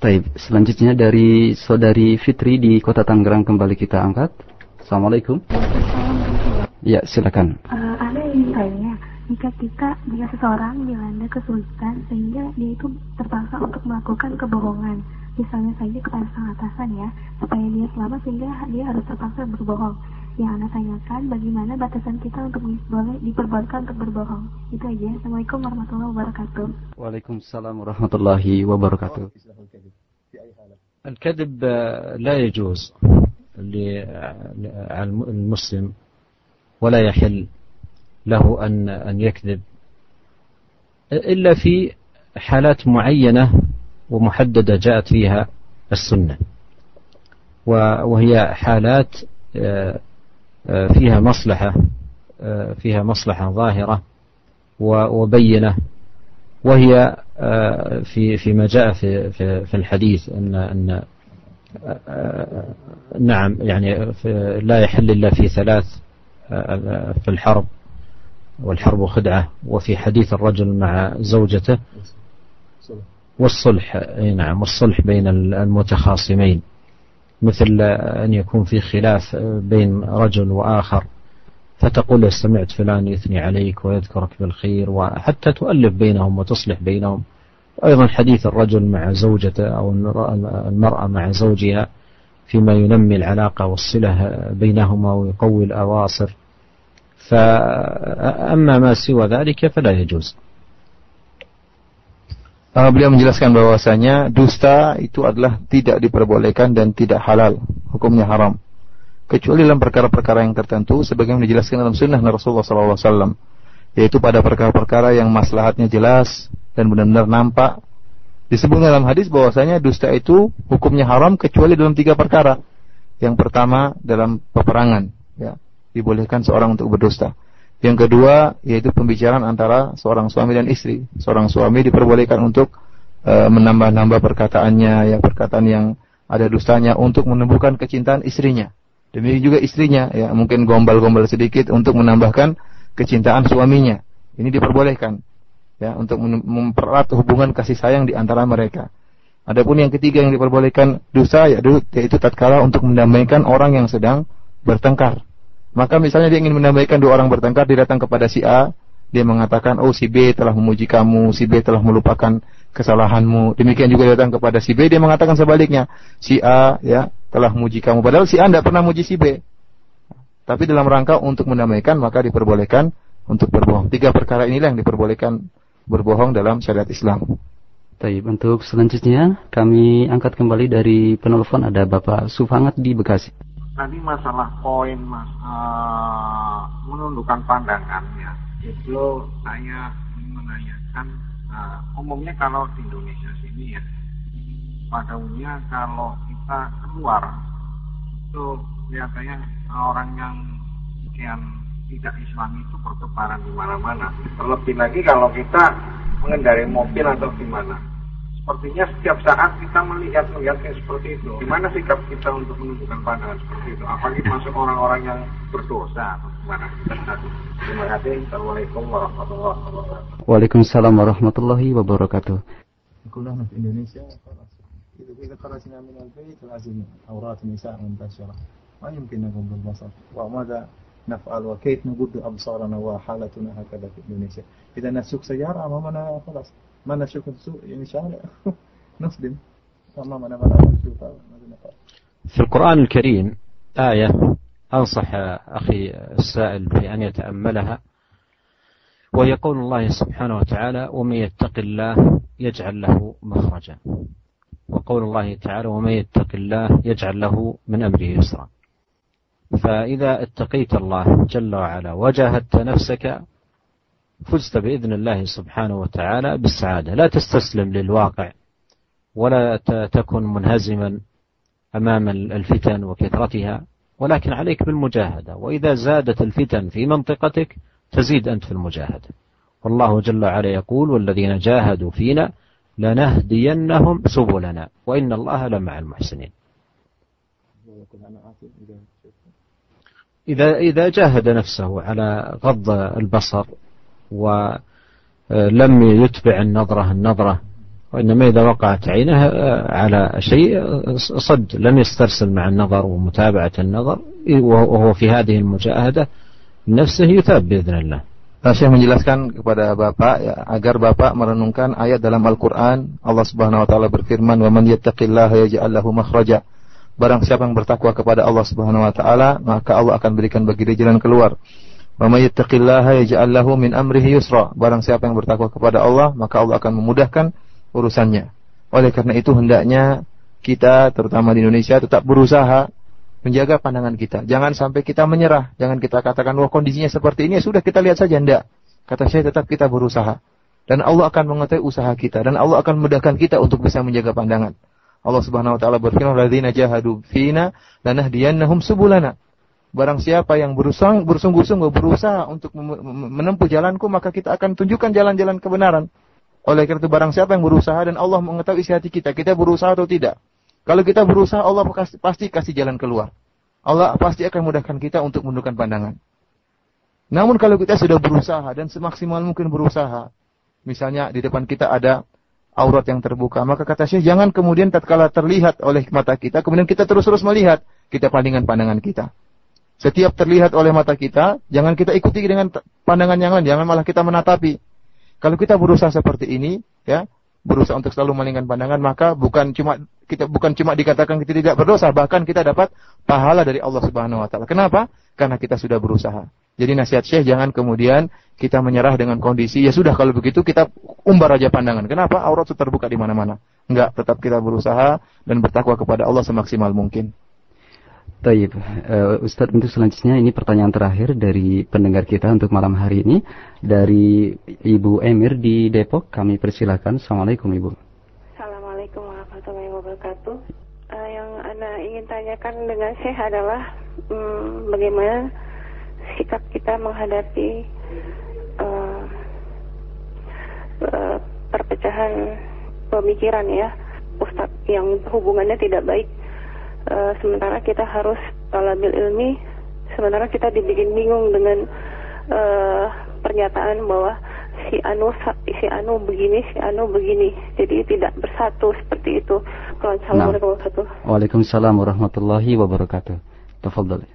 Baik, selanjutnya dari saudari Fitri di Kota Tangerang kembali kita angkat. Assalamualaikum. Ya, silakan. Uh, ada yang tanya, jika kita jika seseorang dilanda kesulitan sehingga dia itu terpaksa untuk melakukan kebohongan misalnya saja kepada sang atasan ya supaya dia selamat sehingga dia harus terpaksa berbohong yang anda tanyakan bagaimana batasan kita untuk boleh diperbolehkan untuk berbohong itu aja assalamualaikum warahmatullahi wabarakatuh waalaikumsalam warahmatullahi wabarakatuh الكذب لا يجوز للمسلم ولا يحل له أن أن يكذب. إلا في حالات معينة ومحددة جاءت فيها السنة. وهي حالات آه، آه، فيها مصلحة آه، فيها مصلحة ظاهرة وبينة. وهي في فيما جاء في في الحديث أن أن نعم يعني لا يحل إلا في ثلاث في الحرب. والحرب خدعة وفي حديث الرجل مع زوجته والصلح نعم والصلح بين المتخاصمين مثل أن يكون في خلاف بين رجل وآخر فتقول له سمعت فلان يثني عليك ويذكرك بالخير وحتى تؤلف بينهم وتصلح بينهم. أيضا حديث الرجل مع زوجته أو المرأة مع زوجها فيما ينمي العلاقة والصلة بينهما ويقوي الأواصر. فأما ما سوى ذلك فلا يجوز uh, beliau menjelaskan bahwasanya dusta itu adalah tidak diperbolehkan dan tidak halal, hukumnya haram. Kecuali dalam perkara-perkara yang tertentu sebagaimana dijelaskan dalam sunnah Rasulullah SAW, yaitu pada perkara-perkara yang maslahatnya jelas dan benar-benar nampak. Disebut dalam hadis bahwasanya dusta itu hukumnya haram kecuali dalam tiga perkara. Yang pertama dalam peperangan, ya, dibolehkan seorang untuk berdusta. Yang kedua yaitu pembicaraan antara seorang suami dan istri. Seorang suami diperbolehkan untuk e, menambah-nambah perkataannya, yang perkataan yang ada dustanya untuk menumbuhkan kecintaan istrinya. Demikian juga istrinya, ya mungkin gombal-gombal sedikit untuk menambahkan kecintaan suaminya. Ini diperbolehkan, ya untuk mempererat hubungan kasih sayang di antara mereka. Adapun yang ketiga yang diperbolehkan dosa yaitu tatkala untuk mendamaikan orang yang sedang bertengkar. Maka misalnya dia ingin menambahkan dua orang bertengkar, dia datang kepada si A, dia mengatakan, oh si B telah memuji kamu, si B telah melupakan kesalahanmu. Demikian juga dia datang kepada si B, dia mengatakan sebaliknya, si A ya telah memuji kamu. Padahal si A tidak pernah memuji si B. Tapi dalam rangka untuk mendamaikan, maka diperbolehkan untuk berbohong. Tiga perkara inilah yang diperbolehkan berbohong dalam syariat Islam. Baik, untuk selanjutnya kami angkat kembali dari penelpon ada Bapak Sufangat di Bekasi tadi masalah poin mas uh, menundukkan pandangan ya itu saya menanyakan uh, umumnya kalau di Indonesia sini ya pada umumnya kalau kita keluar itu kelihatannya orang yang sekian tidak Islam itu bertebaran di mana-mana. Terlebih lagi kalau kita mengendarai mobil atau gimana sepertinya setiap saat kita melihat melihat yang seperti itu. Gimana sikap kita untuk menunjukkan pandangan seperti itu? Apalagi masuk orang-orang yang berdosa atau gimana? Terima kasih. Assalamualaikum warahmatullahi wabarakatuh. Waalaikumsalam warahmatullahi wabarakatuh. كلنا في إندونيسيا خلاص إذا خرجنا من البيت لازم عورات النساء منتشرة ما يمكن نقوم بالبصر وماذا نفعل وكيف نبد أبصارنا وحالتنا هكذا في إندونيسيا. إذا نسوق سيارة أمامنا خلاص. ما نشوف السوق يعني شارع. *laughs* نصدم. أمامنا ما نشوف في القرآن الكريم آية أنصح أخي السائل بأن يتأملها وهي قول الله سبحانه وتعالى ومن يتق الله يجعل له مخرجا. وقول الله تعالى ومن يتق الله يجعل له من أمره يسرا. فإذا اتقيت الله جل وعلا وجاهدت نفسك فزت بإذن الله سبحانه وتعالى بالسعادة. لا تستسلم للواقع ولا تكن منهزما أمام الفتن وكثرتها ولكن عليك بالمجاهدة. وإذا زادت الفتن في منطقتك تزيد أنت في المجاهدة. والله جل وعلا يقول والذين جاهدوا فينا لنهدينهم سبلنا وإن الله لمع المحسنين. إذا إذا جاهد نفسه على غض البصر ولم يتبع النظرة النظرة وإنما إذا وقعت عينه على شيء صد لم يسترسل مع النظر ومتابعة النظر وهو في هذه المجاهدة نفسه يثاب بإذن الله Saya menjelaskan kepada Bapak ya, agar Bapak merenungkan ayat dalam Al-Qur'an Allah Subhanahu wa taala berfirman wa man yattaqillaha yaj'al lahu makhraja Barang siapa yang bertakwa kepada Allah Subhanahu wa taala maka Allah akan berikan bagi dia jalan keluar Wa may yattaqillaha yaj'al lahu min amrihi yusra. Barang siapa yang bertakwa kepada Allah, maka Allah akan memudahkan urusannya. Oleh karena itu hendaknya kita terutama di Indonesia tetap berusaha menjaga pandangan kita. Jangan sampai kita menyerah. Jangan kita katakan wah kondisinya seperti ini ya sudah kita lihat saja ndak. Kata saya tetap kita berusaha. Dan Allah akan mengetahui usaha kita dan Allah akan memudahkan kita untuk bisa menjaga pandangan. Allah Subhanahu wa taala berfirman, "Ladzina jahadu fina lanahdiyannahum subulana." Barang siapa yang berusaha bersungguh-sungguh berusaha untuk menempuh jalanku, maka kita akan tunjukkan jalan-jalan kebenaran. Oleh karena itu barang siapa yang berusaha dan Allah mengetahui isi hati kita, kita berusaha atau tidak. Kalau kita berusaha, Allah pasti kasih jalan keluar. Allah pasti akan mudahkan kita untuk menundukkan pandangan. Namun kalau kita sudah berusaha dan semaksimal mungkin berusaha, misalnya di depan kita ada aurat yang terbuka, maka kata Syekh jangan kemudian tatkala terlihat oleh mata kita, kemudian kita terus-terus melihat, kita bandingkan pandangan kita. Setiap terlihat oleh mata kita, jangan kita ikuti dengan pandangan yang lain, jangan malah kita menatapi. Kalau kita berusaha seperti ini, ya, berusaha untuk selalu malingkan pandangan, maka bukan cuma kita bukan cuma dikatakan kita tidak berdosa, bahkan kita dapat pahala dari Allah Subhanahu wa taala. Kenapa? Karena kita sudah berusaha. Jadi nasihat Syekh jangan kemudian kita menyerah dengan kondisi ya sudah kalau begitu kita umbar aja pandangan. Kenapa? Aurat sudah terbuka di mana-mana. Enggak, tetap kita berusaha dan bertakwa kepada Allah semaksimal mungkin. Taib. Uh, Ustadz untuk selanjutnya ini pertanyaan terakhir dari pendengar kita untuk malam hari ini dari Ibu Emir di Depok. Kami persilakan. Assalamualaikum Ibu. Assalamualaikum warahmatullahi wabarakatuh. Uh, yang anda ingin tanyakan dengan saya adalah um, bagaimana sikap kita menghadapi uh, uh, perpecahan pemikiran ya, Ustadz yang hubungannya tidak baik. Uh, sementara kita harus talabil ilmi. Sementara kita dibikin bingung dengan uh, pernyataan bahwa si anu si anu begini si anu begini. Jadi tidak bersatu seperti itu. Assalamualaikum warahmatullahi wabarakatuh. Waalaikumsalam warahmatullahi wabarakatuh. Tafadhal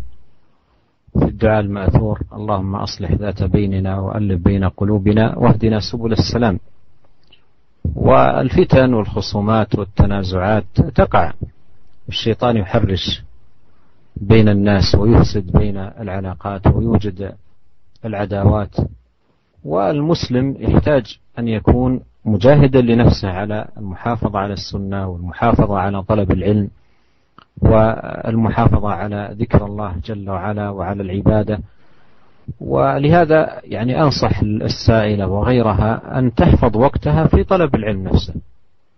في الدعاء المأثور. اللهم أصلح ذات بيننا وألف بين قلوبنا واهدنا سبل السلام. والفتن والخصومات والتنازعات تقع. الشيطان يحرش بين الناس ويفسد بين العلاقات ويوجد العداوات. والمسلم يحتاج أن يكون مجاهدا لنفسه على المحافظة على السنة والمحافظة على طلب العلم. والمحافظة على ذكر الله جل وعلا وعلى العبادة. ولهذا يعني أنصح السائلة وغيرها أن تحفظ وقتها في طلب العلم نفسه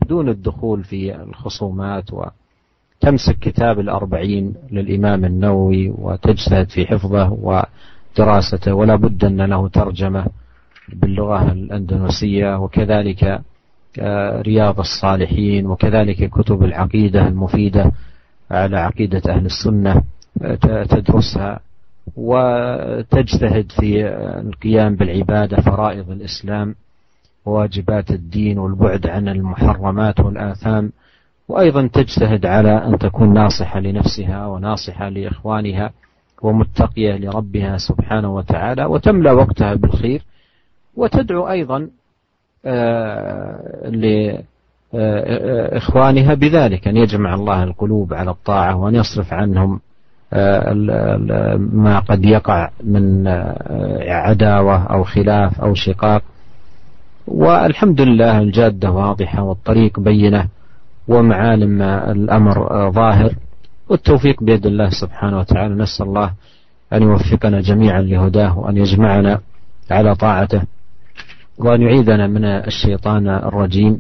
دون الدخول في الخصومات وتمسك كتاب الأربعين للإمام النووي وتجتهد في حفظه ودراسته ولا بد أن له ترجمة باللغة الأندونيسية وكذلك آه، رياض الصالحين وكذلك كتب العقيدة المفيدة على عقيدة أهل السنة تدرسها وتجتهد في القيام بالعبادة فرائض الإسلام وواجبات الدين والبعد عن المحرمات والآثام. وأيضا تجتهد على أن تكون ناصحة لنفسها وناصحة لإخوانها ومتقية لربها سبحانه وتعالى وتملأ وقتها بالخير. وتدعو أيضا آه، لإخوانها بذلك أن يجمع الله القلوب على الطاعة وأن يصرف عنهم ما قد يقع من عداوة أو خلاف أو شقاق. والحمد لله الجادة واضحة والطريق بينة ومعالم الأمر ظاهر. والتوفيق بيد الله سبحانه وتعالى. نسأل الله أن يوفقنا جميعا لهداه وأن يجمعنا على طاعته وأن يعيذنا من الشيطان الرجيم.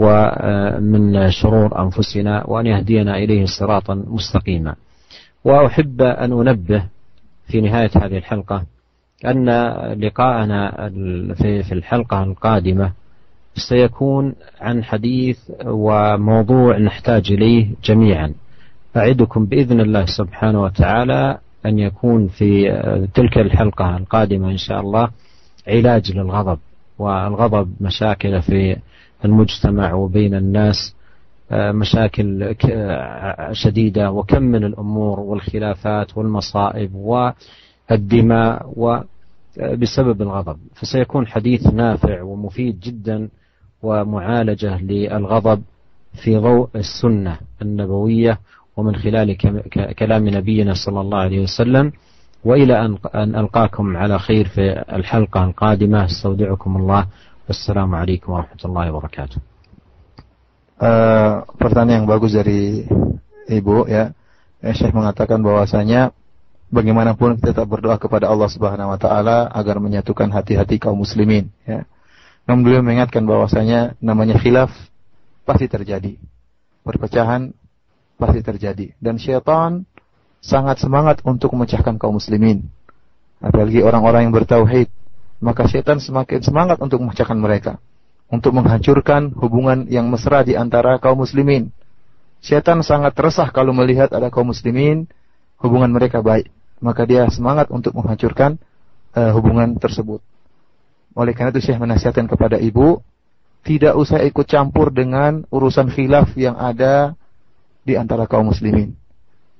ومن شرور أنفسنا وأن يهدينا إليه صراطا مستقيما. وأحب أن أنبه في نهاية هذه الحلقة أن لقاءنا في الحلقة القادمة سيكون عن حديث وموضوع نحتاج إليه جميعا. أعدكم بإذن الله سبحانه وتعالى أن يكون في تلك الحلقة القادمة إن شاء الله علاج للغضب والغضب مشاكل في المجتمع وبين الناس مشاكل شديدة وكم من الأمور والخلافات والمصائب والدماء بسبب الغضب. فسيكون حديث نافع ومفيد جدا ومعالجة للغضب في ضوء السنة النبوية ومن خلال كلام نبينا صلى الله عليه وسلم. وإلى أن ألقاكم على خير في الحلقة القادمة. أستودعكم الله Assalamualaikum warahmatullahi wabarakatuh. Uh, pertanyaan yang bagus dari Ibu ya. ya Syekh mengatakan bahwasanya bagaimanapun kita tetap berdoa kepada Allah Subhanahu wa taala agar menyatukan hati-hati kaum muslimin ya. Namun beliau mengingatkan bahwasanya namanya khilaf pasti terjadi. Perpecahan pasti terjadi dan syaitan sangat semangat untuk memecahkan kaum muslimin. Apalagi orang-orang yang bertauhid maka syaitan semakin semangat untuk memecahkan mereka, untuk menghancurkan hubungan yang mesra di antara kaum muslimin. Syaitan sangat resah kalau melihat ada kaum muslimin hubungan mereka baik, maka dia semangat untuk menghancurkan uh, hubungan tersebut. Oleh karena itu Syekh menasihatkan kepada ibu tidak usah ikut campur dengan urusan khilaf yang ada di antara kaum muslimin.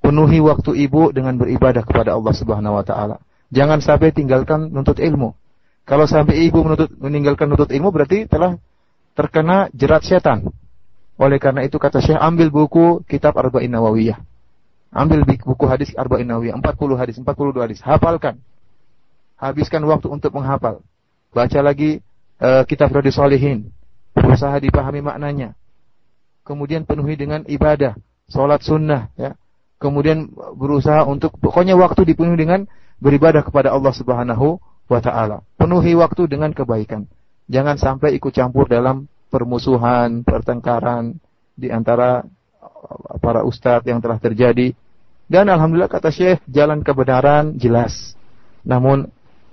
Penuhi waktu ibu dengan beribadah kepada Allah Subhanahu wa taala. Jangan sampai tinggalkan nuntut ilmu. Kalau sampai ibu menuntut, meninggalkan nuntut ilmu berarti telah terkena jerat setan. Oleh karena itu kata Syekh ambil buku kitab Arba'in Nawawiyah. Ambil buku hadis Arba'in Nawawiyah 40 hadis, 42 hadis, hafalkan. Habiskan waktu untuk menghafal. Baca lagi uh, kitab Radi Solihin. Berusaha dipahami maknanya. Kemudian penuhi dengan ibadah sholat sunnah, ya. Kemudian berusaha untuk pokoknya waktu dipenuhi dengan beribadah kepada Allah Subhanahu wa taala. Penuhi waktu dengan kebaikan. Jangan sampai ikut campur dalam permusuhan, pertengkaran di antara para ustadz yang telah terjadi. Dan alhamdulillah kata Syekh, jalan kebenaran jelas. Namun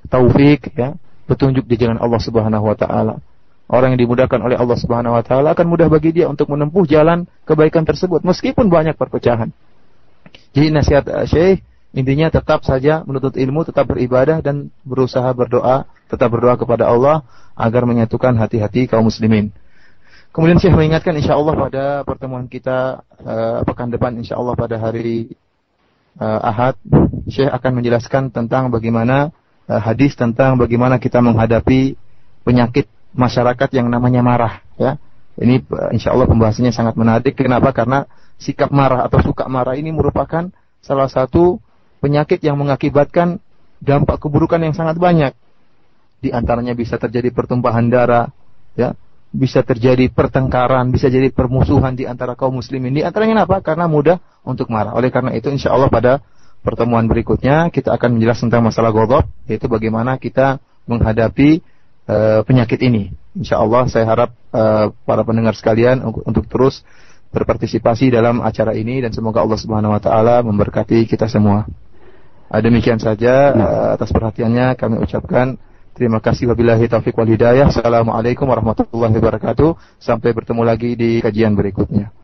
taufik ya, petunjuk di jalan Allah Subhanahu wa taala. Orang yang dimudahkan oleh Allah Subhanahu wa taala akan mudah bagi dia untuk menempuh jalan kebaikan tersebut meskipun banyak perpecahan. Jadi nasihat uh, Syekh intinya tetap saja menuntut ilmu, tetap beribadah dan berusaha berdoa, tetap berdoa kepada Allah agar menyatukan hati-hati kaum muslimin. Kemudian Syekh mengingatkan insya Allah pada pertemuan kita uh, pekan depan insya Allah pada hari uh, Ahad, Syekh akan menjelaskan tentang bagaimana uh, hadis tentang bagaimana kita menghadapi penyakit masyarakat yang namanya marah ya. Ini eh, insya Allah pembahasannya sangat menarik. Kenapa? Karena sikap marah atau suka marah ini merupakan salah satu penyakit yang mengakibatkan dampak keburukan yang sangat banyak. Di antaranya bisa terjadi pertumpahan darah, ya, bisa terjadi pertengkaran, bisa jadi permusuhan di antara kaum muslimin. Di antaranya apa? Karena mudah untuk marah. Oleh karena itu, insya Allah pada pertemuan berikutnya kita akan menjelaskan tentang masalah godop, yaitu bagaimana kita menghadapi uh, penyakit ini. Insya Allah saya harap uh, para pendengar sekalian untuk, untuk terus berpartisipasi dalam acara ini dan semoga Allah Subhanahu Wa Taala memberkati kita semua. Uh, demikian saja uh, atas perhatiannya kami ucapkan terima kasih wabillahi taufik wal hidayah. Assalamualaikum warahmatullahi wabarakatuh. Sampai bertemu lagi di kajian berikutnya.